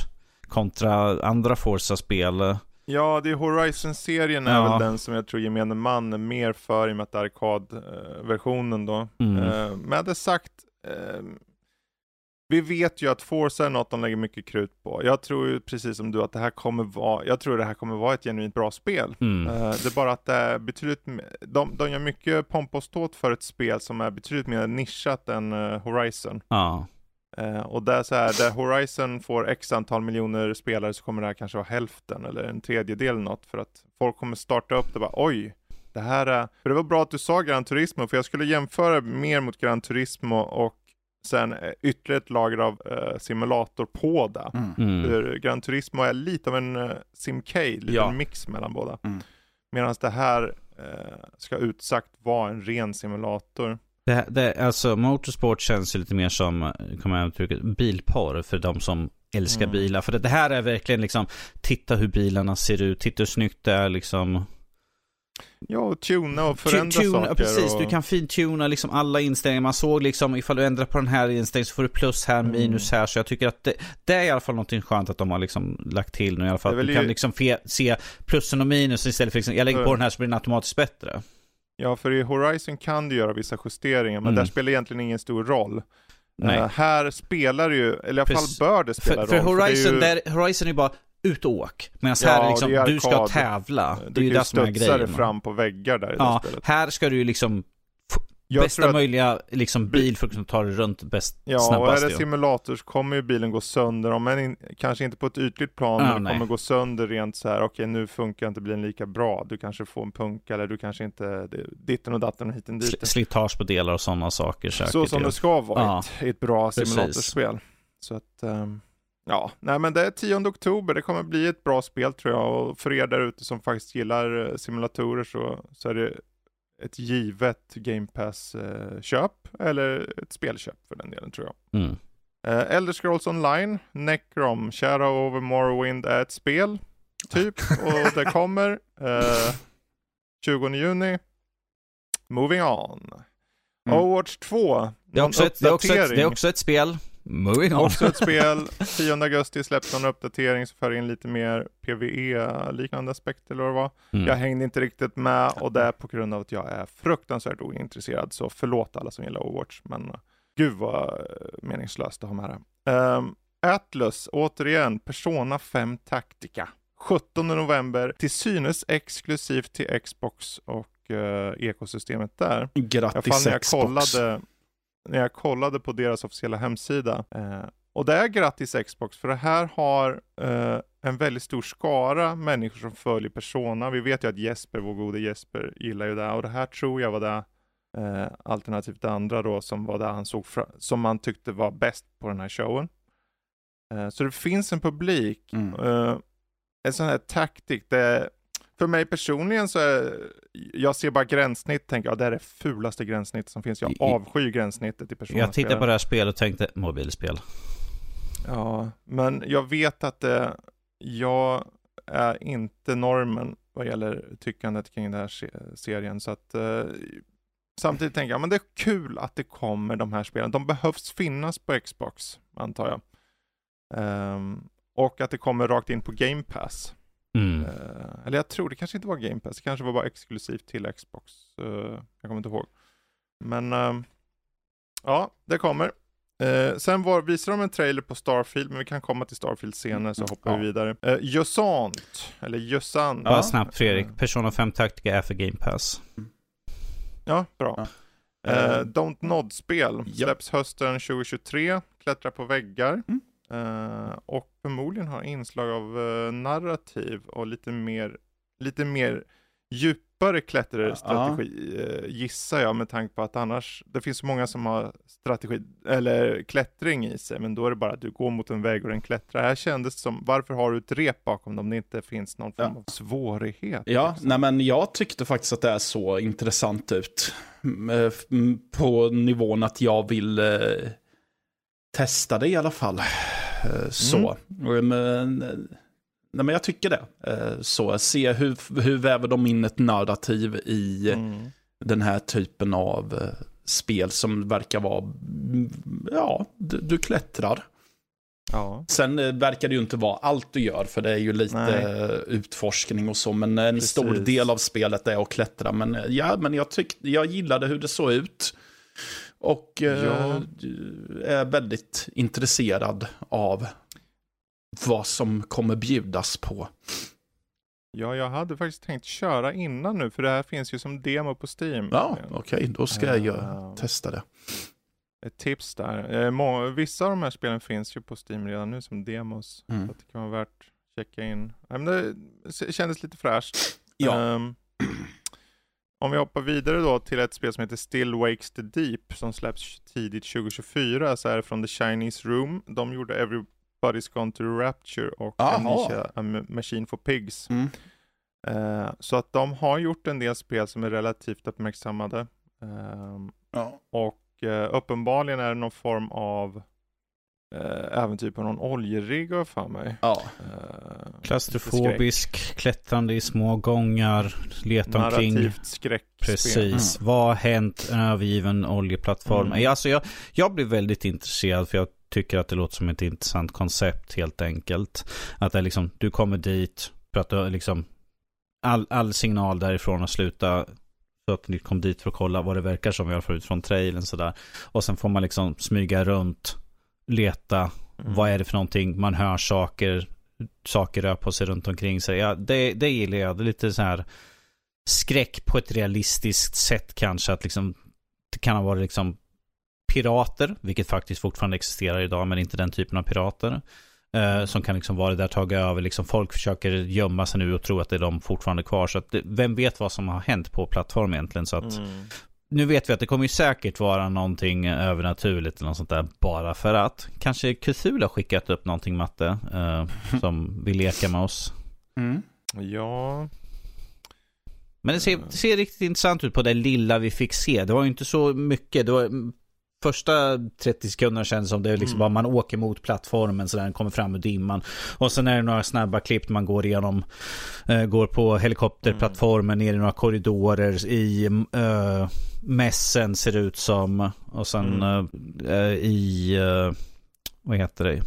S2: kontra andra Forza-spel.
S1: Ja, det är Horizon-serien är ja. väl den som jag tror gemene man är mer för i och med att det är arkadversionen då. Mm. Uh, med det sagt, uh, vi vet ju att Forza är något de lägger mycket krut på. Jag tror ju precis som du att det här kommer vara, jag tror det här kommer vara ett genuint bra spel. Mm. Uh, det är bara att det är betydligt, de, de gör mycket pomp och ståt för ett spel som är betydligt mer nischat än Horizon.
S2: Ja.
S1: Eh, och där, så här, där Horizon får x antal miljoner spelare så kommer det här kanske vara hälften eller en tredjedel något för att folk kommer starta upp det bara oj, det här är... För det var bra att du sa Gran Turismo för jag skulle jämföra mer mot Gran Turismo och sen eh, ytterligare ett lager av eh, simulator på det. Mm. mm. För Gran Turismo är lite av en uh, SimK, lite ja. en mix mellan båda. Mm. Medan det här eh, ska utsagt vara en ren simulator.
S2: Det, det, alltså motorsport känns ju lite mer som, kommer jag uttrycka, bilporr för de som älskar mm. bilar. För det, det, här är verkligen liksom, titta hur bilarna ser ut, titta hur snyggt det är liksom.
S1: Ja, och tuna och förändra tuna, saker.
S2: Precis,
S1: och...
S2: du kan fintuna liksom alla inställningar. Man såg liksom, ifall du ändrar på den här inställningen så får du plus här, mm. minus här. Så jag tycker att det, det, är i alla fall någonting skönt att de har liksom lagt till nu i alla fall. Du ju... kan liksom fe, se plussen och minus istället för liksom, jag lägger på den här så blir den automatiskt bättre.
S1: Ja, för i Horizon kan du göra vissa justeringar, men mm. där spelar egentligen ingen stor roll. Uh, här spelar det ju, eller i alla fall bör det spela
S2: för,
S1: roll.
S2: För Horizon, för ju... där, Horizon är ju bara ut och åk. Medan ja, här är liksom, är du ska tävla. Det är ju det som är grejen.
S1: Du fram på väggar där i
S2: ja,
S1: det spelet.
S2: här ska du ju liksom
S1: Jag
S2: bästa
S1: att-
S2: möjliga liksom, bil för att kunna ta det runt bäst,
S1: Ja, och
S2: snabbast.
S1: är det simulator så kommer ju bilen gå sönder, om än in, kanske inte på ett ytligt plan,
S2: Ja,
S1: men det
S2: nej.
S1: kommer gå sönder rent så här. okej nu funkar inte bilen lika bra, du kanske får en punka eller du kanske inte, det, ditten och datten och hiten dit.
S2: Sl- Slitage på delar och sådana saker säkert.
S1: Så som det ska vara
S2: Ja.
S1: i ett, bra
S2: Precis.
S1: simulatorspel. Så att, ehm, ja, nej men det är 10 oktober, det kommer bli ett bra spel tror jag. Och för er där ute som faktiskt gillar eh, simulatorer så, så är det ett givet Game Pass-köp, eller ett spelköp för den delen tror jag.
S2: Mm.
S1: Uh, Elder Scrolls Online, Necrom, Shadow over Morrowind är ett spel, typ. *laughs* och det kommer uh, 20 juni. Moving on.
S3: Mm.
S1: Overwatch 2.
S2: Det, är också ett, det, är också ett, det är också ett spel. Moving on.
S1: Också ett *laughs* spel. 10 augusti släpps någon uppdatering som för in lite mer PVE-liknande aspekter eller vad.
S2: Mm.
S1: Jag hängde inte riktigt med och det är på grund av att jag är fruktansvärt ointresserad. Så förlåt alla som gillar Overwatch, men uh, gud vad uh, meningslöst att ha med det. Um, Atlas, återigen, Persona 5 Tactica. 17 november, till synes exklusivt till Xbox och uh, ekosystemet där.
S3: Grattis
S1: jag
S3: Xbox.
S1: kollade, när jag kollade på deras officiella hemsida. Eh, och det är grattis Xbox, för det här har eh, en väldigt stor skara människor som följer Persona. Vi vet ju att Jesper, vår gode Jesper, gillar ju det och det här tror jag var det eh, alternativt det andra då som var det han såg som man tyckte var bäst på den här showen. Eh, så det finns en publik.
S3: Mm.
S1: Eh, en sån här taktik, det för mig personligen så är, jag ser bara gränssnitt, tänker jag, det är det fulaste gränssnitt som finns. Jag avskyr gränssnittet i Persona.
S2: Jag tittade på det här spelet och tänkte mobilspel.
S1: Ja, men jag vet att det, jag är inte normen vad gäller tyckandet kring den här se- serien. Så att, eh, samtidigt tänker jag, men det är kul att det kommer de här spelen. De behövs finnas på Xbox, antar jag. Ehm, och att det kommer rakt in på Game Pass.
S2: Mm.
S1: Eh, eller jag tror det kanske inte var Game Pass, det kanske var bara exklusivt till Xbox. Eh, jag kommer inte ihåg. Men ehm, ja, det kommer. Eh, sen var, visade de en trailer på Starfield, men vi kan komma till Starfield senare så
S3: Mm,
S1: hoppar
S3: ja.
S1: vi vidare. Uh, Jusant, eller Jussant.
S2: Ja, snabbt Fredrik.
S1: Eh,
S2: Persona 5 Tactica är för Game Pass.
S1: Ja, bra.
S3: Ja.
S1: Eh,
S3: Eh,
S1: Don't Nod-spel
S3: ja.
S1: släpps hösten 2023, klättrar på väggar.
S3: Mm.
S1: Eh, och förmodligen har inslag av eh, narrativ och lite mer, lite mer djupare klätterstrategi eh, gissar jag med tanke på att annars, det finns så många som har strategi, eller klättring i sig, men då är det bara att du går mot en vägg och den klättrar. Här kändes det som, varför har du ett rep bakom dem om det inte finns någon form
S3: Ja.
S1: av svårighet?
S3: Ja,
S1: liksom?
S3: nej men jag tyckte faktiskt att det är så intressant ut. Mm, mm, På nivån att jag vill testa det i alla fall. Eh, så. Men, eh, nej men jag tycker det. Eh, så, se hur, hur väver de in ett narrativ i
S1: Mm.
S3: den här typen av eh, spel som verkar vara, mm, ja, du, du klättrar.
S1: Ja.
S3: Sen eh, verkar det ju inte vara allt du gör, för det är ju lite
S1: Nej.
S3: eh, utforskning och så. Men en
S1: Precis.
S3: stor del av spelet är att klättra. Men eh, ja, men jag, tyck, jag gillade hur det såg ut. Och eh,
S1: Ja.
S3: är väldigt intresserad av vad som kommer bjudas på.
S1: Ja, jag hade faktiskt tänkt köra innan nu, för det här finns ju som demo på Steam.
S3: Ja, okej, då ska jag
S1: Eh,
S3: testa det.
S1: Ett tips där. Eh, vissa av de här spelen finns ju på Steam redan nu som demos,
S3: Mm.
S1: så det kan vara värt att checka in. Det kändes lite fräscht.
S3: Ja,
S1: Ehm, om vi hoppar vidare då till ett spel som heter Still Wakes the Deep som släpps tidigt 2024 så är det från The Chinese Room. De gjorde Everybody's Gone to Rapture och. Amnesia A Machine for Pigs.
S3: mm.
S1: Eh, så att de har gjort en del spel som är relativt uppmärksammade. Ehm,
S3: ja.
S1: och eh, uppenbarligen är det någon form av eh, äventyr på någon oljerigg har för mig.
S3: ja.
S1: Eh,
S2: Klaustrofobisk, klättrande i små gångar, leta
S1: skräck.
S2: omkring.
S1: Narrativt skräckspel.
S2: Precis. Vad har hänt? En övergiven oljeplattform.
S1: Mm.
S2: Alltså jag, jag blir väldigt intresserad för jag tycker att det låter som ett intressant koncept helt enkelt. Att det är liksom, du kommer dit, pratar liksom all, all signal därifrån och sluta så att ni kom dit för att kolla vad det verkar som jag får ut från trailern sådär. Och sen får man liksom smyga runt, leta,
S1: Mm.
S2: vad är det för någonting? Man hör saker, saker rör på sig runt omkring sig. Ja, det, det gillar jag. Det är lite så här skräck på ett realistiskt sätt kanske. Att liksom det kan ha varit liksom pirater, vilket faktiskt fortfarande existerar idag, men inte den typen av pirater. Eh, som kan liksom vara där taga över. Liksom folk försöker gömma sig nu och tro att det är de fortfarande kvar. Så att det, vem vet vad som har hänt på plattformen egentligen. Så att
S1: Mm.
S2: Nu vet vi att det kommer ju säkert vara någonting övernaturligt eller något sånt där bara för att. Kanske Cthulhu har skickat upp någonting Matte, eh, *laughs* som vill leka med oss.
S3: Mm.
S1: Ja,
S2: Men det ser, det ser riktigt intressant ut på det lilla vi fick se. Det var ju inte så mycket. Det var, första 30 sekunderna kändes som det är liksom
S1: Mm.
S2: bara man åker mot plattformen så den kommer fram ur dimman. Och sen är det några snabba klipp man går igenom, eh, går på helikopterplattformen ner i några korridorer i eh, mässen ser det ut som. Och sen
S1: Mm.
S2: eh, i, eh, vad heter det?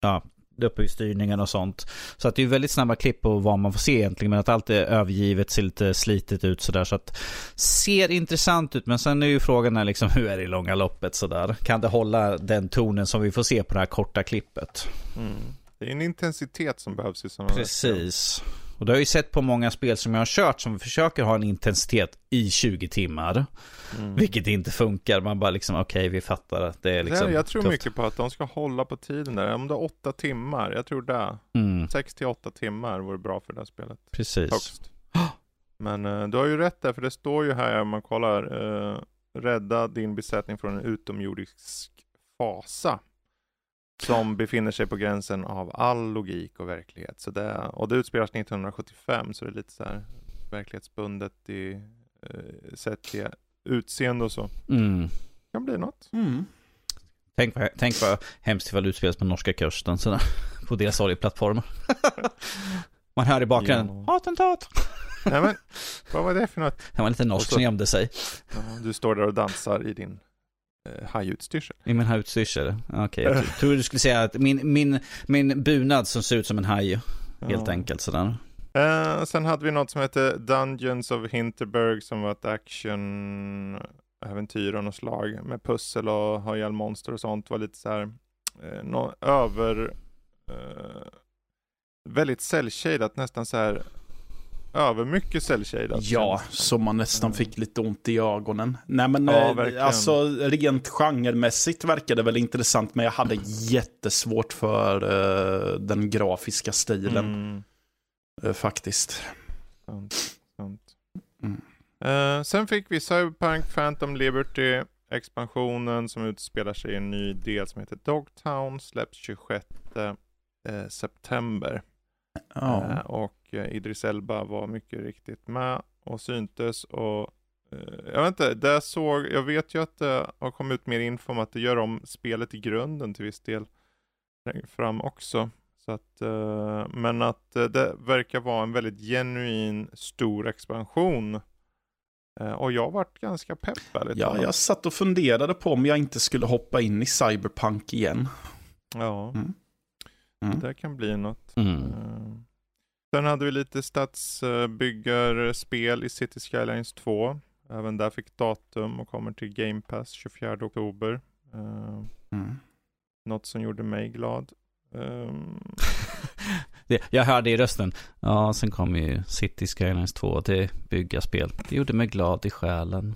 S2: Ja, uppe i styrningen och sånt. Så att det är väldigt snabba klipp på vad man får se egentligen. Men att allt är övergivet, ser lite slitet ut sådär. Så att ser intressant ut. Men sen är ju frågan är liksom *laughs* hur är det i långa loppet sådär. Kan det hålla den tonen som vi får se på det här korta klippet?
S1: mm. det är en intensitet som behövs i sådana här.
S2: Precis. Och det har jag ju sett på många spel som jag har kört som försöker ha en intensitet i 20 timmar.
S1: Mm.
S2: Vilket inte funkar. Man bara liksom okej vi fattar att det är liksom
S1: Nej, jag tror
S2: tufft.
S1: mycket på att de ska hålla på tiden där. Om det är åtta timmar, jag tror det.
S2: Mm,
S1: till åtta timmar vore bra för det här spelet.
S2: precis.
S1: Högst. Men eh, du har ju rätt där, för det står ju här om man kollar. Uh, rädda din besättning från en utomjordisk fasa. Som befinner sig på gränsen av all logik och verklighet. Så det, och det utspelas 1975, så det är lite så här verklighetsbundet i uh, sett till utseende och så.
S2: Mm.
S1: Kan bli något.
S3: Mm.
S2: Tänk, vad, tänk vad hemskt ifall det utspelas på norska kusten sådär. *laughs* På deras oljeplattformar. *laughs* Man hör i bakgrunden.
S1: Ja.
S2: Attentat!
S1: Nej men, vad var det för något?
S2: Det var lite norsk
S1: Och så-
S2: som gömde sig.
S1: Ja, du står där och dansar i din hajutstyrsel.
S2: I min hajutstyrsel. Okej, jag tro- trodde du skulle säga att min, min, min bunad som ser ut som en haj. Helt
S1: Ja.
S2: enkelt sådär.
S1: Eh, sen hade vi något som hette Dungeons of Hinterberg som var ett action-äventyr av något slag med pussel och ha ihjäl monster och sånt. var lite så här eh, nå- över eh, väldigt cell-shadat, nästan så här över mycket cell-shadat.
S3: Ja, så man nästan
S1: Mm.
S3: fick lite ont i ögonen. Nej men
S1: Ja,
S3: eh, alltså rent genremässigt verkade det väl intressant men jag hade jättesvårt för eh, den grafiska stilen
S1: Mm,
S3: eh, faktiskt.
S1: sant, sant.
S3: Mm.
S1: Eh, sen fick vi Cyberpunk Phantom Liberty expansionen som utspelar sig i en ny del som heter Dogtown, släpps 26 eh, september.
S3: Ja.
S1: Eh, och eh, Idris Elba var mycket riktigt med och syntes och eh, jag vet inte, där såg, jag vet ju att det har kommit ut mer info om att det gör om spelet i grunden till viss del längre fram också. Så att, men att det verkar vara en väldigt genuin stor expansion. Och jag varit ganska pepp ärligt
S3: ja, jag satt och funderade på om jag inte skulle hoppa in i Cyberpunk igen.
S1: ja.
S3: Mm. Mm.
S1: det kan bli något.
S2: Mm.
S1: Eh, Sen hade vi lite stadsbyggarspel i City Skylines 2. Även där fick datum och kommer till Game Pass 24 oktober. Eh,
S3: Mm.
S1: något som gjorde mig glad. Ehm, *laughs*
S2: Det, jag hörde i rösten. Ja, sen kom ju City Skylines 2 till byggarspel. Det gjorde mig glad i själen.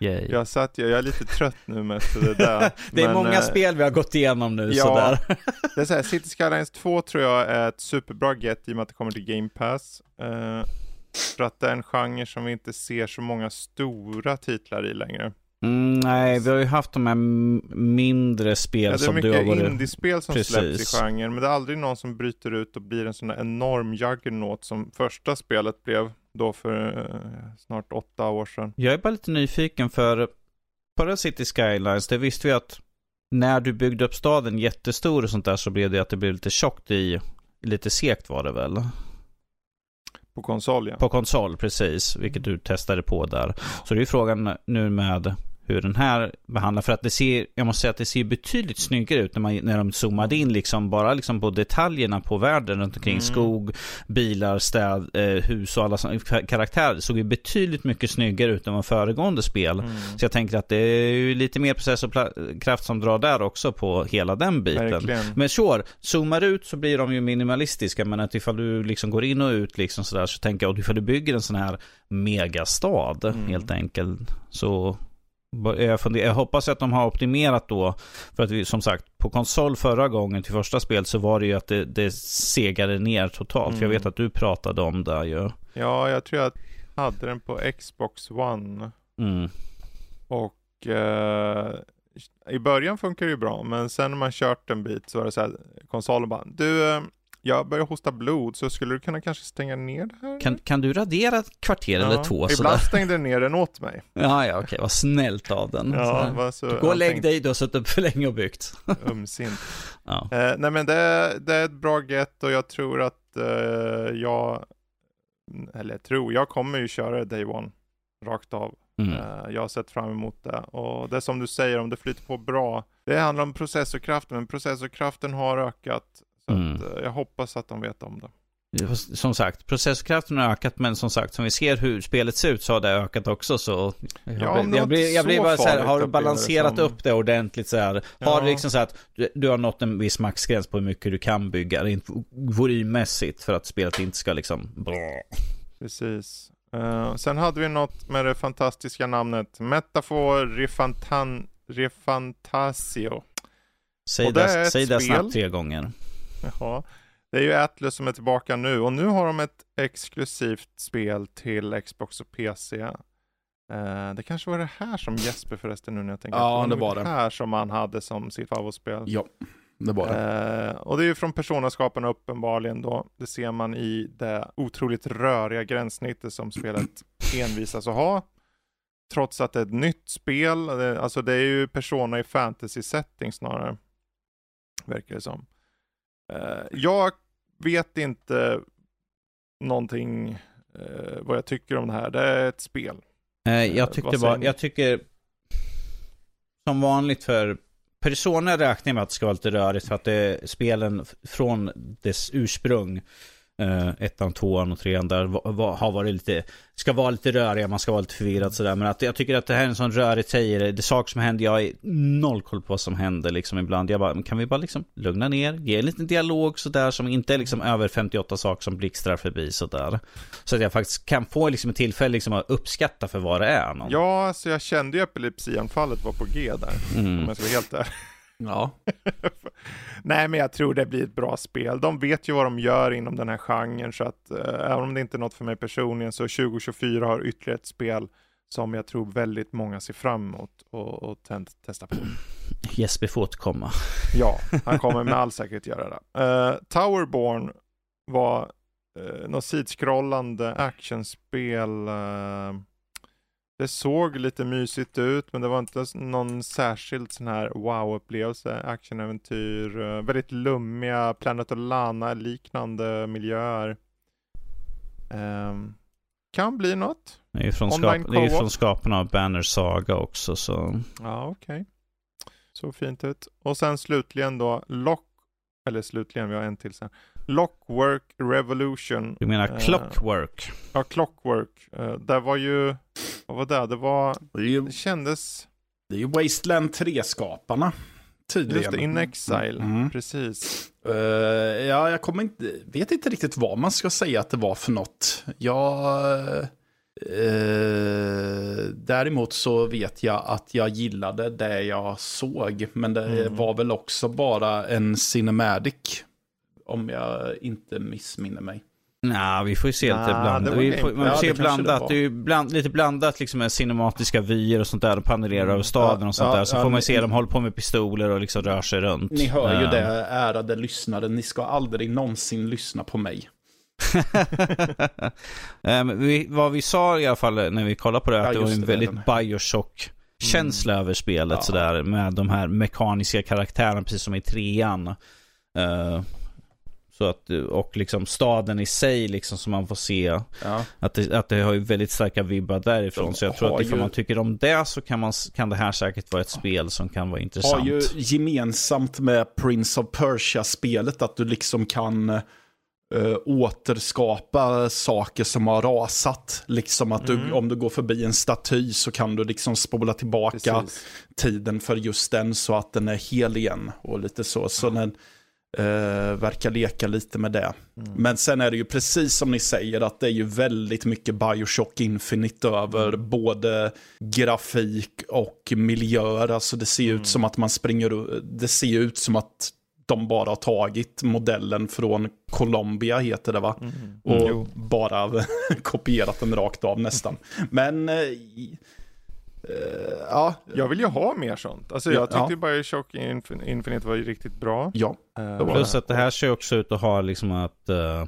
S2: Yay.
S1: jag satt, jag, är lite trött nu med det där. *laughs*
S2: det är
S1: men,
S2: många
S1: eh,
S2: spel vi har gått igenom nu
S1: ja.
S2: sådär.
S1: Det är så här, City Skylines 2 tror jag är ett superbra get i och med att det kommer till Game Pass. Eh, för att det är en genre som vi inte ser så många stora titlar i längre.
S2: Mm, nej, vi har ju haft de här mindre spel
S1: Ja, det är
S2: som du har
S1: mycket
S2: varit...
S1: indiespel som
S2: Precis.
S1: släpps i genren, men det är aldrig någon som bryter ut och blir en sån där enorm juggernaut som första spelet blev då för eh, snart åtta år sedan.
S2: Jag är bara lite nyfiken för förra City Skylines, det visste vi att när du byggde upp staden jättestor och sånt där så blev det att det blev lite tjockt i, lite segt var det väl?
S1: På konsol ja.
S2: På konsol, precis. Vilket du testade på där. Så det är ju frågan nu med hur den här behandlar. För att det ser, jag måste säga att det ser betydligt snyggare ut när, man, när de zoomade in liksom bara liksom på detaljerna på världen runt omkring. Mm. Skog, bilar, städ, eh, hus och alla karaktärer. Det såg ju betydligt mycket snyggare ut än vad föregående spel. Mm. Så jag tänker att det är ju lite mer processorkraft som drar där också på hela den biten. Verkligen. Men sure, zoomar ut så blir de ju minimalistiska. Men att ifall du liksom går in och ut liksom sådär så tänker jag att ifall du bygger en sån här megastad mm. helt enkelt. Så jag, funder, jag hoppas att de har optimerat då. För att vi som sagt, på konsol förra gången till första spel så var det ju att det, det segade ner totalt. Mm. För jag vet mm. att du pratade om det ju.
S1: Ja, jag tror jag hade den på Xbox One. Mm. Och eh, i början funkar det ju bra, men sen när man kört en bit så var det så här, konsolen bara, du, eh, jag börjar hosta blod, så skulle du kunna kanske stänga ner det här?
S2: Kan, kan du radera ett kvarter ja, eller två?
S1: Ibland sådär? stängde den ner den åt mig. *laughs*
S2: Ja, ja, okej, vad snällt av den. Ja, så, Gå och lägg dig, du har suttit upp för länge och byggt. *laughs*
S1: Ömsint. ja. Eh, nej men det, det, är ett bra get och jag tror att eh, jag, eller tror, jag kommer ju köra Day One rakt av. Mm. Eh, jag har sett fram emot det. Och det är som du säger, om det flyter på bra. Det handlar om processorkraften, men processorkraften har ökat så mm. att, eh, jag hoppas att de vet om det.
S2: Som sagt, processorkraften har ökat, men som sagt, som vi ser hur spelet ser ut så har det ökat också. Så jag, ja, blir, jag, blir, jag blir bara så här, har du balanserat upp det ordentligt så här? Ja. Har du liksom så att du, du, har nått en viss maxgräns på hur mycket du kan bygga, rent volymmässigt, för att spelet inte ska liksom...
S1: Precis. Uh, sen hade vi något med det fantastiska namnet Metafor Refantan, Refantasio.
S2: Säg det, säg det snabbt tre gånger.
S1: Ja, det är ju Atlus som är tillbaka nu och nu har de ett exklusivt spel till Xbox och PC. Eh, det kanske var det här som Jesper förresten nu när jag tänker
S3: Ja, det var det.
S1: det här som han hade som sitt favoritspel.
S3: Ja, det var det.
S1: Eh, och det är ju från Personaskaparna uppenbarligen då. Det ser man i det otroligt röriga gränssnittet som spelet *clears throat* envisas att ha. Trots att det är ett nytt spel, alltså det är ju Persona i fantasy setting snarare. Verkar det som. Uh, jag vet inte någonting uh, vad jag tycker om det här. Det är ett spel.
S2: Jag tyckte bara, jag tycker som vanligt för Persona räknar med att det ska vara lite rörigt för att det är spelen från dess ursprung Uh, ettan, tvåan och trean där va, va, har varit lite, ska vara lite röriga, man ska vara lite förvirrad sådär. Men att jag tycker att det här är en sån rörig tjejer, det är saker som händer, jag har noll koll på vad som händer liksom ibland. Jag bara, kan vi bara liksom lugna ner, ge en liten dialog sådär som inte är liksom över 58 saker som blixtrar förbi sådär. Så att jag faktiskt kan få liksom ett tillfälle liksom att uppskatta för vad det är. Någon.
S1: Ja, alltså jag kände ju epilepsianfallet var på G där, mm. om jag ska vara helt där.
S2: Ja. *laughs*
S1: Nej, men jag tror det blir ett bra spel. De vet ju vad de gör inom den här genren, så att eh, även om det inte är något för mig personligen, så 2024 har ytterligare ett spel som jag tror väldigt många ser fram emot och, och testa på. *clears throat*
S2: Jesper får återkomma. *laughs*
S1: Ja, han kommer med all säkerhet göra det. Uh, Towerborn var uh, något sidskrollande actionspel. Uh, det såg lite mysigt ut, men det var inte någon särskild sån här wow-upplevelse, actionäventyr, uh, väldigt lummiga Planet of Lana liknande miljöer. Um, kan bli något.
S2: Det är ju från, skap från skaparna av Banner Saga också så.
S1: Ja, okej. Okay. Så fint ut. Och sen slutligen då Lock, eller slutligen, vi har en till sen. Lockwork Revolution.
S2: Du menar Clockwork?
S1: Uh, ja, Clockwork. Uh, det var ju vad var det? Det var... Det, ju, det kändes...
S3: Det är ju Wasteland 3-skaparna. Tydligen. Just det,
S1: In Exile. Mm. Precis.
S3: Uh, ja, jag kommer inte, vet inte riktigt vad man ska säga att det var för något. Jag... Uh, däremot så vet jag att jag gillade det jag såg. Men det mm. var väl också bara en cinematic. Om jag inte missminner mig.
S2: Nej, vi får ju se lite nah, blandat. Vi får, man får ja, se blandat. Det, det är ju bland, lite blandat liksom med cinematiska vyer och sånt där. Och panorerar mm. över staden ja, och sånt ja, där. Så får man ju se dem hålla på med pistoler och liksom rör sig runt.
S3: Ni hör ju det, ärade lyssnare. Ni ska aldrig någonsin lyssna på mig.
S2: um, *laughs* vi, vad vi sa i alla fall när vi kollade på det, att det var en det, väldigt Bioshock känsla mm. över spelet sådär. Med de här mekaniska karaktärerna, precis som i trean. Uh, Så att, och liksom staden i sig liksom som man får se.
S3: Ja.
S2: Att det, att det har ju väldigt starka vibbar därifrån.
S3: De
S2: så jag tror att ifall
S3: ju-
S2: man tycker om det så kan, man, kan det här säkert vara ett spel som kan vara intressant.
S3: har ju gemensamt med Prince of Persia-spelet att du liksom kan eh, återskapa saker som har rasat. Liksom att du, om du går förbi en staty så kan du liksom spola tillbaka
S1: Precis.
S3: tiden för just den så att den är hel igen. Och lite så. Så den eh, verkar leka lite med det. Men sen är det ju precis som ni säger att det är ju väldigt mycket Bioshock Infinite över både grafik och miljöer. Alltså det ser ut som att man springer, det ser ut som att de bara har tagit modellen från Colombia heter det va? Och
S1: Jo.
S3: bara *laughs* kopierat den rakt av nästan. Men eh, ja,
S1: Jag vill ju ha mer sånt. Alltså
S3: Ja,
S1: jag tyckte
S3: ja.
S1: Bioshock Infin- Infinite var ju riktigt bra.
S3: ja.
S1: Eh,
S2: Plus att det här ser också ut att ha liksom att eh,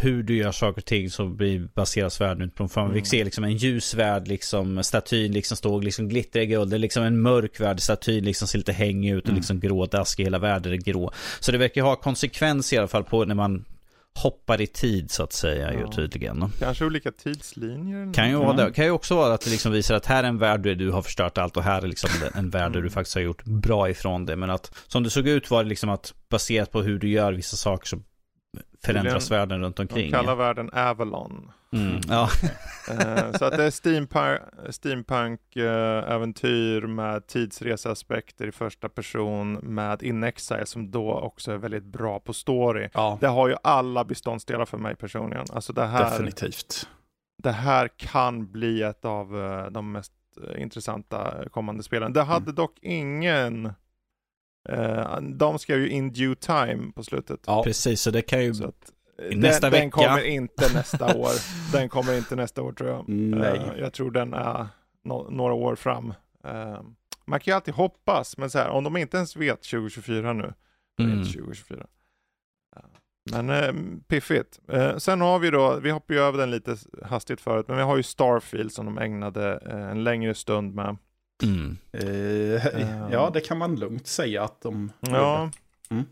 S2: hur du gör saker och ting som blir baseras världen ut på. För man fick se liksom en ljus värld, liksom statyn liksom stod liksom glittrig guld. Det är liksom en mörk värld, statyn liksom ser lite hängig ut och liksom grådaskig. Hela världen är grå. Så det verkar ju ha konsekvens i alla fall på när man hoppar i tid så att säga ju
S1: Ja.
S2: tydligen.
S1: Kanske olika tidslinjer.
S2: Kan ju, vara det. kan ju också vara att det liksom visar att här är en värld där du har förstört allt och här är liksom en värld där du faktiskt har gjort bra ifrån det. Men att som det såg ut var det liksom att baserat på hur du gör vissa saker så förändras
S1: Tydligen-
S2: världen runt
S1: De
S2: omkring.
S1: kallar världen Avalon.
S2: Mm. Ja.
S1: Eh, så att det är steampunk, steampunk-äventyr med tidsreseaspekter i första person med In Exile som då också är väldigt bra på story.
S3: ja.
S1: Det har ju alla beståndsdelar för mig personligen. Alltså det här,
S3: Definitivt.
S1: det här kan bli ett av eh, de mest eh, intressanta kommande spelen. Det hade
S3: Mm.
S1: dock ingen eh, de skrev ju in due time på slutet.
S3: Ja.
S2: Precis, så det kan ju...
S1: Att,
S2: Nästa
S1: den, den
S2: vecka.
S1: kommer inte *laughs* nästa år. Den kommer inte nästa år tror jag.
S3: Nej.
S1: Eh, jag tror den är no några år fram. Eh, man kan ju alltid hoppas, men så här, om de inte ens vet 2024 nu, då är det
S2: Mm.
S1: inte 2024. Ja. Men eh, piffigt. Eh, sen har vi då, vi hoppar ju över den lite hastigt förut, men vi har ju Starfield som de ägnade eh, en längre stund med.
S2: Mm.
S3: Eh, ja, det kan man lugnt säga att de
S1: Ja.
S3: Mm.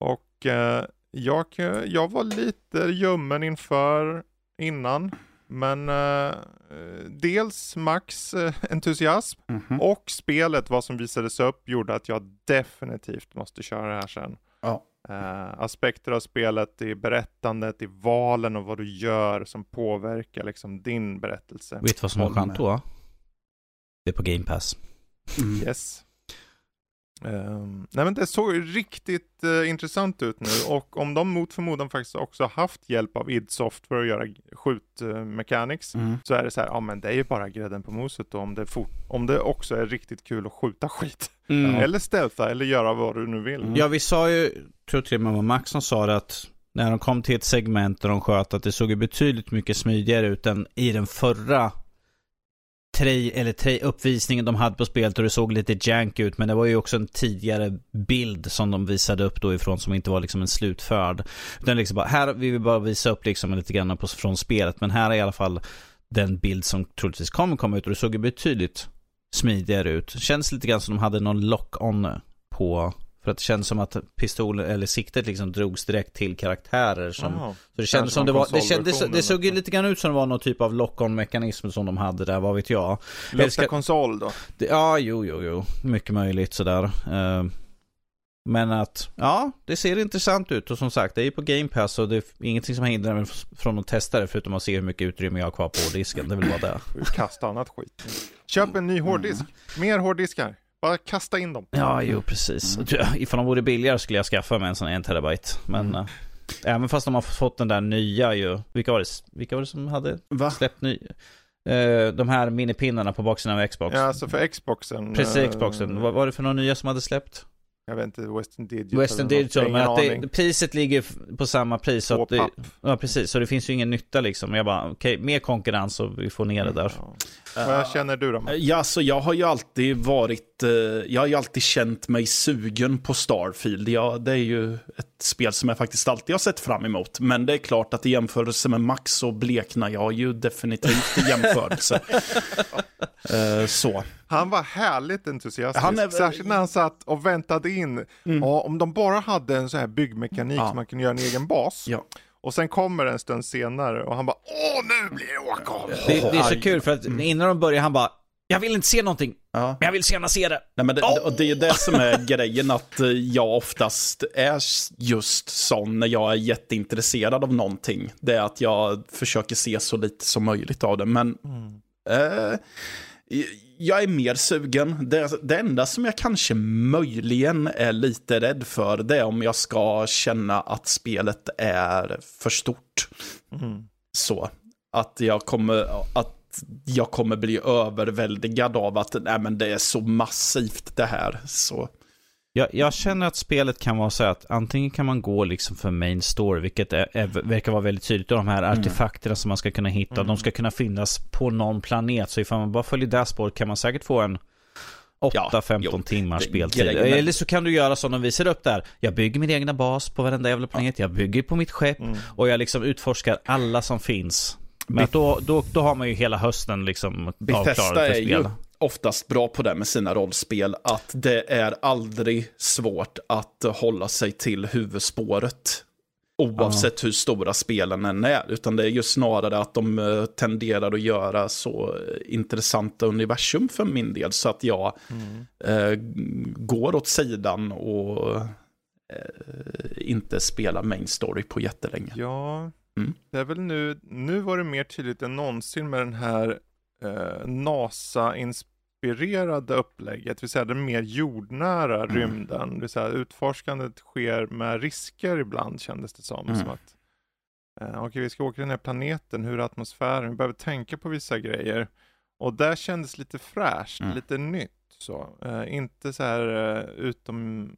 S1: Och eh, jag, jag var lite ljummen inför innan. Men eh, dels Max entusiasm
S3: Mhm.
S1: och spelet, vad som visades upp, gjorde att jag definitivt måste köra det här sen.
S3: Ja.
S1: Aspekter av spelet i berättandet, i valen och vad du gör som påverkar liksom din berättelse.
S2: Vet du vad som
S3: Håller
S2: skönt då? Det är på Game Pass.
S3: Mm.
S1: Yes. Ehm, nej men det såg ju riktigt eh, intressant ut nu och om de mot förmodan faktiskt också haft hjälp av id Software att göra skjut uh, mechanics
S3: Mm.
S1: så är det så här, ja men det är ju bara grädden på moset då om det, om det också är riktigt kul att skjuta skit.
S2: Mm.
S1: Eller stealtha eller göra vad du nu vill.
S3: Mm.
S2: Ja, vi sa ju, tror till och med var Max som sa det att när de kom till ett segment där de sköt att det såg ju betydligt mycket smidigare ut än i den förra trej, eller trej, uppvisningen de hade på spelet och det såg lite jank ut men det var ju också en tidigare bild som de visade upp då ifrån som inte var liksom en slutförd. Utan liksom bara, här vill vi bara visa upp liksom lite grann på, från spelet men här är i alla fall den bild som troligtvis kommer komma ut och det såg ju betydligt smidigare ut. Känns lite grann som de hade någon lock-on på för att det känns som att pistolen eller siktet liksom drogs direkt till karaktärer som
S1: Jaha.
S2: så det kändes som det var, det kändes, det såg ju
S1: eller
S2: lite grann ut som det var någon typ av lock-on mekanism som de hade där, vad vet jag.
S1: Lukta
S2: älskar-
S1: konsol då.
S2: Det, ja, jo, jo, jo. Mycket möjligt sådär. Eh, men att, ja, det ser intressant ut och som sagt, det är ju på Game Pass och det är ingenting som hindrar mig från att testa det förutom att se hur mycket utrymme jag har kvar på disken. Det är väl bara det. *laughs*
S1: Kasta annat skit. Köp en ny hårddisk. Mer hårddiskar. Bara kasta in dem.
S2: Ja, jo, precis. Mm. Ifall de vore billigare skulle jag skaffa mig en sån en terabyte. Men
S3: Mm.
S2: eh, även fast de har fått den där nya ju. Vilka var det, vilka var det som hade
S3: Va?
S2: släppt ny? Eh, de här minipinnarna på boxen av Xbox.
S1: Ja, alltså för Xboxen.
S2: Precis,
S1: eh,
S2: Xboxen. Vad var det för några nya som hade släppt?
S1: Jag vet inte, Western Digital.
S2: Western. Digital, men att det, priset ligger på samma pris. Så det, ja, precis. Så det finns ju ingen nytta liksom. Jag bara, okej, mer konkurrens och vi får ner det där.
S1: Ja. Vad känner du då?
S3: Ja, så jag har ju alltid varit, eh, jag har ju alltid känt mig sugen på Starfield. Ja, det är ju ett spel som jag faktiskt alltid har sett fram emot. Men det är klart att i jämförelse med Max så bleknar jag ju definitivt i jämförelse. *laughs* Eh, så.
S1: Han var härligt entusiastisk,
S3: Han är-
S1: särskilt när han satt och väntade in. Ja, om de bara hade en sån här byggmekanik
S3: Ja.
S1: så man kunde göra en egen bas.
S3: Ja.
S1: Och sen kommer det en stund senare och han bara Åh, nu blir det åka av!
S2: Det, det är så kul för att innan de börjar han bara Jag vill inte se någonting,
S3: Ja.
S2: men jag vill gärna se det.
S3: Nej, men det, och det är det som är grejen, att eh, jag oftast är just sån när jag är jätteintresserad av någonting. Det är att jag försöker se så lite som möjligt av det. Men eh, jag är mer sugen. Det, det enda som jag kanske möjligen är lite rädd för, det är om jag ska känna att spelet är för stort. Så. Att jag kommer, att jag kommer bli överväldigad av att nej, men det är så massivt det här. Så.
S2: Jag, jag känner att spelet kan vara så att antingen kan man gå liksom för main story, vilket är, är, verkar vara väldigt tydligt. Och de här artefakterna som man ska kunna hitta, de ska kunna finnas på någon planet. Så ifall man bara följer det spåret kan man säkert få en 8-15
S3: jo,
S2: timmars speltid.
S3: grejen
S2: Eller så kan du göra som de visar upp där. Jag bygger min egna bas på varenda jävla planet, jag bygger på mitt skepp och jag liksom utforskar alla som finns. Men då, då, då har man ju hela hösten liksom
S3: Bethesda
S2: avklarad för
S3: ju
S2: spel.
S3: Oftast bra på det med sina rollspel, att det är aldrig svårt att hålla sig till huvudspåret. Oavsett hur stora spelen än är, utan det är ju snarare att de eh, tenderar att göra så intressanta universum för min del, så att jag eh, går åt sidan och eh, inte spelar main story på jättelänge.
S1: Ja,
S3: Mm.
S1: det är väl nu, nu var det mer tydligt än någonsin med den här eh, NASA-inspirerade upplägget, det vill säga den mer jordnära
S3: Mm.
S1: rymden, det vill säga utforskandet sker med risker ibland kändes det som.
S3: Mm.
S1: som att, eh, Okej, vi ska åka till den här planeten, hur är atmosfären, vi behöver tänka på vissa grejer. Och där kändes lite fräscht,
S3: Mm.
S1: lite nytt så. Eh, inte så här eh, utom,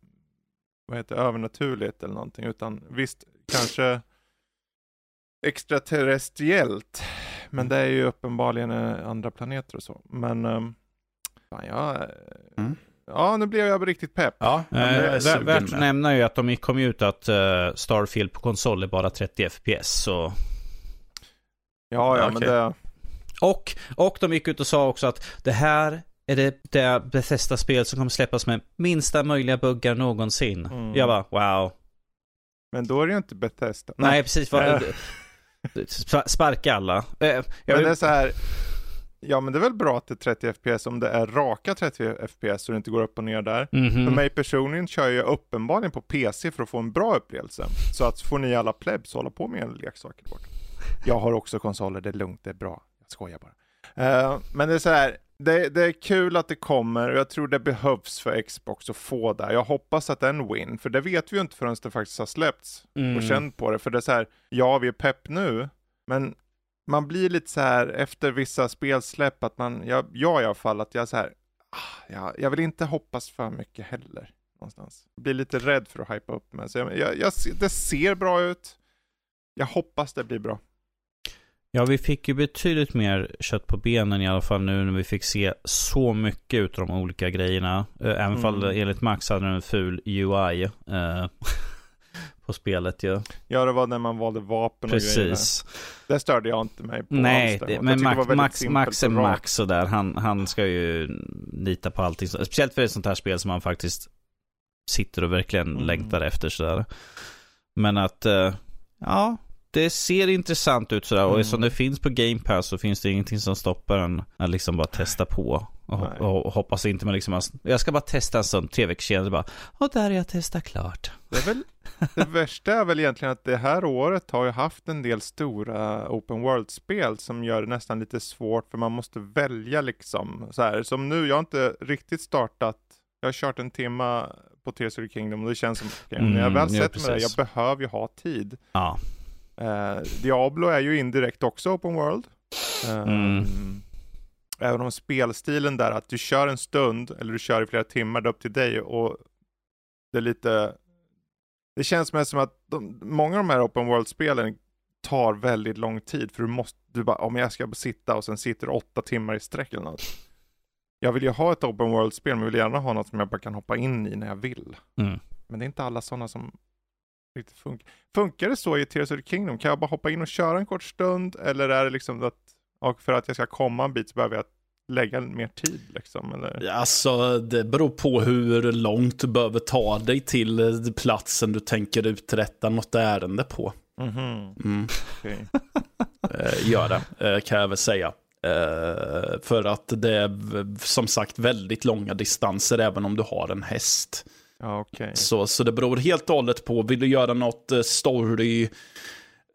S1: vad heter övernaturligt eller någonting, utan visst, kanske extraterrestriellt. Men det är ju uppenbarligen eh, andra planeter och så. Men, um, fan, jag,
S3: Mm.
S1: ja nu blev jag riktigt pepp.
S3: Ja,
S2: Eh, värt att nämna ju att de kom ut att eh, Starfield på konsol är bara 30 FPS. Så...
S1: Ja, ja, men
S3: Okej.
S1: det,
S2: Och, och de gick ut och sa också att det här är det, det Bethesda-spel som kommer släppas med minsta möjliga buggar någonsin.
S1: Mm.
S2: Jag bara, wow.
S1: men då är det ju inte Bethesda.
S2: Nej, precis. Vad, spa- *laughs* sparka alla. Eh, jag
S1: men
S2: vill,
S1: det är så här, ja men det är väl bra att det är 30 FPS om det är raka 30 FPS så det inte går upp och ner där.
S2: Mhm.
S1: För mig personligen kör jag uppenbarligen på PC för att få en bra upplevelse. Så att får ni alla plebs hålla på med en leksaker bort. Jag har också konsoler, det är lugnt, det är bra. Jag skojar bara. Eh, men det är så här, det, det är kul att det kommer och jag tror det behövs för Xbox att få det. Jag hoppas att det är en win, för det vet vi ju inte förrän det faktiskt har släppts
S2: Mm.
S1: och känt på det. För det är så här, ja vi är pepp nu, men man blir lite så här efter vissa spelsläpp att man, jag, jag i alla fall, att jag så här, ah, ja, jag vill inte hoppas för mycket heller. Någonstans. Jag blir lite rädd för att hypa upp mig. Så jag, jag, jag, det ser bra ut. Jag hoppas det blir bra.
S2: Ja, vi fick ju betydligt mer kött på benen i alla fall nu när vi fick se så mycket ut av de olika grejerna. Eh, Även
S1: Mm.
S2: fall enligt Max hade den en ful UI eh, *laughs* på spelet ju.
S1: Ja, det var när man valde vapen och grejer.
S2: Precis.
S1: Det störde jag inte mig på
S2: Nej,
S1: alls
S2: det, men Max, Max, Max är
S1: och.
S2: Max och där. Han, han ska ju lita på allting. Speciellt för ett sånt här spel som han faktiskt sitter och verkligen
S1: Mm.
S2: längtar efter sådär. Men att, eh, ja, det ser intressant ut sådär. Och
S1: Mm.
S2: eftersom det finns på Game Pass så finns det ingenting som stoppar en att liksom bara testa på. Och, och hoppas inte man liksom, jag ska bara testa en stund, tre veckor senare bara, och där är jag testat klart.
S1: Det, är väl, *laughs* det värsta är väl egentligen att det här året har ju haft en del stora open world-spel som gör det nästan lite svårt för man måste välja liksom. Så här, som nu, jag har inte riktigt startat, jag har kört en timma på Tears of the Kingdom och det känns som, okay, när jag
S2: Mm,
S1: väl
S2: ja,
S1: sätter mig där, jag behöver ju ha tid.
S2: Ja.
S1: Eh, Diablo är ju indirekt också open world. Eh,
S2: Mm.
S1: Även om spelstilen där, att du kör en stund eller du kör i flera timmar, det är upp till dig och det är lite det känns mer som att de, många av de här open world-spelen tar väldigt lång tid för du måste, du bara, om jag ska sitta och sen sitter du åtta timmar i sträck eller något. Jag vill ju ha ett open world-spel men vill gärna ha något som jag bara kan hoppa in i när jag vill.
S2: Mm.
S1: Men det är inte alla sådana som riktigt funkar. Funkar det så i Tears of the Kingdom? Kan jag bara hoppa in och köra en kort stund? Eller är det liksom att, och för att jag ska komma en bit så behöver jag lägga mer tid liksom? Eller?
S3: Alltså, det beror på hur långt du behöver ta dig till platsen du tänker uträtta något ärende på.
S1: Mhm,
S3: Mm.
S1: okej. *laughs*
S3: eh, gör det, eh, kan jag väl säga. Eh, för att det är som sagt väldigt långa distanser även om du har en häst.
S1: Okej.
S3: Så, så det beror helt och hållet på, vill du göra något story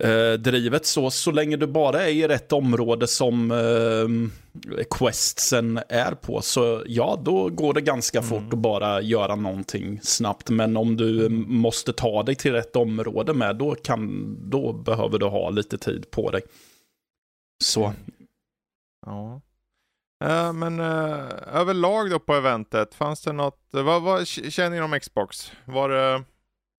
S3: eh, drivet så, så länge du bara är i rätt område som eh, questsen är på, så ja, då går det ganska fort att bara göra någonting snabbt. Men om du måste ta dig till rätt område med, då, kan, då behöver du ha lite tid på dig. Så,
S1: Ja. Eh, men uh, överlag då på eventet, fanns det något, vad, vad känner ni om Xbox? Var det,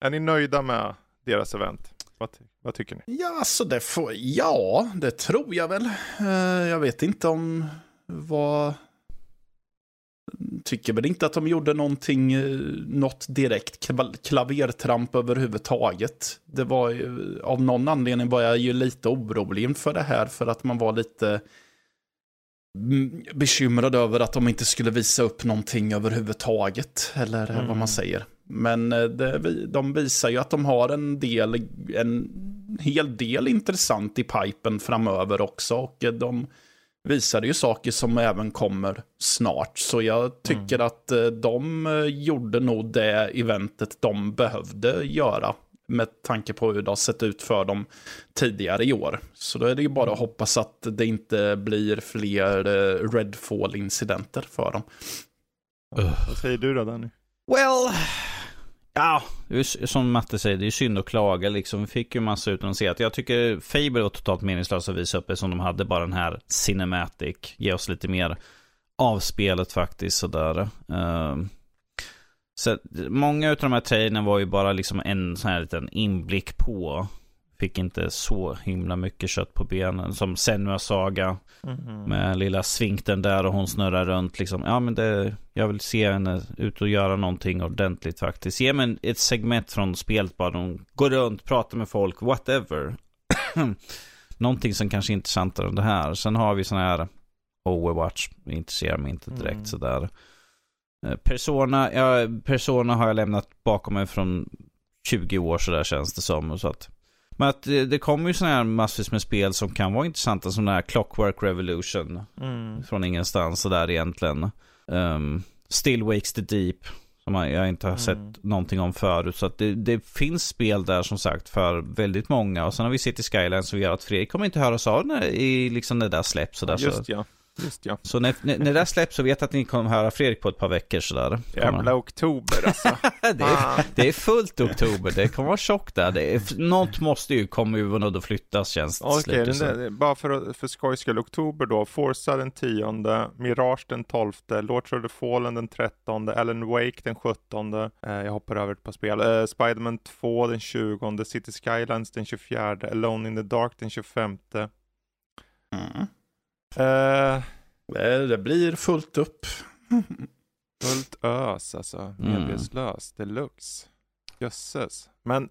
S1: är ni nöjda med deras event? Vad, vad tycker ni?
S3: ja, så det får, ja, det tror jag väl. Eh, jag vet inte om vad tycker väl inte att de gjorde någonting, eh, något direkt klav- klavertramp överhuvudtaget. Det var ju, av någon anledning var jag ju lite orolig inför det här för att man var lite mm, bekymrad över att de inte skulle visa upp någonting överhuvudtaget, eller
S1: Mm.
S3: vad man säger. Men eh, det, de visar ju att de har en del, en hel del intressant i pipen framöver också och eh, de visade ju saker som även kommer snart. Så jag tycker att eh, de gjorde nog det eventet de behövde göra med tanke på hur det har sett ut för dem tidigare i år. Så då är det ju bara att hoppas att det inte blir fler Redfall-incidenter för dem.
S1: Vad säger du då Danny?
S2: Well, ja, som Matte säger, det är synd att klaga liksom. Vi fick ju massa utannonserat. Jag tycker Faber var totalt meningslös att visa upp som de hade bara den här Cinematic. Ge oss lite mer av spelet faktiskt sådär. Ehm, så många av de här trailerna var ju bara liksom en sån här liten inblick på. Fick inte så himla mycket kött på benen. Som Senua Saga.
S1: Mhm.
S2: Med lilla svinkten där och hon snurrar runt liksom. Ja men det, jag vill se henne ut och göra någonting ordentligt faktiskt. Ge mig ett segment från spelet bara. De går runt, pratar med folk, whatever. *clears throat* någonting som kanske är intressantare än det här. Sen har vi sån här Overwatch. Intresserar mig inte direkt
S1: Mm.
S2: sådär. Eh, Persona, ja, Persona har jag lämnat bakom mig från 20 år sådär känns det som. Så att, men att det, det kommer ju sådana här massvis med spel som kan vara intressanta som den här Clockwork Revolution.
S1: Mm.
S2: Från ingenstans sådär egentligen. Um, Still Wakes the Deep. Som jag inte har
S1: Mm.
S2: sett någonting om förut. Så att det, det finns spel där som sagt för väldigt många. Och sen har vi City Skylines som gör att Fredrik kommer inte höra av när i liksom det där släpps. Sådär, så
S1: Just ja, just ja.
S2: så när, när, när det släpps så vet jag att ni kommer höra Fredrik på ett par veckor sådär.
S1: Jävla oktober alltså. *laughs*
S2: det, är, det är fullt oktober, det kommer vara tjockt där. Det är, något måste ju komma ur och då flyttas känns det till
S1: Okej, bara för, att- för skojs skull. Oktober då. Forza den 10, Mirage den 12, Lords of the Fallen den 13, Alan Wake den 17. Eh, jag hoppar över ett par spel. Eh, Spiderman 2 den 20, City Skylines den 24, Alone in the Dark den 25.
S3: Mm. Det, det blir fullt upp.
S1: fullt ös alltså.
S2: Mm.
S1: Medvetslös deluxe. Jösses. Men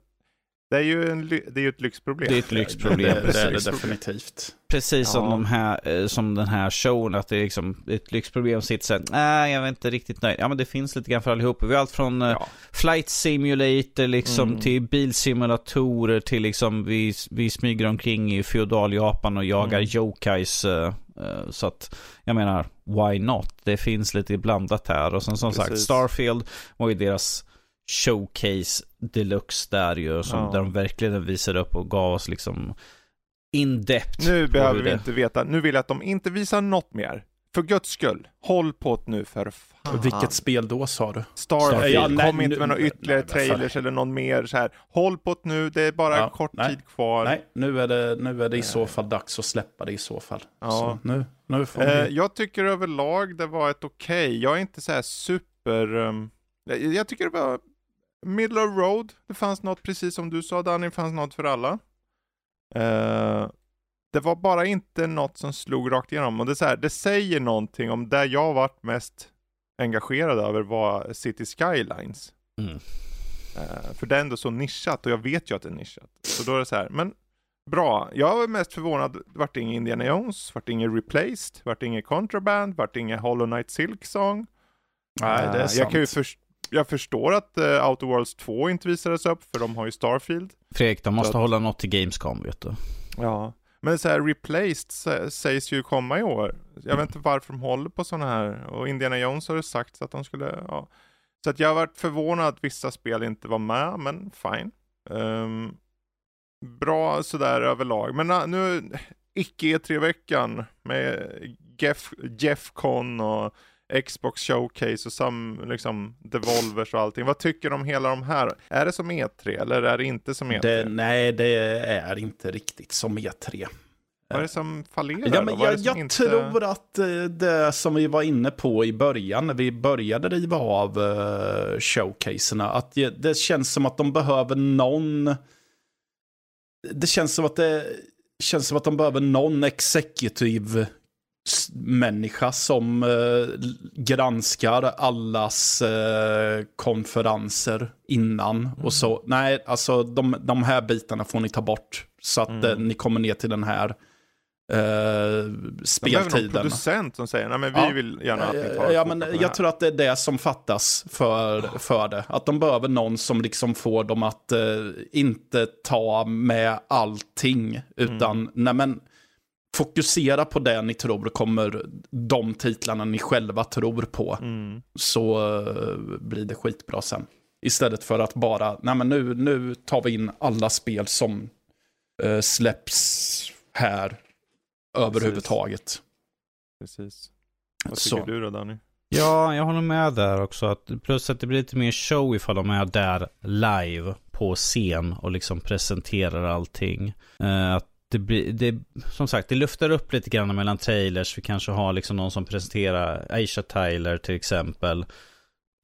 S1: det är ju, en, det är ju ett lyxproblem.
S2: Det är ett lyxproblem,
S3: Det, *laughs* det, det är det
S2: precis.
S3: definitivt.
S2: Precis som,
S1: Ja.
S2: de här, eh, som den här showen, att det är liksom ett lyxproblem sitter här, nej jag är inte riktigt nöjd. Ja men det finns lite grann för allihopa. Vi har allt från eh,
S1: Ja.
S2: flight simulator liksom
S1: Mm.
S2: till bilsimulatorer till liksom vi, vi smyger omkring i feodal Japan och jagar
S1: Mm.
S2: yokais. eh, så att jag menar, why not? Det finns lite blandat här. Och sen som sagt,
S1: Precis.
S2: Starfield var ju deras showcase deluxe där ju. Som,
S1: Ja.
S2: Där de verkligen visade upp och gav oss liksom in-depth.
S1: Nu
S2: på
S1: behöver vi
S2: det-
S1: inte veta. Nu vill jag att de inte visar något mer. För guds skull. Håll på nu för fan.
S3: Vilket spel då sa du?
S1: Starfield.
S2: Starfield.
S3: Ja, nej,
S1: Kom inte
S3: nu-
S1: med några ytterligare
S3: nej,
S1: trailers eller någon mer så här. Håll på nu. Det är bara
S3: Ja,
S1: kort
S3: nej.
S1: tid kvar.
S3: Nej, nu är det, nu är det i så fall dags att släppa det i så fall.
S1: Ja.
S3: Så nu, nu får
S1: Eh,
S3: vi...
S1: jag tycker överlag det var ett okej. Jag är inte så här super... Um, jag, jag tycker det var middle of road. Det fanns något, precis som du sa Danny, det fanns något för alla. Eh, det var bara inte något som slog rakt igenom. Och det, är så här, det säger någonting om där jag varit mest engagerad över var City Skylines.
S2: Mm.
S1: Eh, för det är ändå så nischat och jag vet ju att det är nischat. Så då är det så här, men bra. Jag var mest förvånad, vart det inget Indiana Jones, vart det inget Replaced, vart det inget Contraband, vart det inget Hollow Knight Silk Song.
S3: Nej, det är
S1: Eh,
S3: sant.
S1: jag, kan ju först- jag förstår att uh, Outer Worlds 2 inte visades upp, för de har ju Starfield.
S2: Fredrik, de måste
S1: Så
S2: hålla något till Gamescom vet du.
S1: Ja. Men så här, Replaced sä- sägs ju komma i år. Jag vet inte varför de håller på sådana här. Och Indiana Jones har det sagt att de skulle, ja. Så att jag har varit förvånad att vissa spel inte var med, men fine. Ehm, bra sådär överlag. Men uh, nu, icke E3-veckan med Jeff, Jeff Con och Xbox Showcase och sam, liksom Devolvers och allting. Vad tycker du om hela de här? Är det som E3 eller är det inte som E3?
S3: Det, nej, det är inte riktigt som E3.
S1: Vad är det som fallerar
S3: Ja, men jag jag
S1: inte-
S3: tror att eh, det som vi var inne på i början, när vi började riva av uh, showcaserna, att det, känns som att de behöver någon... Det känns som att det känns som att de behöver någon executive människa som eh, granskar allas eh, konferenser innan. Och så, nej, alltså de, de här bitarna får ni ta bort. Så att eh, ni kommer ner till den här eh,
S1: De behöver någon
S3: speltiden.
S1: producent som säger nej men vi
S3: Ja.
S1: vill gärna att ni tar
S3: Ja,
S1: fokus
S3: men
S1: det
S3: jag
S1: här."
S3: tror att det är det som fattas för, för det. Att de behöver någon som liksom får dem att eh, inte ta med allting. Utan,
S1: Mm.
S3: nej men, fokusera på det ni tror kommer de titlarna ni själva tror på.
S1: Mm.
S3: Så eh, blir det skitbra sen. Istället för att bara, nej men nu, nu tar vi in alla spel som eh, släpps här överhuvudtaget.
S1: Precis. Vad
S3: Så.
S1: tycker du då Danny?
S2: Ja, jag håller med där också. Att, plus att det blir lite mer show ifall de är där live på scen och liksom presenterar allting. Eh, att det blir, det, som sagt, det luftar upp lite grann mellan trailers. Vi kanske har liksom någon som presenterar Aisha Tyler till exempel.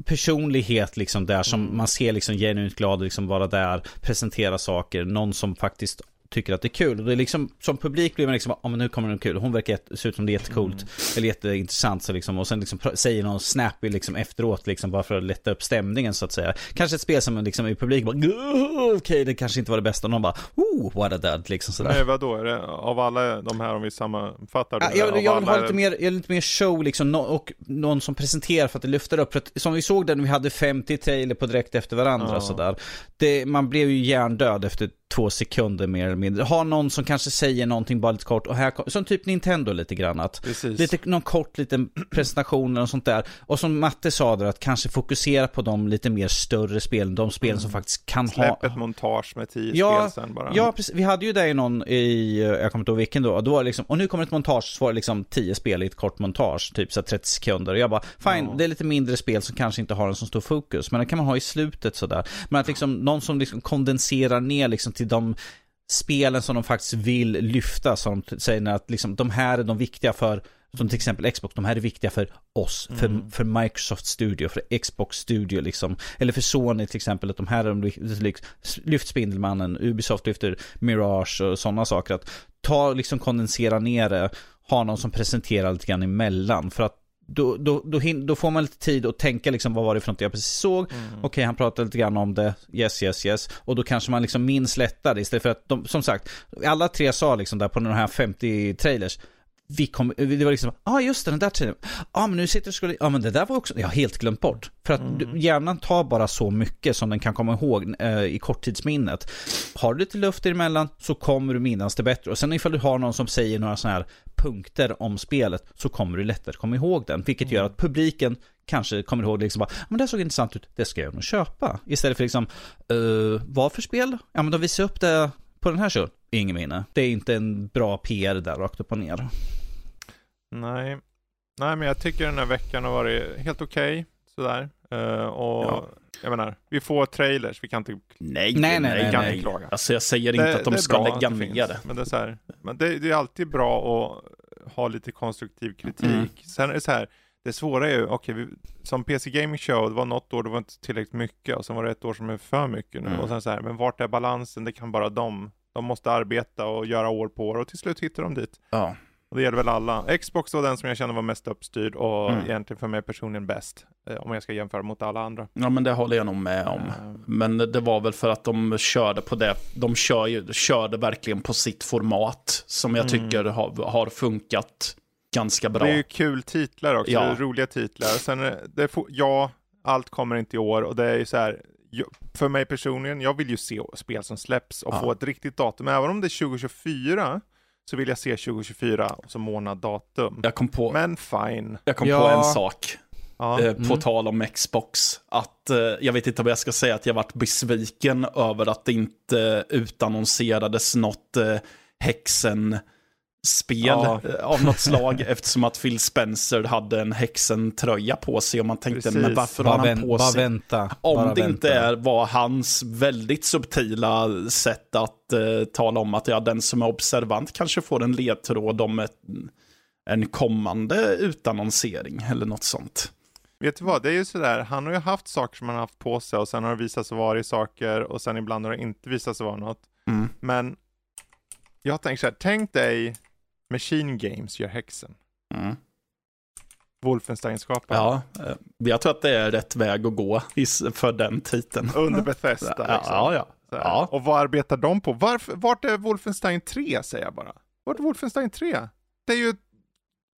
S2: Personlighet liksom där som
S1: Mm.
S2: man ser liksom genuint glad liksom vara där, presentera saker. Någon som faktiskt tycker att det är kul. Och det är liksom, som publik blir man liksom, ja men nu kommer det kul. Hon verkar se ut som det är jättecoolt.
S1: Mm.
S2: Eller jätteintressant så liksom. Och sen liksom säger någon snappy liksom efteråt liksom bara för att lätta upp stämningen så att säga. Kanske ett spel som liksom i publik bara, "Åh, okej det kanske inte var det bästa. Och någon bara, oh what a dad liksom sådär.
S1: Nej vadå, är det av alla de här om vi sammanfattar det?
S2: Ja, jag, jag vill ha lite mer, jag lite mer show liksom, nå- och någon som presenterar för att det lyfter upp. För att, som vi såg där vi hade 50 trailer på direkt efter varandra
S1: Ja.
S2: sådär. Det, man blev ju hjärndöd efter två sekunder mer eller mindre. Ha någon som kanske säger någonting bara lite kort och här, kom- som typ Nintendo lite grann att
S1: Precis.
S2: Lite, någon kort liten presentation och sånt där. Och som Matte sa där, att kanske fokusera på de lite mer större spelen. De spelen som faktiskt kan
S1: Mm. Släpp
S2: ha...
S1: ett montage med tio
S2: Ja,
S1: spel sen bara.
S2: Ja, precis. Vi hade ju det i någon i, eh, jag kommer inte ihåg vilken då, då var det liksom, och nu kommer ett montage, så var det liksom 10 spel i ett kort montage, typ så här 30 sekunder. Och jag bara, fine,
S1: Ja.
S2: det är lite mindre spel som kanske inte har en så stor fokus, men det kan man ha i slutet sådär. Men att liksom, någon som liksom kondenserar ner liksom till de spelen som de faktiskt vill lyfta, som säger att liksom, de här är de viktiga för som till exempel Xbox, de här är viktiga för oss, för, för Microsoft Studio, för Xbox Studio liksom. Eller för Sony till exempel, att de här är de lyft, lyft Spindelmannen, Ubisoft lyfter Mirage och sådana saker. Att ta, liksom kondensera ner det, ha någon som presenterar lite grann emellan. För att då, då, då, då får man lite tid att tänka liksom vad var det för något jag precis såg. Okej, han pratade lite grann om det. Yes, yes, yes. Och då kanske man liksom minns lättare istället för att de, som sagt, alla tre sa liksom där på de här 50 trailers. Vi kom, det var liksom, ja ah, just det, den där trailern. Ja ah, men nu sitter du och skulle, ja ah, men det där var också, jag har helt glömt bort. För att du- hjärnan tar bara så mycket som den kan komma ihåg eh, i korttidsminnet. Har du lite luft emellan så kommer du minnas det bättre. Och sen ifall du har någon som säger några sådana här punkter om spelet så kommer du lättare komma ihåg den. Vilket gör att publiken kanske kommer ihåg liksom bara, men det såg intressant ut, det ska jag nog köpa. Istället för liksom, uh, vad för spel? Ja men de visar upp det på den här showen. Ingen minne. Det är inte en bra PR där rakt upp och ner.
S1: Nej. Nej, men jag tycker den här veckan har varit helt okej. sådär. Eh, och
S3: Ja.
S1: jag menar, vi får trailers, vi kan inte,
S3: Nej,
S2: Nej, nej,
S1: vi kan
S2: nej,
S1: inte klaga.
S3: Alltså jag säger inte att de ska lägga
S1: det
S3: ner
S1: finns,
S3: det.
S1: Men det är så här, men det, det är alltid bra att ha lite konstruktiv kritik.
S3: Mm.
S1: Sen är det så här, det svåra är ju, okej, vi- som PC Gaming Show, det var något år det var inte tillräckligt mycket och sen var det ett år som är för mycket nu.
S3: Mm.
S1: Och sen så här, men vart är balansen? Det kan bara de. De måste arbeta och göra år på år och till slut hittar de dit.
S3: Ja.
S1: Och det gäller väl alla. Xbox var den som jag kände var mest uppstyrd och
S3: Mm.
S1: egentligen för mig personligen bäst. Eh, om jag ska jämföra mot alla andra.
S3: Ja, men det håller jag nog med om.
S1: Eh,
S3: Men det var väl för att de körde på det. De kör, körde verkligen på sitt format. Som jag
S1: Mm.
S3: tycker har, har funkat ganska bra.
S1: Det är ju kul titlar också,
S3: Ja.
S1: roliga titlar. Sen, eh, det får, ja, allt kommer inte i år och det är ju så här, för mig personligen, jag vill ju se spel som släpps och
S3: Ja.
S1: få ett riktigt datum. Även om det är 2024 så vill jag se 2024 som månad datum.
S3: Jag kom på,
S1: Men fine.
S3: jag kom
S2: Ja.
S3: på en sak.
S1: Ja.
S3: eh, på
S2: Mm.
S3: tal om Xbox. Att eh, jag vet inte vad jag ska säga, att jag varit besviken över att det inte utannonserades något eh, Hexen-spel
S1: Ja.
S3: eh, av något slag. *laughs* eftersom att Phil Spencer hade en Hexen-tröja på sig. Och man tänkte,
S1: Precis.
S3: men varför har
S2: Bara,
S3: han
S2: vän,
S3: på
S2: bara
S3: sig?
S2: vänta.
S3: Om
S2: bara
S3: det
S2: vänta.
S3: inte är, var hans väldigt subtila sätt att eh, tala om att ja, den som är observant kanske får en ledtråd om ett, en kommande utannonsering eller något sånt.
S1: Vet du vad, det är ju sådär, han har ju haft saker som han har haft på sig och sen har det visat sig vara i saker och sen ibland har det inte visat sig vara något.
S3: Mm.
S1: Men jag tänker så här, tänk dig Machine Games gör häxen.
S3: Mm.
S1: Wolfenstein-skaparen.
S3: Ja, eh, jag tror att det är rätt väg att gå för den titeln.
S1: Under Bethesda liksom.
S3: Ja, ja. Ja.
S1: Och vad arbetar de på? Varför, vart är Wolfenstein 3 säger jag bara? Vart är Wolfenstein 3? Det är ju ett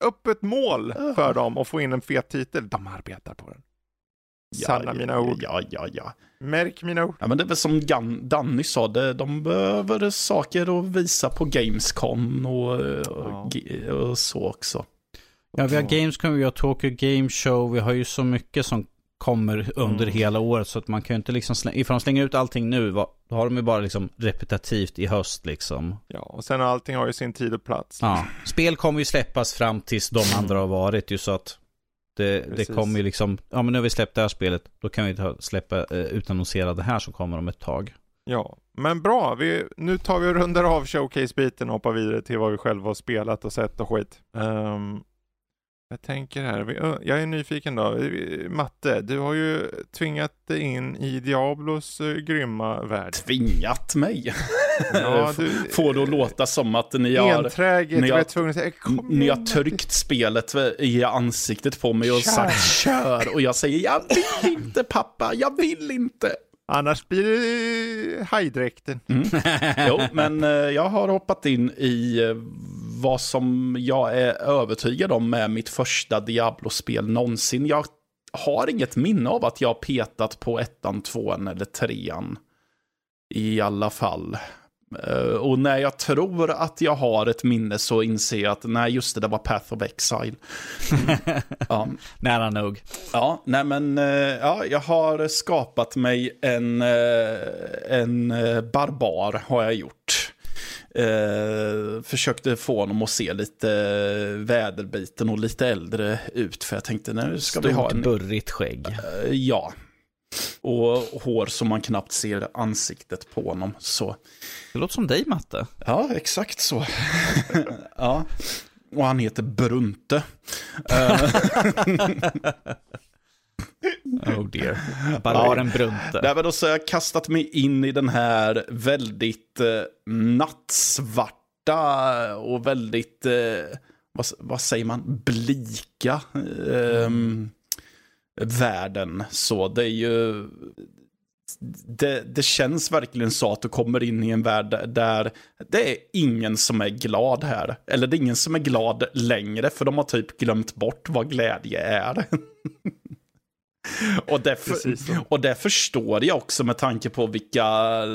S1: öppet mål för dem att få in en fet titel. De arbetar på den. Sanna mina ord.
S3: Ja, ja, ja.
S1: Märk mina ord.
S3: Ja, men det är väl som Gan- Danny sa, det, de behöver saker att visa på Gamescom och, och,
S1: Ja.
S3: och så också.
S2: Ja, vi har Gamescom, vi har Tokyo Game Show, vi har ju så mycket som kommer under
S1: Mm.
S2: hela året så att man kan ju inte liksom slänga, ifall de slänger ut allting nu, då har de ju bara liksom repetitivt i höst liksom.
S1: Ja, och sen allting har ju sin tid och plats.
S2: Ja, spel kommer ju släppas fram tills de andra har varit ju så att det, det kommer ju liksom, ja men nu har vi släppt det här spelet, då kan vi ta, släppa eh, utannonsera det här som kommer om ett tag.
S1: Ja, men bra. Vi, nu tar vi och rundar av showcase-biten och hoppar vidare till vad vi själva har spelat och sett och skit. Ehm, jag tänker här, jag är nyfiken då. Matte, du har ju tvingat dig in i Diablos uh, grymma värld.
S3: Tvingat mig.
S1: Ja, *laughs* du,
S3: Får det att låta som att ni har,
S1: Enträget,
S3: ni
S1: jag
S3: har-
S1: var tvungen att säga kom
S3: ni har tryckt spelet i ansiktet på mig och
S1: Kör.
S3: sagt kör. Och jag säger jag vill inte pappa, jag vill inte.
S1: Annars blir det hajdräkten. *laughs*
S3: Jo, men eh, jag har hoppat in i eh, vad som jag är övertygad om är mitt första Diablo-spel någonsin. Jag har inget minne av att jag petat på ettan, tvåan eller trean. I alla fall. Eh, Och när jag tror att jag har ett minne så inser jag att nej, just det, det var Path of Exile. *laughs* ja,
S2: Nära nog.
S3: Ja, nej men eh, ja, jag har skapat mig en, eh, en barbar har jag gjort. Eh, försökte få honom att se lite eh, väderbiten och lite äldre ut. För jag tänkte, nu ska vi ha
S2: Stort
S3: en...
S2: burrigt skägg.
S3: eh, ja. Och hår som man knappt ser ansiktet på honom. Så.
S2: Det låter som dig Matte.
S3: Ja, exakt så. *laughs* ja. Och han heter Brunte. *laughs*
S2: Oh dear. Barbaren Brunte.
S3: Nej, men då så har jag kastat mig in i den här väldigt eh, nattsvarta och väldigt, eh, vad, vad säger man, blika eh, världen. Så det är ju, det, det känns verkligen så att du kommer in i en värld där det är ingen som är glad här. Eller det är ingen som är glad längre, för de har typ glömt bort vad glädje är. *laughs* Och det, för, och det förstår jag också med tanke på vilka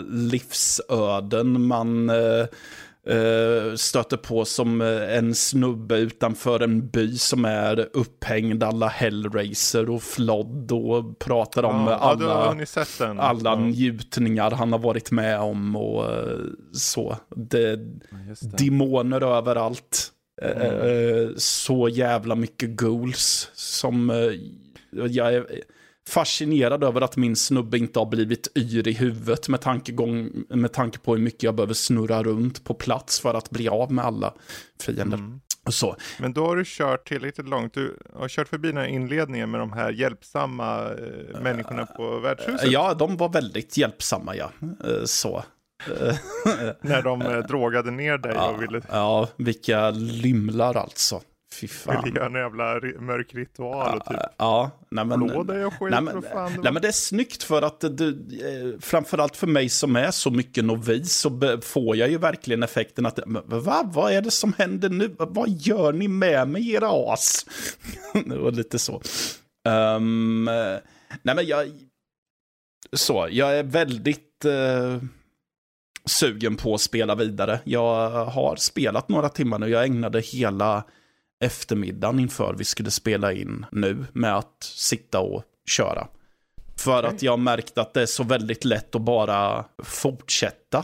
S3: livsöden man eh, eh, stöter på som eh, en snubbe utanför en by som är upphängd alla Hellraiser och Flodd och pratar om
S1: Ja, ja,
S3: alla,
S1: den.
S3: alla
S1: Ja,
S3: njutningar han har varit med om och eh, så. Det,
S1: det.
S3: demoner överallt. Eh, Så jävla mycket ghouls som jag är fascinerad över att min snubbe inte har blivit yr i huvudet med, tankegång, med tanke på hur mycket jag behöver snurra runt på plats för att bli av med alla fiender.
S1: Mm.
S3: Och så.
S1: Men då har du kört tillräckligt långt. Du har kört förbi den här inledningen med de här hjälpsamma eh, människorna på värdshuset.
S3: Ja, de var väldigt hjälpsamma ja. Eh, Så. *laughs*
S1: När de drogade ner dig och ville,
S3: Ja, vilka lymlar alltså. Fy *laughs* fan.
S1: ville göra en jävla mörk ritual och typ
S3: Ja, nej men...
S1: slå dig och skit.
S3: Nej men,
S1: fan det
S3: nej men det är snyggt för att du, eh, framförallt för mig som är så mycket novis så får jag ju verkligen effekten att va, vad är det som händer nu? Vad gör ni med mig era as? *laughs* var lite så. Eh, nej men jag, så, jag är väldigt eh, sugen på att spela vidare. Jag har spelat några timmar nu, jag ägnade hela eftermiddagen inför vi skulle spela in nu med att sitta och köra. För att jag märkte att det är så väldigt lätt att bara fortsätta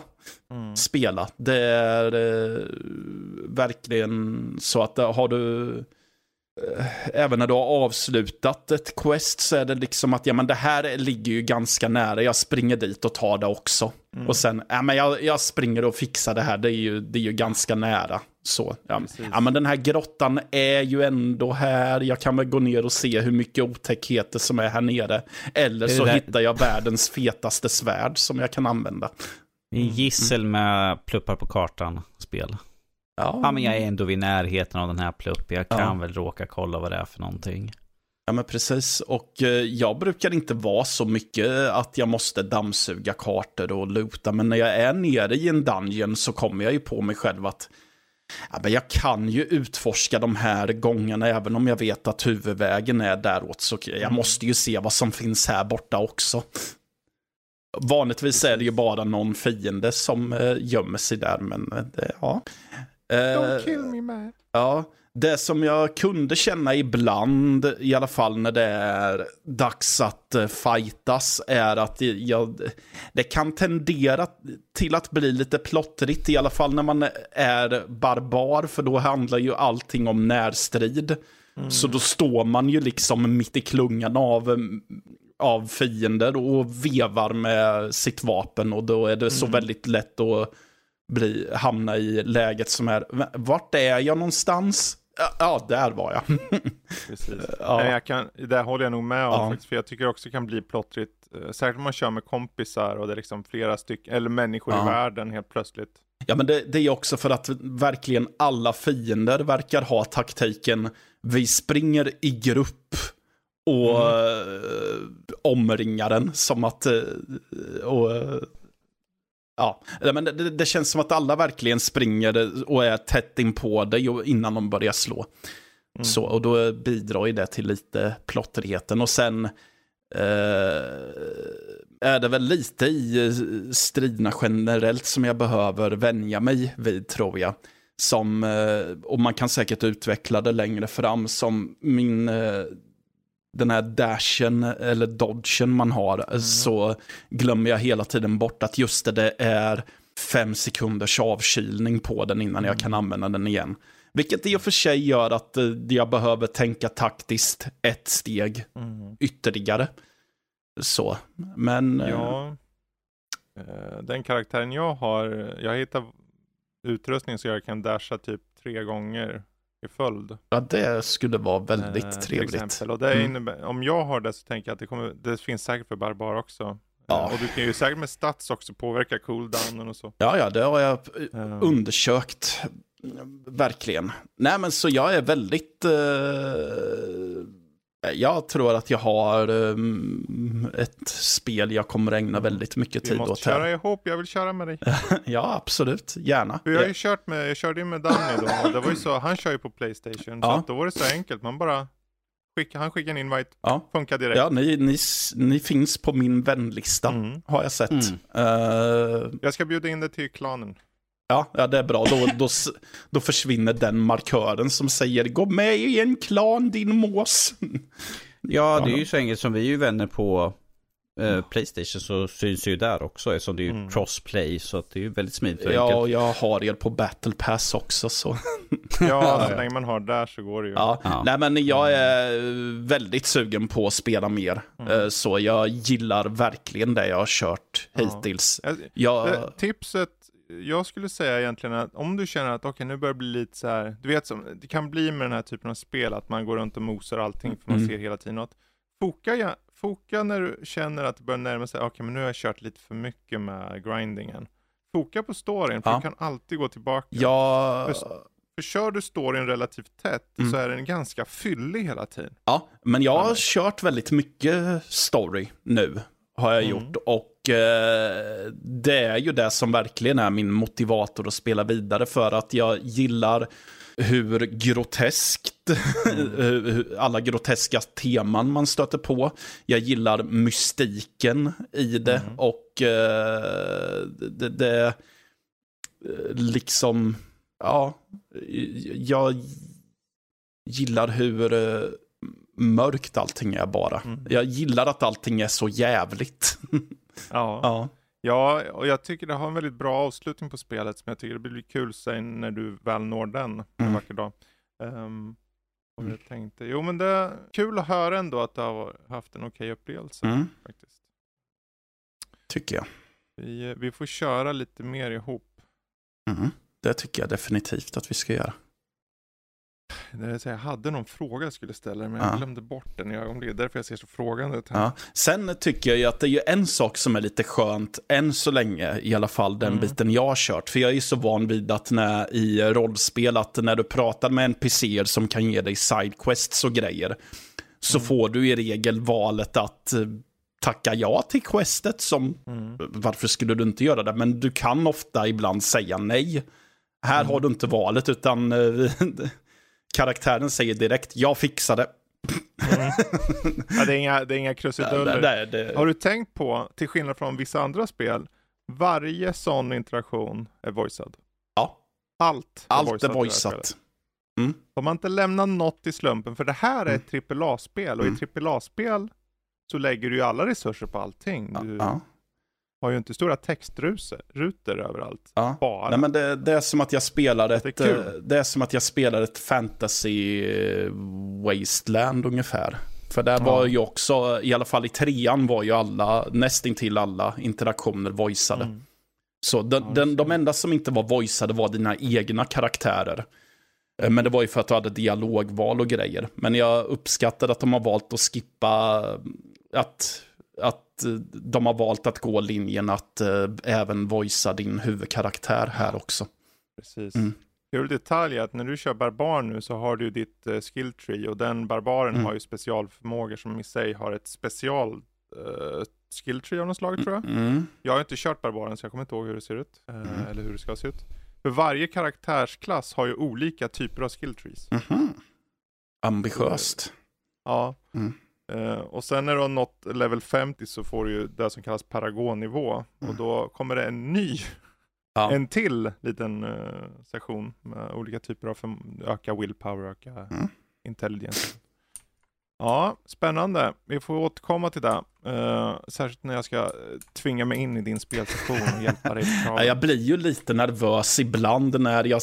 S1: Mm.
S3: spela. Det är eh, verkligen så att eh, har du eh, Även när du har avslutat ett quest så är det liksom att ja, men det här ligger ju ganska nära. Jag springer dit och tar det också.
S1: Mm.
S3: Och sen, ja, men jag, jag springer och fixar det här. Det är ju, det är ju ganska nära. Så, ja. Ja, men den här grottan är ju ändå här. Jag kan väl gå ner och se hur mycket otäckheter som är här nere. Eller så
S2: där-
S3: hittar jag världens fetaste svärd som jag kan använda.
S2: Det är gissel med pluppar på kartan spel.
S3: Ja,
S2: Ja men jag är ändå vid närheten av den här plupp. Jag kan
S3: Ja.
S2: väl råka kolla vad det är för någonting.
S3: Ja men precis, och eh, jag brukar inte vara så mycket att jag måste dammsuga kartor och luta, men när jag är nere i en dungeon så kommer jag ju på mig själv att ja, men jag kan ju utforska de här gångerna även om jag vet att huvudvägen är däråt, så jag måste ju se vad som finns här borta också. Vanligtvis är det ju bara någon fiende som eh, gömmer sig där, men eh, ja.
S1: Don't
S3: Eh,
S1: kill me man.
S3: Ja, det som jag kunde känna ibland, i alla fall när det är dags att eh, fightas, är att jag, det kan tendera till att bli lite plottrigt, i alla fall när man är barbar, för då handlar ju allting om närstrid. Så då står man ju liksom mitt i klungan av, eh, av fiender och vevar med sitt vapen och då är det så väldigt lätt att bli, hamna i läget som är, "Va- vart är jag någonstans? Ja, där var jag. *laughs*
S1: Precis.
S3: Ja.
S1: Nej, jag kan, det håller jag nog med om
S3: Ja.
S1: faktiskt, för jag tycker också det kan bli plottrigt. eh, Särskilt om man kör med kompisar och det är liksom flera stycken, eller människor
S3: Ja.
S1: i världen helt plötsligt.
S3: Ja, men det, det är också för att verkligen alla fiender verkar ha taktiken, vi springer i grupp och eh, omringar den som att, eh, och, ja, men det, det, känns som att alla verkligen springer och är tätt in på dig innan de börjar slå. Så, och då bidrar ju det till lite plottrigheten. Och sen eh, är det väl lite i eh, striderna generellt som jag behöver vänja mig vid, tror jag. Som, eh, och man kan säkert utveckla det längre fram, som min, eh, den här dashen eller dodgen man har, så glömmer jag hela tiden bort att just det, det är fem sekunders avkylning på den innan jag kan använda den igen. Vilket i och för sig gör att eh, jag behöver tänka taktiskt ett steg ytterligare. Så, men... eh,
S1: Ja, eh, den karaktären jag har, jag hittar utrustning så jag kan dasha typ tre gånger i följd.
S3: Ja, det skulle vara väldigt
S1: eh,
S3: trevligt.
S1: exempel. Och det
S3: Mm.
S1: innebär, om jag har det så tänker jag att det, kommer, det finns säkert för barbar också.
S3: Ja.
S1: Eh, Och du kan ju säkert med stats också påverka cooldownen och så.
S3: Ja, ja, det har jag Eh, undersökt. Verkligen. Nej, men så jag är väldigt... Eh, jag tror att jag har eh, ett spel jag kommer ägna väldigt mycket
S1: vi
S3: tid
S1: måste
S3: åt
S1: köra
S3: här.
S1: ihop, jag vill köra med dig. *laughs*
S3: Ja, absolut. Gärna.
S1: Jag har ju kört med, jag körde ju med Danny då, det var ju så, han kör ju på Playstation, så
S3: Ja.
S1: att då var det så enkelt, man bara skicka, han skickade en invite,
S3: Ja.
S1: funkar direkt.
S3: Ja, ni, ni, ni finns på min vänlista,
S1: Mm.
S3: har jag sett.
S2: Mm.
S3: Eh,
S1: Jag ska bjuda in dig till klanen.
S3: Ja, ja, det är bra. Då, då, då försvinner den markören som säger gå med i en klan din mås.
S2: Ja, det är ju så enkelt som vi är ju vänner på eh, Playstation så syns ju där också eftersom det är ju
S1: Mm.
S2: crossplay så att det är ju väldigt smidigt och
S3: Ja,
S2: enkelt.
S3: och jag har er på Battle Pass också. Så.
S1: Ja, *laughs* så länge man har där så går det ju.
S3: Ja.
S2: Ja.
S3: Nej, men jag är väldigt sugen på att spela mer. Eh, Så jag gillar verkligen det jag har kört
S1: Ja.
S3: hittills.
S1: Jag-
S3: Jag,
S1: Det, tipset, jag skulle säga egentligen att om du känner att okej nu börjar det bli lite så här, du vet som, det kan bli med den här typen av spel att man går runt och mosar allting för man
S3: Mm.
S1: ser hela tiden något. Foka, ja, foka när du känner att det börjar närma sig, okej men nu har jag kört lite för mycket med grindingen. foka på storyn, för
S3: Ja.
S1: du kan alltid gå tillbaka.
S3: Jag...
S1: För kör du storyn relativt tätt
S3: Mm.
S1: så är den ganska fyllig hela tiden.
S3: Ja, men jag har
S1: Ja.
S3: kört väldigt mycket story nu. Har jag
S1: Mm.
S3: gjort. Och eh, det är ju det som verkligen är min motivator att spela vidare. För att jag gillar hur groteskt, *laughs* hur- alla groteska teman man stöter på. Jag gillar mystiken i det.
S1: Mm.
S3: Och eh, det, det eh, liksom, ja, jag gillar hur eh, mörkt allting är bara.
S1: Mm.
S3: Jag gillar att allting är så jävligt. *laughs*
S1: Ja.
S3: ja.
S1: ja, och jag tycker det har en väldigt bra avslutning på spelet som jag tycker det blir kul sen när du väl når den en
S3: Mm.
S1: vacker dag. Um, och jag tänkte, jo men det är kul att höra ändå att du har haft en okej upplevelse
S3: Mm,
S1: faktiskt.
S3: tycker jag.
S1: Vi, vi får köra lite mer ihop.
S3: Mm. Det tycker jag definitivt att vi ska göra.
S1: Det är jag hade någon fråga jag skulle ställa men
S3: Ja.
S1: jag glömde bort den i ögonblicket. Därför jag ser så frågande ut här.
S3: Ja. Sen tycker jag ju att det är ju en sak som är lite skönt, än så länge, i alla fall den
S1: Mm.
S3: biten jag har kört. För jag är ju så van vid att när, i rollspel, att när du pratar med NPCer som kan ge dig sidequests och grejer, så
S1: Mm.
S3: får du i regel valet att eh, tacka ja till questet som
S1: Mm.
S3: varför skulle du inte göra det? Men du kan ofta ibland säga nej. Här
S1: Mm.
S3: har du inte valet utan eh, *laughs* karaktären säger direkt jag fixar det.
S1: Ja, det är inga, det är inga krusiduller.
S3: Det-
S1: Har du tänkt på, till skillnad från vissa andra spel, varje sån interaktion är voicead.
S3: Ja,
S1: Allt är
S3: allt är
S1: voiceat spelet. De har inte lämnat något i slumpen, för det här är
S3: Mm.
S1: ett AAA-spel och
S3: Mm.
S1: i AAA-spel så lägger du ju alla resurser på allting. Du
S3: ja,
S1: har ju inte stora textrutor överallt.
S3: ja.
S1: Bara.
S3: Nej, men det, det är som att jag spelar
S1: Det
S3: ett,
S1: är
S3: eh, det är som att jag spelar ett fantasy eh, wasteland ungefär. För där
S1: Ja.
S3: var ju också, i alla fall i trean var ju alla, nästintill alla interaktioner voiceade.
S1: Mm.
S3: Så den,
S1: Ja,
S3: den, de enda som inte var voiceade var dina egna karaktärer. Eh, Men det var ju för att du hade dialogval och grejer. Men jag uppskattar att de har valt att skippa att, att eh, de har valt att gå linjen att eh, även voicea din huvudkaraktär här också.
S1: Precis.
S3: Mm.
S1: Kul detalj är att när du kör barbar nu så har du ditt uh, skill tree och den barbaren
S3: Mm.
S1: har ju specialförmågor som i sig har ett special uh, skill tree av något slag tror jag.
S3: Mm.
S1: Jag har inte kört barbaren så jag kommer inte ihåg hur det ser ut. eh,
S3: Mm.
S1: Eller hur det ska se ut. För varje karaktärsklass har ju olika typer av skill trees.
S3: Mhm. Ambitiöst.
S1: Ja. Eh, och sen när du har nått level 50 så får du ju det som kallas paragonnivå. Och
S3: Mm.
S1: då kommer det en ny,
S3: Ja.
S1: en till liten uh, session med olika typer av öka willpower, öka
S3: Mm.
S1: intelligence. Ja, spännande. Vi får återkomma till det. Eh, särskilt när jag ska tvinga mig in i din spelsession och hjälpa dig *laughs* på
S3: jag blir ju lite nervös ibland när jag,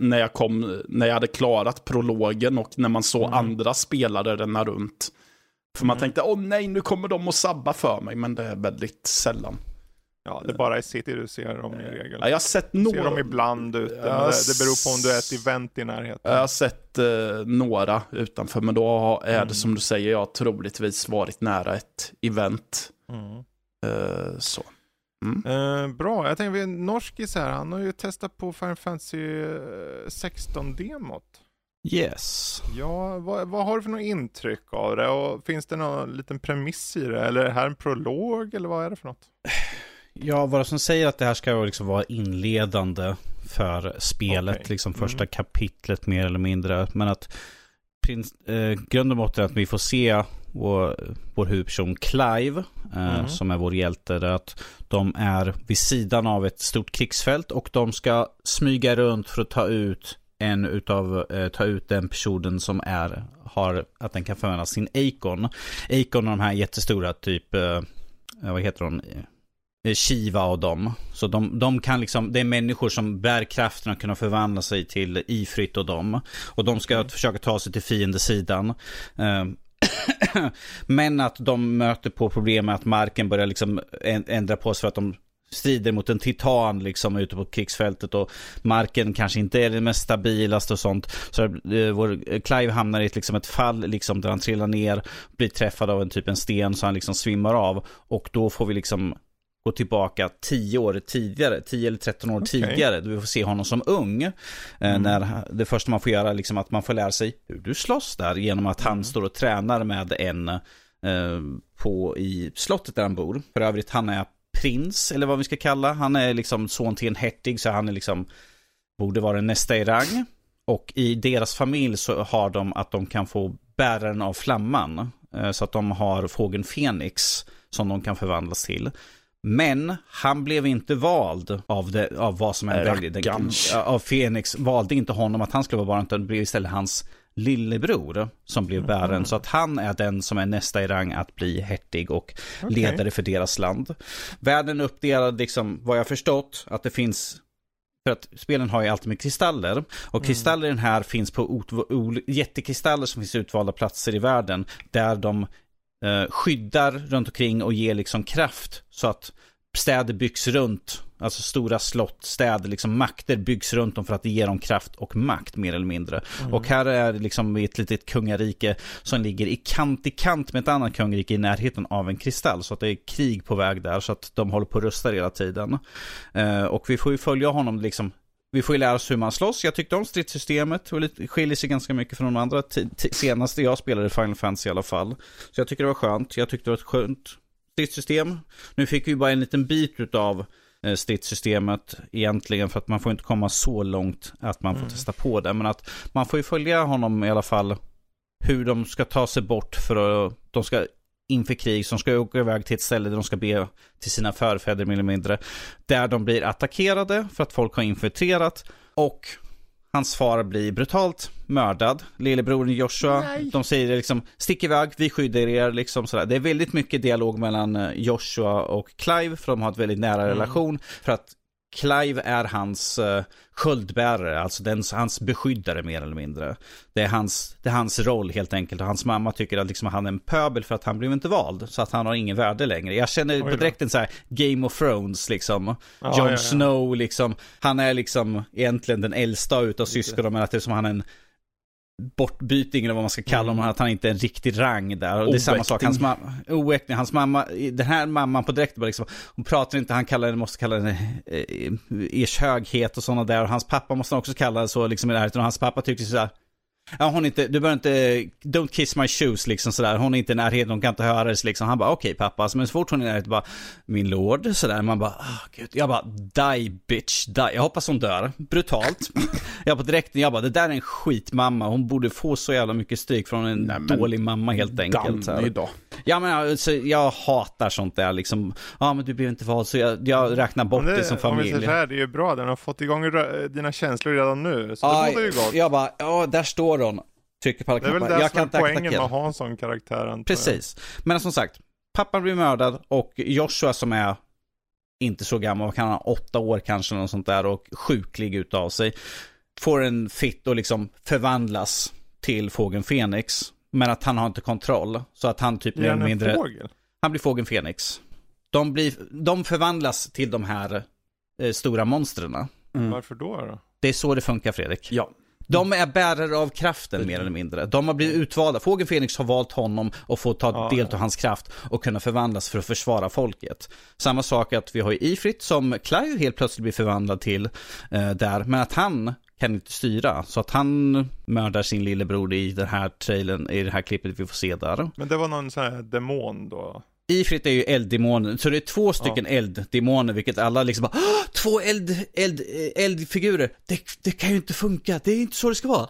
S3: när jag, kom, när jag hade klarat prologen och när man såg
S1: Mm.
S3: andra spelare ränna runt. För man
S1: Mm.
S3: tänkte, åh nej, nu kommer de att sabba för mig, men det är väldigt sällan.
S1: Ja, det är bara i city du ser dem i regel.
S3: Ja, jag har sett
S1: Du ser dem
S3: några,
S1: ibland ute, det, beror på om du är ett event i närheten.
S3: jag har sett eh, några utanför, men då är
S1: Mm.
S3: det som du säger, jag har troligtvis varit nära ett event.
S1: Mm.
S3: Eh, så.
S1: Eh, bra, jag tänkte, vi- Norskis här, han har ju testat på Final Fantasy eh, 16-demot.
S2: Yes.
S1: Ja, vad, vad har du för något intryck av det? Och finns det någon liten premiss i det? Eller är det här en prolog, eller vad är det för något? *sighs*
S2: Ja, vad som säger att det här ska liksom vara inledande för spelet,
S1: Okej.
S2: liksom första
S1: Mm.
S2: kapitlet mer eller mindre. Men att prins, eh, grunden måste är att vi får se vår, vår huvudperson Clive, eh,
S1: Mm.
S2: som är vår hjälte, att de är vid sidan av ett stort krigsfält och de ska smyga runt för att ta ut en utav, eh, ta ut den personen som är, har, att den kan förvandla sin Acon. Acon är de här jättestora, typ, eh, vad heter hon? Eh, Shiva och dem. Så de, de kan liksom, det är människor som bär kraften att kunna förvandla sig till Ifrit och dem. Och de ska försöka ta sig till fiendesidan. Eh, *clears throat* Men att de möter på problem med att marken börjar liksom ändra på sig för att de strider mot en titan liksom ute på krigsfältet och marken kanske inte är det mest stabilaste och sånt. Så eh, vår Clive hamnar i ett, liksom ett fall liksom där han trillar ner, blir träffad av en typ en sten så han liksom svimmar av och då får vi liksom gå tillbaka 10 år tidigare, 10 eller 13 år
S1: Okej.
S2: tidigare. Vi får se honom som ung. Eh,
S1: Mm.
S2: När det första man får göra är liksom att man får lära sig hur du slåss där genom att han
S1: Mm.
S2: står och tränar med en eh, på, i slottet där han bor. För övrigt, han är prins, eller vad vi ska kalla. Han är liksom son till en hertig, så han är liksom, borde vara nästa i rang. Och i deras familj så har de att de kan få bäraren av flamman. Eh, Så att de har fågeln Fenix som de kan förvandlas till. Men han blev inte vald av, det, av vad som är väldigt...
S3: Rackarns.
S2: Av Fenix valde inte honom att han skulle vara bäraren, utan det blev istället hans lillebror som blev bäraren. Så att han är den som är nästa i rang att bli hertig och
S1: Okej.
S2: ledare för deras land. Världen är uppdelad, liksom, vad jag förstått, att det finns för att spelen har ju alltid med kristaller. Och kristaller i den här finns på jättekristaller som finns utvalda platser i världen. Där de eh, skyddar runt omkring och ger liksom kraft. Så att städer byggs runt. Alltså stora slott, städer, liksom makter byggs runt dem för att ge dem kraft och makt mer eller mindre. Och här är det liksom ett litet kungarike som ligger i kant i kant med ett annat kungarike i närheten av en kristall. Så att det är krig på väg där så att de håller på att rusta hela tiden. Eh, och vi får ju följa honom liksom vi får ju lära oss hur man slåss. Jag tyckte om stridssystemet och det skiljer sig ganska mycket från de andra senaste jag spelade Final Fantasy i alla fall. Så jag tycker det var skönt. Jag tyckte det var ett skönt stridssystem. Nu fick vi bara en liten bit av stridssystemet egentligen för att man får inte komma så långt att man får testa på det. Men att man får ju följa honom i alla fall hur de ska ta sig bort för att de ska inför krig som ska åka iväg till ett ställe där de ska be till sina förfäder mer eller mindre. Där de blir attackerade för att folk har infiltrerat och hans far blir brutalt mördad. Lillebrodern Joshua,
S1: Nej.
S2: de säger liksom stick iväg, vi skyddar er liksom sådär. Det är väldigt mycket dialog mellan eh, Joshua och Clive för de har ett väldigt nära relation. För att Clive är hans uh, sköldbärare, alltså den, hans beskyddare mer eller mindre. Det är, hans, det är hans roll helt enkelt och hans mamma tycker att liksom, han är en pöbel för att han blev inte vald. Så att han har ingen värde längre. Jag känner på direkten så här Game of Thrones liksom.
S1: Ja,
S2: Jon
S1: ja, ja.
S2: Snow liksom. Han är liksom egentligen den äldsta utav syskonen men att det är som han är en bortbyting eller vad man ska kalla honom, att han inte är en riktig rang där. Och det är samma sak, hans mamma, oäkting, hans mamma, den här mamman på direkt bara liksom, hon pratar inte, han kallar henne, måste kalla henne eh, ers höghet och sådana där. Och hans pappa måste också kalla det så liksom i närheten. Och hans pappa tyckte sådär, Ja, hon inte, du behöver inte, don't kiss my shoes liksom sådär. Hon är inte i närheten, hon kan inte höra det liksom. Han bara, okej pappa. Alltså, men så fort hon är i närheten bara, min lord, sådär. Man bara, ah gud. Jag bara, die bitch, die. Jag hoppas hon dör. Brutalt. *laughs* jag bara direkt, jag bara, det där är en skitmamma. Hon borde få så jävla mycket stryk från en
S3: Nej,
S2: dålig mamma helt enkelt.
S3: Danny då.
S2: Ja men alltså, jag hatar sånt där liksom. Ja men du blev inte vald så jag, jag räknar bort
S1: Men
S2: det, som
S1: Om vi säger
S2: familj.
S1: så här, det är ju bra, den har fått igång dina känslor redan nu. Så det
S2: Aj,
S1: bådar ju gott.
S2: jag bara, ja där står hon. Trycker på alla
S1: Det är väl
S2: knappar.
S1: det
S2: Jag
S1: som är poängen med att ha en sån karaktär.
S2: Precis. Men som sagt, pappan blir mördad och Joshua som är inte så gammal, kan han ha, åtta år kanske, något sånt där och sjuklig utav sig. Får en fitt och liksom förvandlas till fågeln Fenix. Men att han har inte kontroll. Så att han typ mer
S1: han
S2: eller
S1: en
S2: mindre,
S1: fågel?
S2: han blir fågeln Fenix. De, blir, de förvandlas till de här eh, stora monstren.
S3: Mm.
S1: Varför då? då?
S2: Det är så det funkar Fredrik.
S3: Ja.
S2: De är bärare av kraften mer eller mindre. De har blivit utvalda. Fågeln Fenix har valt honom och får ta
S1: Ja,
S2: del av hans kraft och kunna förvandlas för att försvara folket. Samma sak att vi har Ifrit som Clive helt plötsligt blir förvandlad till eh, där, men att han kan inte styra. Så att han mördar sin lillebror i den här trailern, i det här klippet vi får se där.
S1: Men det var någon sån här demon då?
S2: Ifrit är ju elddemonen, så det är två stycken elddemoner, vilket alla liksom bara "Åh, Två eld, eld, eldfigurer, det, det kan ju inte funka, det är inte så det ska vara.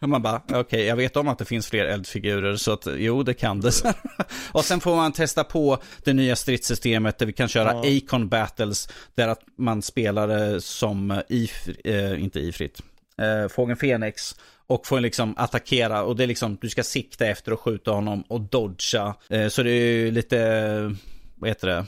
S2: Och man bara, okej, jag vet om att det finns fler eldfigurer, så att jo, det kan det. *laughs* och sen får man testa på det nya stridssystemet där vi kan köra
S1: Ja.
S2: Acon battles, där att man spelar som if, eh, inte Ifrit, eh, Fågeln Fenix. Och får liksom attackera och det är liksom, du ska sikta efter och skjuta honom och dodga. Eh, så det är ju lite, vad heter det?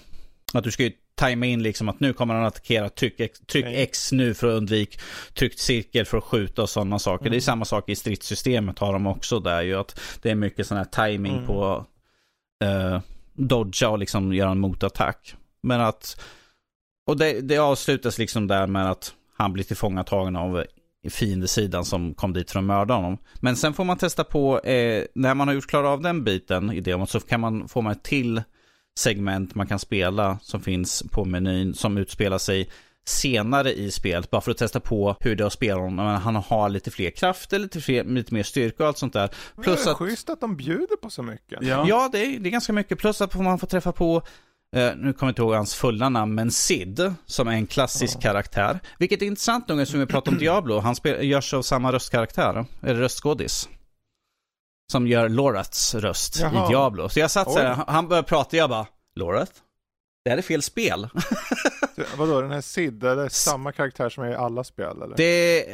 S2: Att du ska ju tajma in liksom att nu kommer han attackera, tryck, X- tryck
S1: Okej.
S2: X nu för att undvika, tryck cirkel för att skjuta och sådana saker. Det är samma sak i stridssystemet har de också där ju att det är mycket sån här timing
S1: Mm.
S2: på eh, dodga och liksom göra en motattack. Men att, och det, det avslutas liksom där med att han blir tillfångatagen av fiendesidan som kom dit för att mörda honom. Men sen får man testa på, eh, när man har gjort klara av den biten i demot så kan man, får man ett till segment man kan spela som finns på menyn som utspelar sig senare i spelet bara för att testa på hur det är att spela honom. Han har lite fler krafter, lite, fler, lite mer styrka och allt sånt där.
S1: Plus det är att... schysst att de bjuder på så mycket.
S2: Ja, ja det, är, det är ganska mycket. Plus att man får träffa på nu kommer jag inte ihåg hans fulla namn, men Sid, som är en klassisk karaktär. Vilket är intressant nog, som vi pratar om Diablo. Han spel, görs av samma röstkaraktär, eller röstskådis. Som gör Lorats röst Jaha. i Diablo. Så jag satt så här, han började prata, jag bara, Lorat? Det här är fel spel. *laughs*
S1: Vadå, den här Sid, är det samma karaktär som är i alla spel eller?
S2: Det,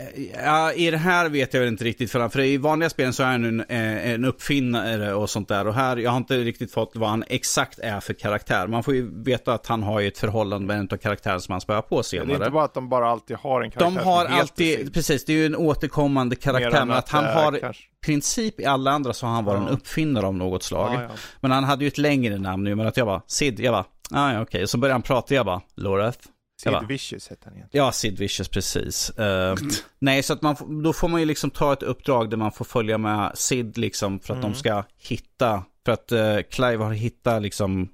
S2: ja, i det här vet jag inte riktigt för, för i vanliga spelen så är han en, eh, en uppfinnare och sånt där. Och här, jag har inte riktigt fått vad han exakt är för karaktär. Man får ju veta att han har ju ett förhållande med en av karaktären som han spöar på senare.
S1: Det är inte bara att de bara alltid har en karaktär
S2: De har alltid, precis, det är ju en återkommande karaktär. Men att, att han har, kanske... princip i alla andra så har han varit ja. en uppfinnare av något slag. Ja, ja. Men han hade ju ett längre namn nu, men att jag bara, Sid, jag bara, Ah, ja, okej. Okay. Så började han prata, jag bara, Loreth.
S1: Sid bara, Vicious hette han egentligen.
S2: Ja, Sid Vicious, precis. Uh, nej, så att man, då får man ju liksom ta ett uppdrag där man får följa med Sid liksom för att mm. de ska hitta, för att uh, Clive har hittat liksom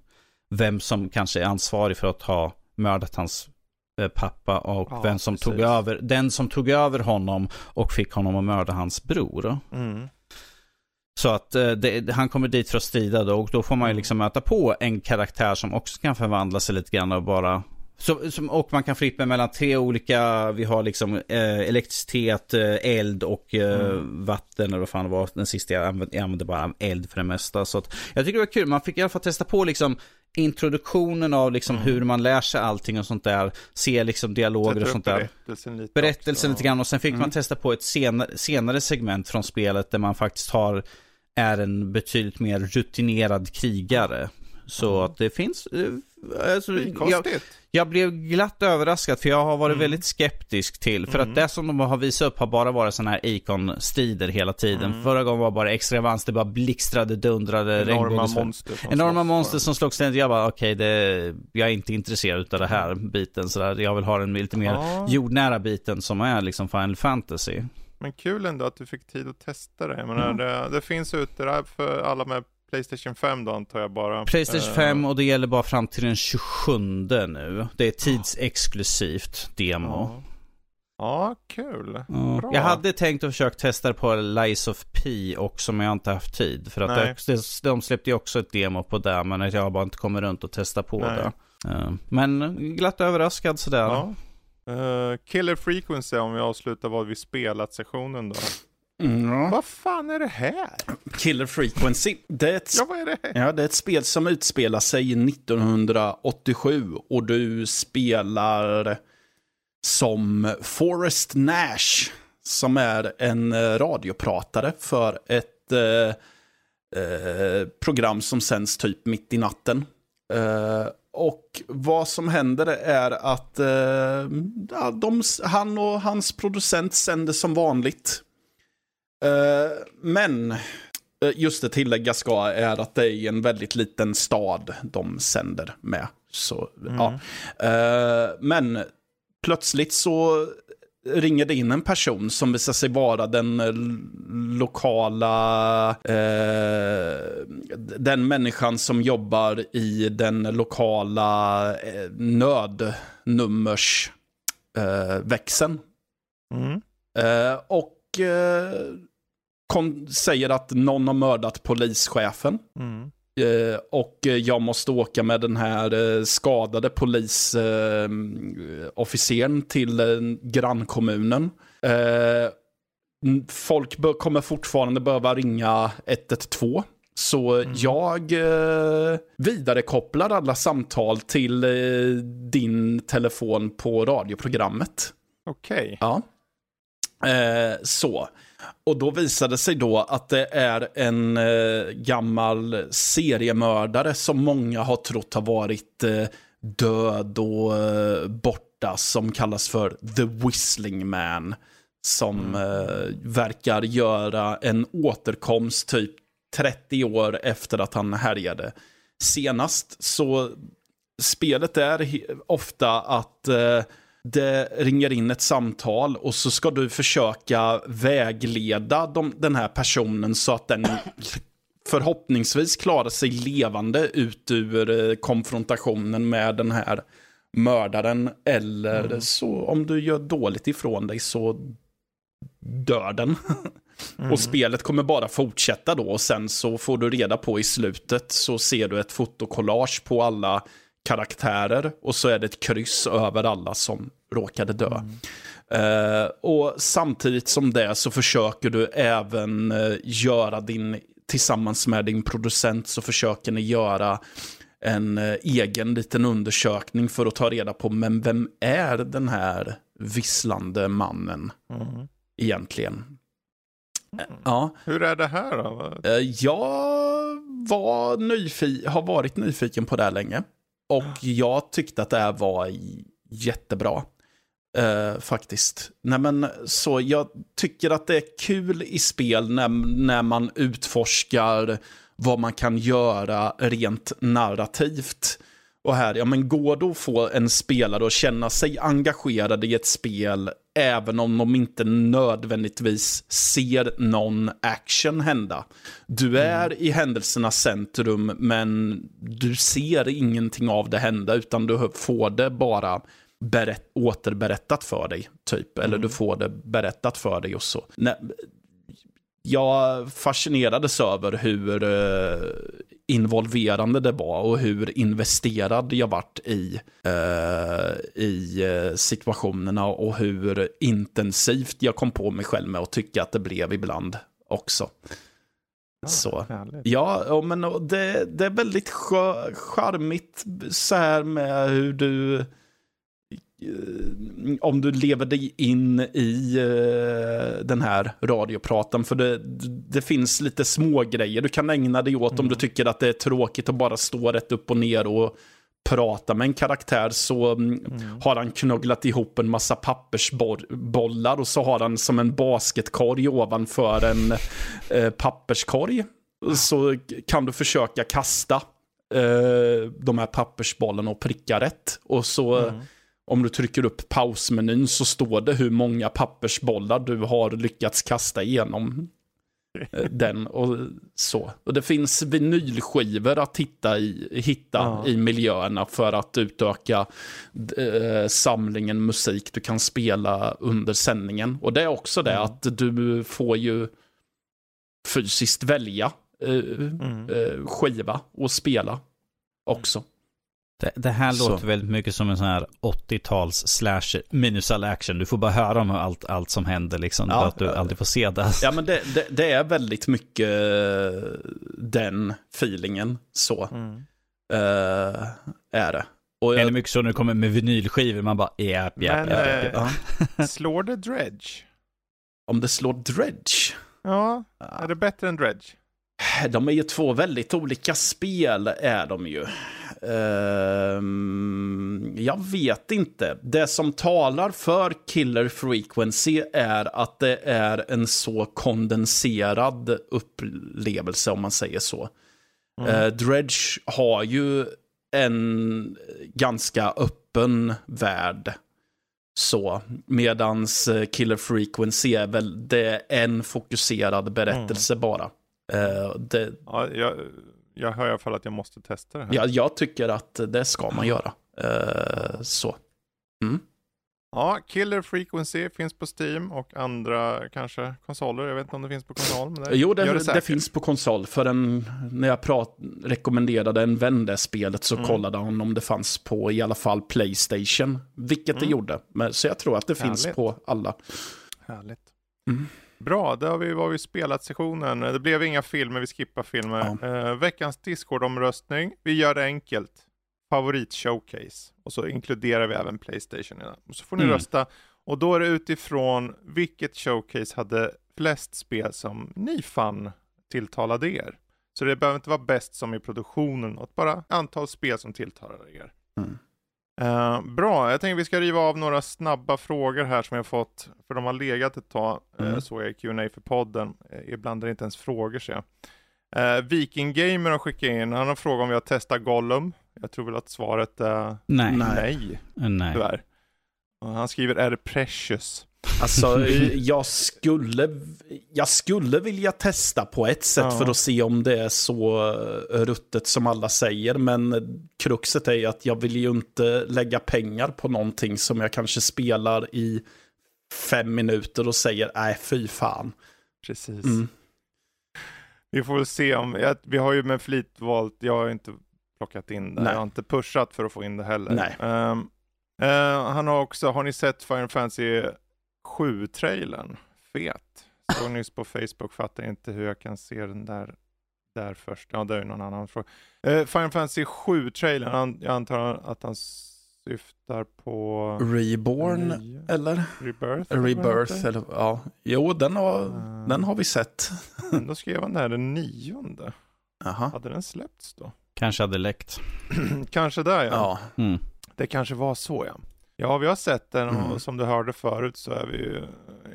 S2: vem som kanske är ansvarig för att ha mördat hans uh, pappa och ja, vem som precis. tog över, den som tog över honom och fick honom att mörda hans bror. Mm. Så att eh, det, han kommer dit för att strida då och då får man ju liksom möta på en karaktär som också kan förvandla sig lite grann och bara så, som, och man kan flippa mellan tre olika, vi har liksom eh, elektricitet, eh, eld och eh, mm. vatten eller vad fan det var. Den sista jag använde, jag använde bara eld för det mesta. Så att, jag tycker det var kul, man fick i alla fall testa på liksom introduktionen av liksom mm. hur man lär sig allting och sånt där. Se liksom dialoger och sånt där. Berättelsen lite, berättelsen lite grann och sen fick mm. man testa på ett senare, senare segment från spelet där man faktiskt har är en betydligt mer rutinerad krigare. Så att det finns... Eh, alltså, jag, jag, blev glatt överraskad för jag har varit mm. väldigt skeptisk till. För mm. att det som de har visat upp har bara varit sådana här Icon-strider hela tiden. Mm. Förra gången var bara extra avans, det bara blixtrade, dundrade,
S1: Enorma monster
S2: som Enorma monster som slogs ner. Jag bara okej, okay, jag är inte intresserad av det här biten. Så där. Jag vill ha den lite mer ah. jordnära biten som är liksom Final Fantasy.
S1: Men kul ändå att du fick tid att testa det. Jag menar, mm. det, det, finns ute där för alla med Playstation 5 då antar jag bara.
S2: Playstation 5 uh, och det gäller bara fram till den 27 nu. Det är tidsexklusivt demo.
S1: Ja, ja kul.
S2: Ja. Jag hade tänkt att försöka testa det på Lies of P också men jag har inte haft tid. För att det, de släppte ju också ett demo på det men jag har bara inte kommit runt och testa på Nej. det. Uh, men glatt överraskad sådär. Ja.
S1: Uh, Killer Frequency om vi avslutar vad vi spelat sessionen då. Mm. Vad fan är det här?
S3: Killer Frequency. Det är, ett,
S1: ja, vad är det?
S3: Ja, det är ett spel som utspelar sig 1987 och du spelar som Forrest Nash som är en eh, radiopratare för ett eh, eh, program som sänds typ mitt i natten. Eh, och vad som händer är att eh, de, han och hans producent sänder som vanligt. Eh, men eh, just det tillägga ska är att det är en väldigt liten stad de sänder med. Så, mm. ja. Eh, men plötsligt så ringer det in en person som visar sig vara den eh, lokala, eh, den människan som jobbar i den lokala eh, nödnummersväxeln. Eh, mm. eh, och eh, säger att någon har mördat polischefen. Mm. Eh, och jag måste åka med den här eh, skadade polisofficeren till eh, grannkommunen. folk kommer fortfarande behöva ringa 112. Så mm. jag eh, vidarekopplar alla samtal till eh, din telefon på radioprogrammet.
S1: Okej. Okay.
S3: Ja. Eh, så. Och då visade det sig då att det är en eh, gammal seriemördare som många har trott har varit eh, död och eh, borta som kallas för The Whistling Man. Som mm. Eh, verkar göra en återkomst typ 30 år efter att han härjade senast. Så spelet är ofta att eh, det ringer in ett samtal och så ska du försöka vägleda de, den här personen så att den förhoppningsvis klara sig levande ut ur eh, konfrontationen med den här mördaren. Eller mm. så om du gör dåligt ifrån dig så dör den. *laughs* Mm. Och spelet kommer bara fortsätta då och sen så får du reda på i slutet så ser du ett fotokollage på alla karaktärer och så är det ett kryss över alla som råkade dö. Mm. Uh, och samtidigt som det så försöker du även uh, göra din, tillsammans med din producent så försöker ni göra en uh, egen liten undersökning för att ta reda på men vem är den här visslande mannen mm. egentligen.
S1: Mm. Ja. Hur är det här då?
S3: Jag var nyfi har varit nyfiken på det här länge. Och jag tyckte att det här var jättebra. Uh, faktiskt. Nej, men, så jag tycker att det är kul i spel när, när man utforskar vad man kan göra rent narrativt. Och här, ja men går det att få en spelare att känna sig engagerad i ett spel även om de inte nödvändigtvis ser någon action hända. Du mm. är mm. i händelsernas centrum men du ser ingenting av det hända utan du får det bara berätt, återberättat för dig, typ. Eller du mm. får det berättat för dig och så. Nej, jag fascinerades över hur uh, involverande det var och hur investerad jag vart i, uh, i uh, situationerna och hur intensivt jag kom på mig själv med att tycka att det blev ibland också. Ah, så. Ja, men det, det är väldigt charmigt så här med hur du Eh, om du lever dig in i uh, den här radiopratan. För det, det finns lite små grejer du kan ägna dig åt mm. om du tycker att det är tråkigt att bara stå rätt upp och ner och prata med en karaktär så mm. mm. har han knögglat ihop en massa pappersbollar och så har han som en basketkorg ovanför en uh, papperskorg. Så kan du försöka kasta uh, de här pappersbollarna och pricka rätt. Och så mm om du trycker upp pausmenyn så står det hur många pappersbollar du har lyckats kasta igenom eh, *laughs* den och så. Och det finns vinylskivor att hitta i, hitta ja. i miljöerna för att utöka äh, samlingen musik du kan spela under sändningen. Och det är också det mm. att du får ju fysiskt välja äh, mm. äh, skiva och spela också.
S2: Det, det här så. låter väldigt mycket som en sån här 80-tals slasher minus all action. Du får bara höra om allt, allt som händer liksom. Ja, att du aldrig får se det.
S3: Ja men det, det, det är väldigt mycket eh, den feelingen så. Mm. Uh, är det.
S2: Och jag... Det mycket så när du kommer med vinylskivor, man bara japp, japp, japp.
S1: Ja. *laughs* slår det dredge?
S3: Om det slår dredge?
S1: Ja, är det bättre än dredge?
S3: De är ju två väldigt olika spel, är de ju. Um, jag vet inte. Det som talar för Killer Frequency är att det är en så kondenserad upplevelse, om man säger så. Mm. Uh, Dredge har ju en ganska öppen värld. Så, medans eh, Killer Frequency är väl det är en fokuserad berättelse mm. bara. Uh, det...
S1: ja, jag jag hör i alla fall att jag måste testa det här.
S3: Ja, jag tycker att det ska man göra. Uh, så. Mm.
S1: Ja, Killer Frequency finns på Steam och andra kanske konsoler. Jag vet inte om det finns på konsol. Men det
S3: jo, det, det, det finns på konsol. För en, när jag prat, rekommenderade en vän det spelet så mm. kollade han om det fanns på i alla fall Playstation. Vilket mm. det gjorde. Men, så jag tror att det Härligt. finns på alla.
S1: Härligt. Mm. Bra, det har vi, var vi spelat sessionen. Det blev inga filmer, vi skippar filmer. Ja. Eh, veckans Discord-omröstning. Vi gör det enkelt. Favorit-showcase. Och så inkluderar vi även Playstation. Och så får ni mm. rösta. Och då är det utifrån vilket showcase hade flest spel som ni fann tilltalade er. Så det behöver inte vara bäst som i produktionen, utan bara antal spel som tilltalade er. Mm. Uh, bra, jag tänker vi ska riva av några snabba frågor här som jag fått, för de har legat ett tag, eh, mm. uh, såg jag i Q&A för podden. Uh, ibland är det inte ens frågor ser jag. Uh, Viking Gamer har skickat in, han har frågat om vi har testat Gollum. Jag tror väl att svaret är
S2: nej.
S1: Nej,
S2: nej.
S1: tyvärr. han skriver, är det precious?
S3: Alltså, *laughs* jag skulle, jag skulle vilja testa på ett sätt
S1: Ja.
S3: för att se om det är så ruttet som alla säger. Men kruxet är ju att jag vill ju inte lägga pengar på någonting som jag kanske spelar i fem minuter och säger nej fy fan.
S1: Precis.
S3: Mm.
S1: Vi får väl se om, vi har ju med flit valt, jag har inte plockat in det,
S3: Nej.
S1: jag har inte pushat för att få in det heller. Ehm, eh, han har också, har ni sett Final Fantasy 7-trailern? Fet. Såg nyss på Facebook, fattar inte hur jag kan se den där, där först. Ja, det är ju någon annan fråga. Uh, Final Fantasy 7-trailern, han, jag antar att han syftar på
S3: Reborn
S1: Nya-
S3: eller?
S1: Rebirth?
S3: Rebirth eller ja. Jo, den har,
S1: Eh,
S3: den har vi sett.
S1: Då skrev han det här den nionde.
S3: Jaha.
S1: Hade den släppts då?
S2: Kanske hade läckt. *clears throat*
S1: kanske där ja.
S3: Ja.
S2: Mm.
S1: Det kanske var så ja. Ja, vi har sett den och
S3: Mm.
S1: som du hörde förut så är vi ju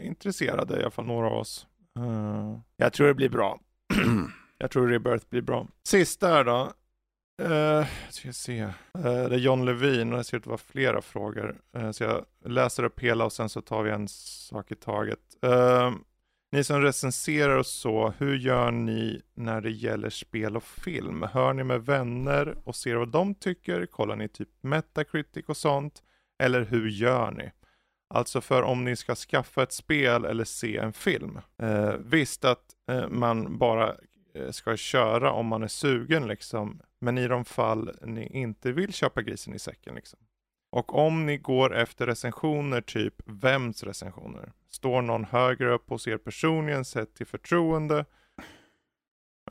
S1: intresserade, i alla fall några av oss. Eh, jag tror det blir bra. *clears throat* jag tror Rebirth blir bra. Sista här då. Uh, ska se. Eh, det är John Levin och det ser ut att vara flera frågor. Eh, så jag läser upp hela och sen så tar vi en sak i taget. Eh, ni som recenserar och så, hur gör ni när det gäller spel och film? Hör ni med vänner och ser vad de tycker? Kollar ni typ Metacritic och sånt? Eller hur gör ni? Alltså för om ni ska skaffa ett spel eller se en film. Eh, visst att eh, man bara eh, ska köra om man är sugen liksom. Men i de fall ni inte vill köpa grisen i säcken liksom. Och om ni går efter recensioner, typ vems recensioner? Står någon högre upp hos er personligen sett till förtroende?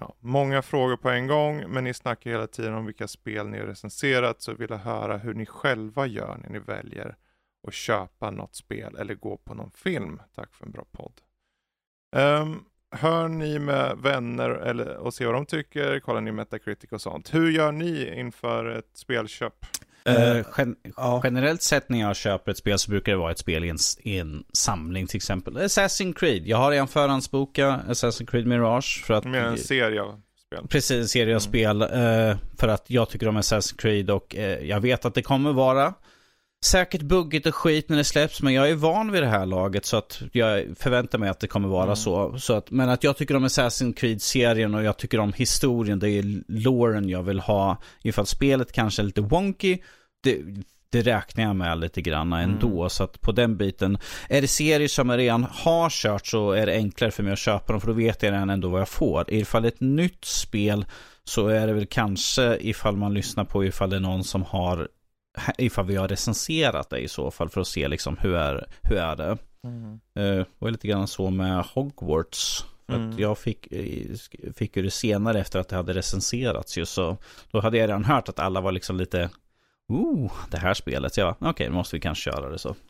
S1: Ja, många frågor på en gång, men ni snackar hela tiden om vilka spel ni har recenserat, så vill jag höra hur ni själva gör när ni väljer att köpa något spel eller gå på någon film. Tack för en bra podd. Um, hör ni med vänner eller, och ser vad de tycker? Kollar ni Metacritic och sånt? Hur gör ni inför ett spelköp?
S2: Eh, gen
S3: ja.
S2: Generellt sett när jag köper ett spel så brukar det vara ett spel i en, i en samling till exempel. Assassin's Creed. Jag har redan förhandsbokat Assassin's Creed Mirage för att...
S1: Mer en serie av spel.
S2: Precis, en serie av spel. eh, för att jag tycker om Assassin's Creed och eh, jag vet att det kommer vara säkert buggigt och skit när det släpps. Men jag är van vid det här laget så att jag förväntar mig att det kommer vara
S1: Mm.
S2: så. så att, men att jag tycker om Assassin's Creed-serien och jag tycker om historien. Det är loren jag vill ha. Ifall spelet kanske är lite wonky. Det, det räknar jag med lite grann ändå. Så att på den biten. Är det serier som jag redan har kört så är det enklare för mig att köpa dem. För då vet jag redan ändå vad jag får. Ifall det är ett nytt spel så är det väl kanske ifall man lyssnar på ifall det är någon som har ifall vi har recenserat det i så fall för att se liksom hur är, hur är det. Eh, det var lite grann så med Hogwarts. För
S1: Mm.
S2: jag fick, eh, fick ju det senare efter att det hade recenserats ju så då hade jag redan hört att alla var liksom lite Oh, det här spelet. Så jag okej, då måste vi kanske köra det så. *laughs*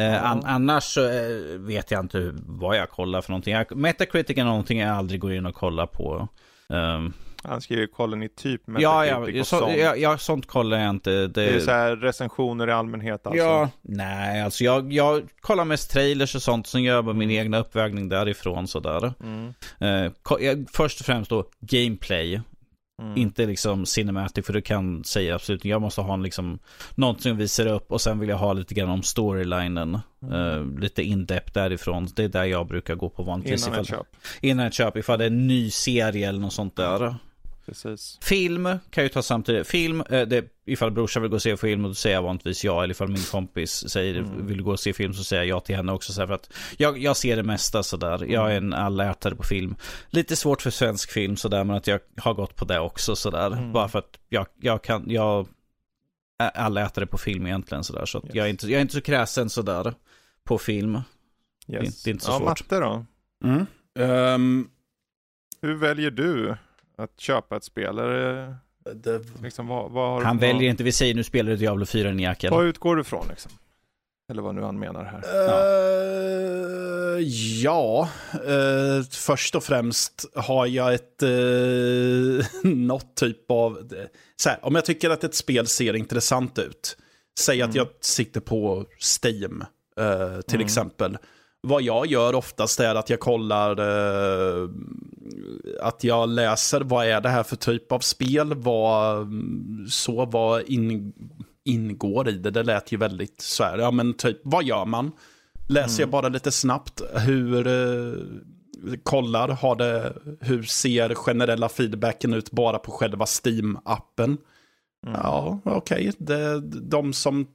S2: Eh, an, annars eh, vet jag inte vad jag kollar för någonting. Jag, Metacritic är någonting jag aldrig går in och kollar på. Ehm,
S1: Han skriver kollar ni typ
S2: ja, ja,
S1: och
S2: så,
S1: sånt?
S2: ja, ja, sånt kollar jag inte. Det,
S1: Det är så här recensioner i allmänhet alltså?
S2: Ja, nej, alltså jag, jag kollar mest trailers och sånt, sen gör jag bara min egna uppvägning därifrån sådär.
S1: Mm.
S2: Eh, först och främst då gameplay,
S1: Mm.
S2: inte liksom cinematic, för du kan säga absolut, jag måste ha en liksom, något som visar upp och sen vill jag ha lite grann om storylinen.
S1: Mm.
S2: Eh, lite in-depth därifrån, det är där jag brukar gå på vanligtvis.
S1: Innan ett köp.
S2: innan ett köp, ifall det är en ny serie eller något sånt där.
S1: Precis.
S2: Film kan ju ta samtidigt. Film, eh, det, ifall brorsan vill gå och se film och då säger jag vanligtvis ja. Eller ifall min kompis säger
S1: Mm.
S2: vill gå och se film så säger jag ja till henne också. Så här, för att jag, jag ser det mesta sådär. Jag är en allätare på film. Lite svårt för svensk film sådär men att jag har gått på det också sådär.
S1: Mm.
S2: Bara för att jag, jag kan, jag är allätare på film egentligen sådär. Så att
S1: Yes.
S2: jag, är inte, jag är inte så kräsen sådär på film.
S1: Yes.
S2: det är inte så
S1: ja,
S2: svårt.
S1: Matte då?
S3: Mm. Ehm,
S1: Hur väljer du att köpa ett spel? Är det,
S3: det,
S1: liksom, vad, vad har du-
S2: Han
S1: vad,
S2: väljer inte, vi säger nu spelar du Diablo 4 i Jakel.
S1: Vad utgår du ifrån liksom? Eller vad nu han menar här.
S3: Eh, ja, eh, först och främst har jag ett uh, *laughs* något typ av... Så här, om jag tycker att ett spel ser intressant ut, säg att jag sitter på Steam eh, till
S1: Mm.
S3: exempel. Vad jag gör oftast är att jag kollar, eh, att jag läser vad är det här för typ av spel, vad, så vad in, ingår i det. Det lät ju väldigt så här, ja men typ, vad gör man? Läser jag bara lite snabbt hur, eh, kollar, har det, hur ser generella feedbacken ut bara på själva Steam-appen? Ja, okej. Okay. De som,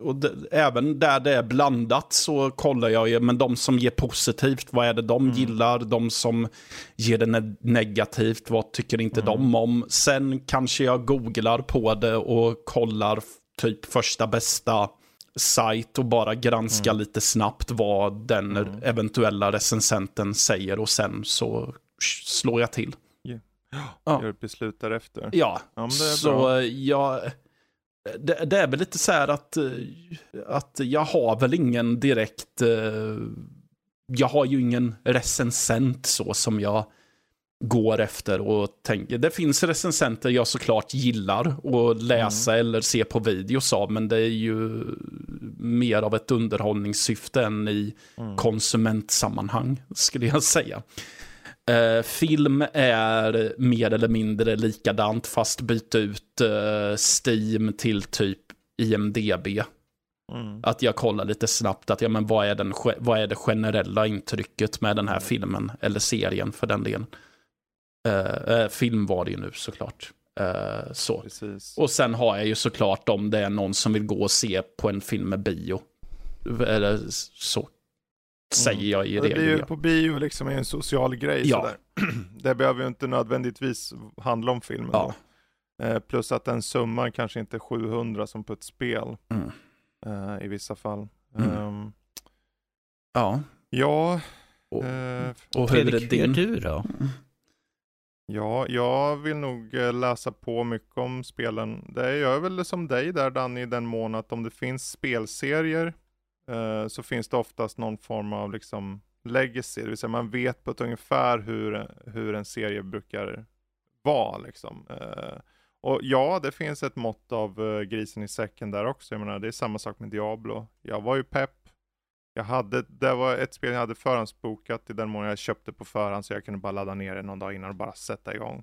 S3: och även där det är blandat så kollar jag ju, men de som ger positivt, vad är det de mm. gillar? De som ger det ne negativt, vad tycker inte mm. de om? Sen kanske jag googlar på det och kollar typ första bästa sajt och bara granska mm. lite snabbt vad den mm. eventuella recensenten säger och sen så slår jag till.
S1: Ja. Gör beslut därefter.
S3: Ja, ja så jag... Det, det, är väl lite så här att, att jag har väl ingen direkt... Eh, jag har ju ingen recensent så som jag går efter och tänker. Det finns recensenter jag såklart gillar att läsa mm. eller se på videos av, men det är ju mer av ett underhållningssyfte än i mm. konsumentsammanhang, skulle jag säga. Eh, film är mer eller mindre likadant fast byta ut eh, Steam till typ IMDB. Mm. Att jag kollar lite snabbt att ja, men vad, är den, vad är det generella intrycket med den här filmen eller serien för den delen. Eh, eh film var det ju nu såklart. Eh, så. Precis. Och sen har jag ju såklart om det är någon som vill gå och se på en film med bio. Eller så Säger jag i regel.
S1: Det blir ju på bio liksom en social grej ja. sådär. *clears throat* Det behöver ju inte nödvändigtvis handla om filmen. Ja. Eh, plus att den summan kanske inte är 700 som på ett spel. Mm. Eh, I vissa fall. Mm. Um,
S3: ja.
S1: Ja.
S2: Och, eh, och hur är det du då?
S1: Ja, jag vill nog eh, läsa på mycket om spelen. Det är jag väl som dig där Danny i den mån att om det finns spelserier Eh, så finns det oftast någon form av liksom legacy, det vill säga man vet på ett ungefär hur, hur en serie brukar vara. Liksom. Eh, och ja, det finns ett mått av eh, grisen i säcken där också. Jag menar, det är samma sak med Diablo. Jag var ju pepp. Jag hade, det var ett spel jag hade förhandsbokat i den mån jag köpte på förhand så jag kunde bara ladda ner det någon dag innan och bara sätta igång.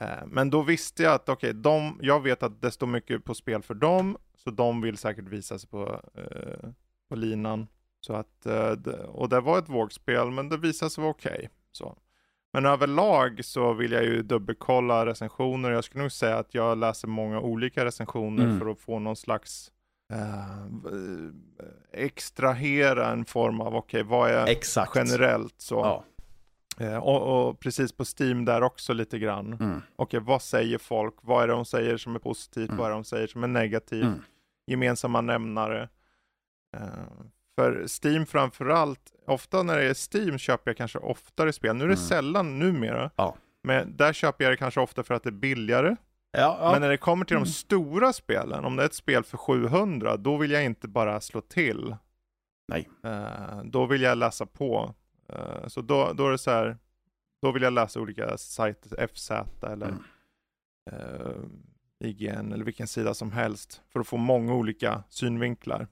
S1: Eh, men då visste jag att okej, okay, jag vet att det står mycket på spel för dem, så de vill säkert visa sig på eh, på linan. Så att, eh, och det var ett vågspel, men det visade sig vara okej. Okay, Men överlag så vill jag ju dubbelkolla recensioner. Jag skulle nog säga att jag läser många olika recensioner mm. för att få någon slags eh, extrahera en form av, okej, okay, vad är Exakt. generellt så. Ja. Eh, och, och, precis på Steam där också lite grann. Mm. Okej, okay, vad säger folk? Vad är det de säger som är positivt? Mm. Vad är det de säger som är negativt? Mm. Gemensamma nämnare. Uh, för Steam framförallt, ofta när det är Steam köper jag kanske oftare spel. Nu är det mm. sällan numera. Ja. Men där köper jag det kanske ofta för att det är billigare. Ja, ja. Men när det kommer till de mm. stora spelen, om det är ett spel för 700, då vill jag inte bara slå till.
S3: Nej.
S1: Uh, då vill jag läsa på. Uh, så då, då är det så här, då vill jag läsa olika sajter, FZ eller mm. uh, IGN eller vilken sida som helst. För att få många olika synvinklar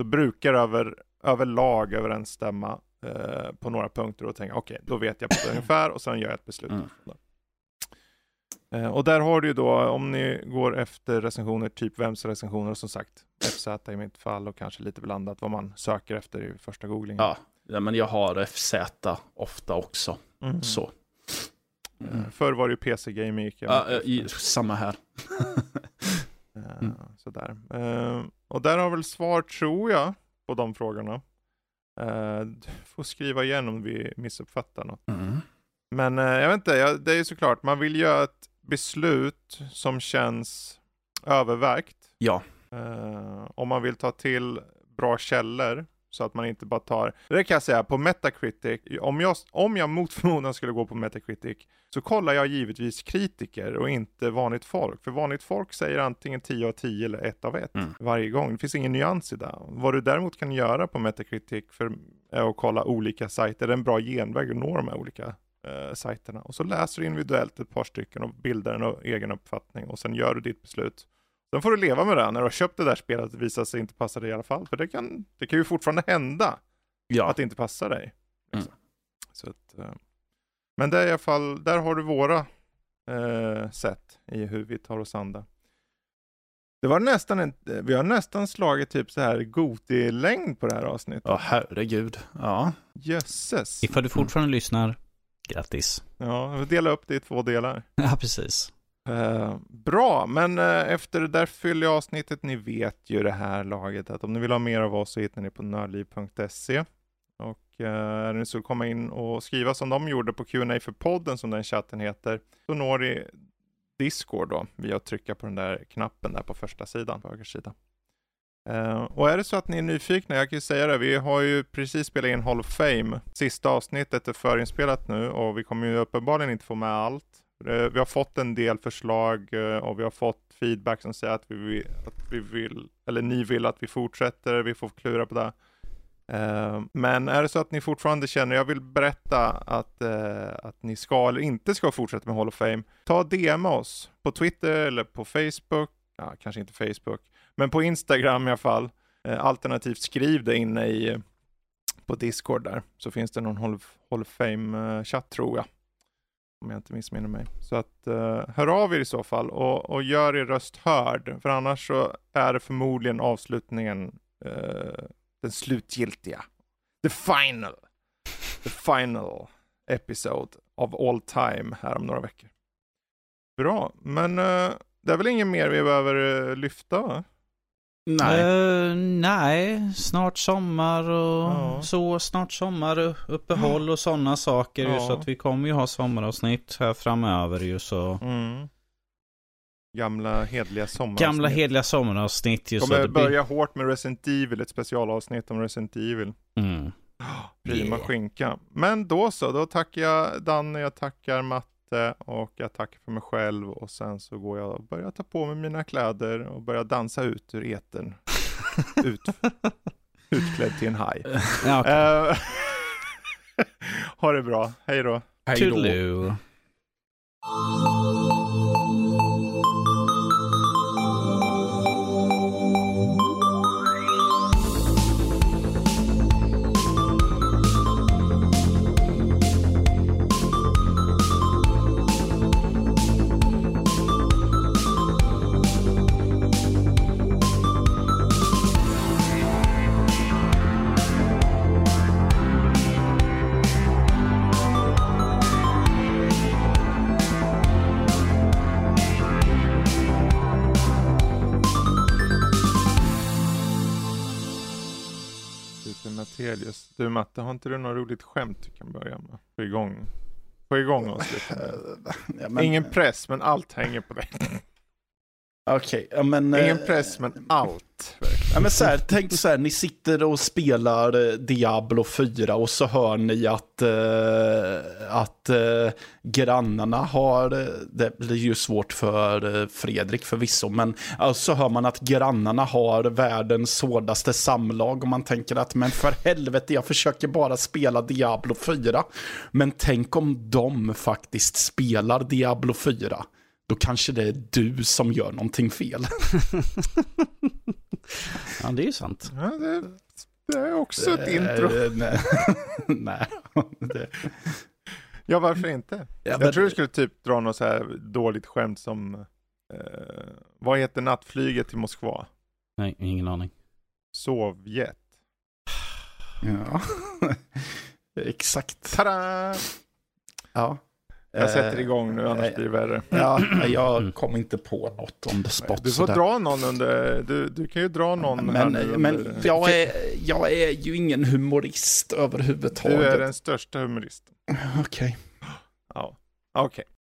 S1: så brukar över, överlag överensstämma eh, på några punkter och tänka okej, okay, då vet jag på *clears throat* ungefär och sen gör jag ett beslut. Mm. Eh, och där har du ju då, om ni går efter recensioner, typ vems recensioner, som sagt, FZ i mitt fall och kanske lite blandat vad man söker efter i första googlingen.
S3: Ja, ja men jag har FZ ofta också. Mm. Så.
S1: Mm. Förr var det ju PC-gaming gick jag
S3: ja, i, Samma här. *laughs*
S1: mm. Sådär. Uh, och där har väl svar, tror jag, på de frågorna. Uh, du får skriva igen om vi missuppfattar något. Mm. Men uh, jag vet inte, jag, det är ju såklart, man vill göra ett beslut som känns övervägt.
S3: Ja.
S1: om man vill ta till bra källor så att man inte bara tar, det kan jag säga, på Metacritic, om jag, om jag mot förmodan skulle gå på Metacritic, så kollar jag givetvis kritiker och inte vanligt folk. För vanligt folk säger antingen 10 av 10 eller 1 av 1 mm. varje gång. Det finns ingen nyans i det. Vad du däremot kan göra på Metacritic för, är att kolla olika sajter, det är en bra genväg att nå de här olika eh, sajterna. Och så läser du individuellt ett par stycken och bildar en egen uppfattning och sen gör du ditt beslut. Sen får du leva med det när du har köpt det där spelet och det visar sig inte passa dig i alla fall. För det kan, det kan ju fortfarande hända ja. att det inte passar dig. Liksom. Mm. Så att, eh, men det är i alla fall, där har du våra eh, sätt i hur vi tar oss an det. Det var nästan en, vi har nästan slagit typ så här Goti-längd på det här avsnittet.
S3: Ja, herregud. Ja.
S1: Jösses.
S2: Ifall du fortfarande lyssnar, grattis.
S1: Ja, vi delar upp det i två delar. *laughs*
S2: Ja, precis.
S1: Eh, bra, men uh, efter det där fylliga avsnittet, ni vet ju det här laget att om ni vill ha mer av oss så hittar ni på nördliv.se. Och uh, är ni så komma in och skriva som de gjorde på Q&A för podden som den chatten heter, så når ni Discord då via att trycka på den där knappen där på första sidan, på höger sida. Uh, och är det så att ni är nyfikna, jag kan ju säga det, vi har ju precis spelat in Hall of Fame. Sista avsnittet är förinspelat nu och vi kommer ju uppenbarligen inte få med allt. Eh, vi har fått en del förslag eh, och vi har fått feedback som säger att vi, vill, att vi vill, eller ni vill att vi fortsätter, vi får klura på det. Eh, men är det så att ni fortfarande känner, jag vill berätta att, att ni ska eller inte ska fortsätta med Hall of Fame, ta DM oss på Twitter eller på Facebook, ja, kanske inte Facebook, men på Instagram i alla fall. Alternativt skriv det inne i, på Discord där, så finns det någon Hall of, Hall of Fame-chatt tror jag. Om jag inte missminner mig. Så att uh, hör av er i så fall och, och gör er röst hörd. För annars så är det förmodligen avslutningen, uh, den slutgiltiga. The final. The final episode of all time här om några veckor. Bra, men uh, det är väl inget mer vi behöver lyfta va?
S2: Nej. Uh, nej, snart sommar och ja. så. Snart sommar, uppehåll och sådana saker. Ja. Ju, så att vi kommer ju ha sommaravsnitt här framöver ju så.
S1: Mm. Gamla hedliga sommaravsnitt.
S2: Gamla hedliga sommaravsnitt
S1: ju. Kommer så börja blir... hårt med Resident Evil, ett specialavsnitt om Resident Evil.
S2: Mm. *gasps*
S1: Prima yeah. skinka. Men då så, då tackar jag Danne, jag tackar Matt lite och jag tackar för mig själv och sen så går jag och börjar ta på mig mina kläder och börjar dansa ut ur eten. *laughs* ut, utklädd till en haj. *laughs* Ja, okay. Eh, *laughs* ha det bra, hej då.
S2: Hej då.
S1: Helios. Du Matte, har inte du något roligt skämt du kan börja med? Få igång, få igång oss *laughs* lite. ja, men... Ingen press, men allt hänger på dig. *laughs*
S3: Okej, okay, men...
S1: Ingen eh, press, men allt.
S3: Ja, men så här, tänk så här, ni sitter och spelar eh, Diablo 4 och så hör ni att, eh, att eh, grannarna har, eh, det blir ju svårt för eh, Fredrik förvisso, men alltså, så hör man att grannarna har världens hårdaste samlag och man tänker att men för helvete, jag försöker bara spela Diablo 4. Men tänk om de faktiskt spelar Diablo 4 då kanske det är du som gör någonting fel. *laughs*
S2: ja, det är ju sant.
S1: Ja, det, det är också ett intro.
S3: nej. *laughs* *laughs* nej. Det...
S1: Ja, varför inte? Ja, jag men... tror du skulle typ dra något så här dåligt skämt som, eh, vad heter nattflyget till Moskva?
S2: Nej, ingen aning.
S1: Sovjet.
S3: Ja, exakt.
S1: Tada!
S3: Ja.
S1: Jag sätter eh, igång nu, annars blir det värre.
S3: Ja, *clears throat* jag kom inte på något om the spot.
S1: Du får dra någon under, du, du kan ju dra någon
S3: men, här nu Men jag, är, jag är ju ingen humorist överhuvudtaget.
S1: Du är den största humoristen.
S3: Okej. Okay.
S1: Ja, okej. Okay.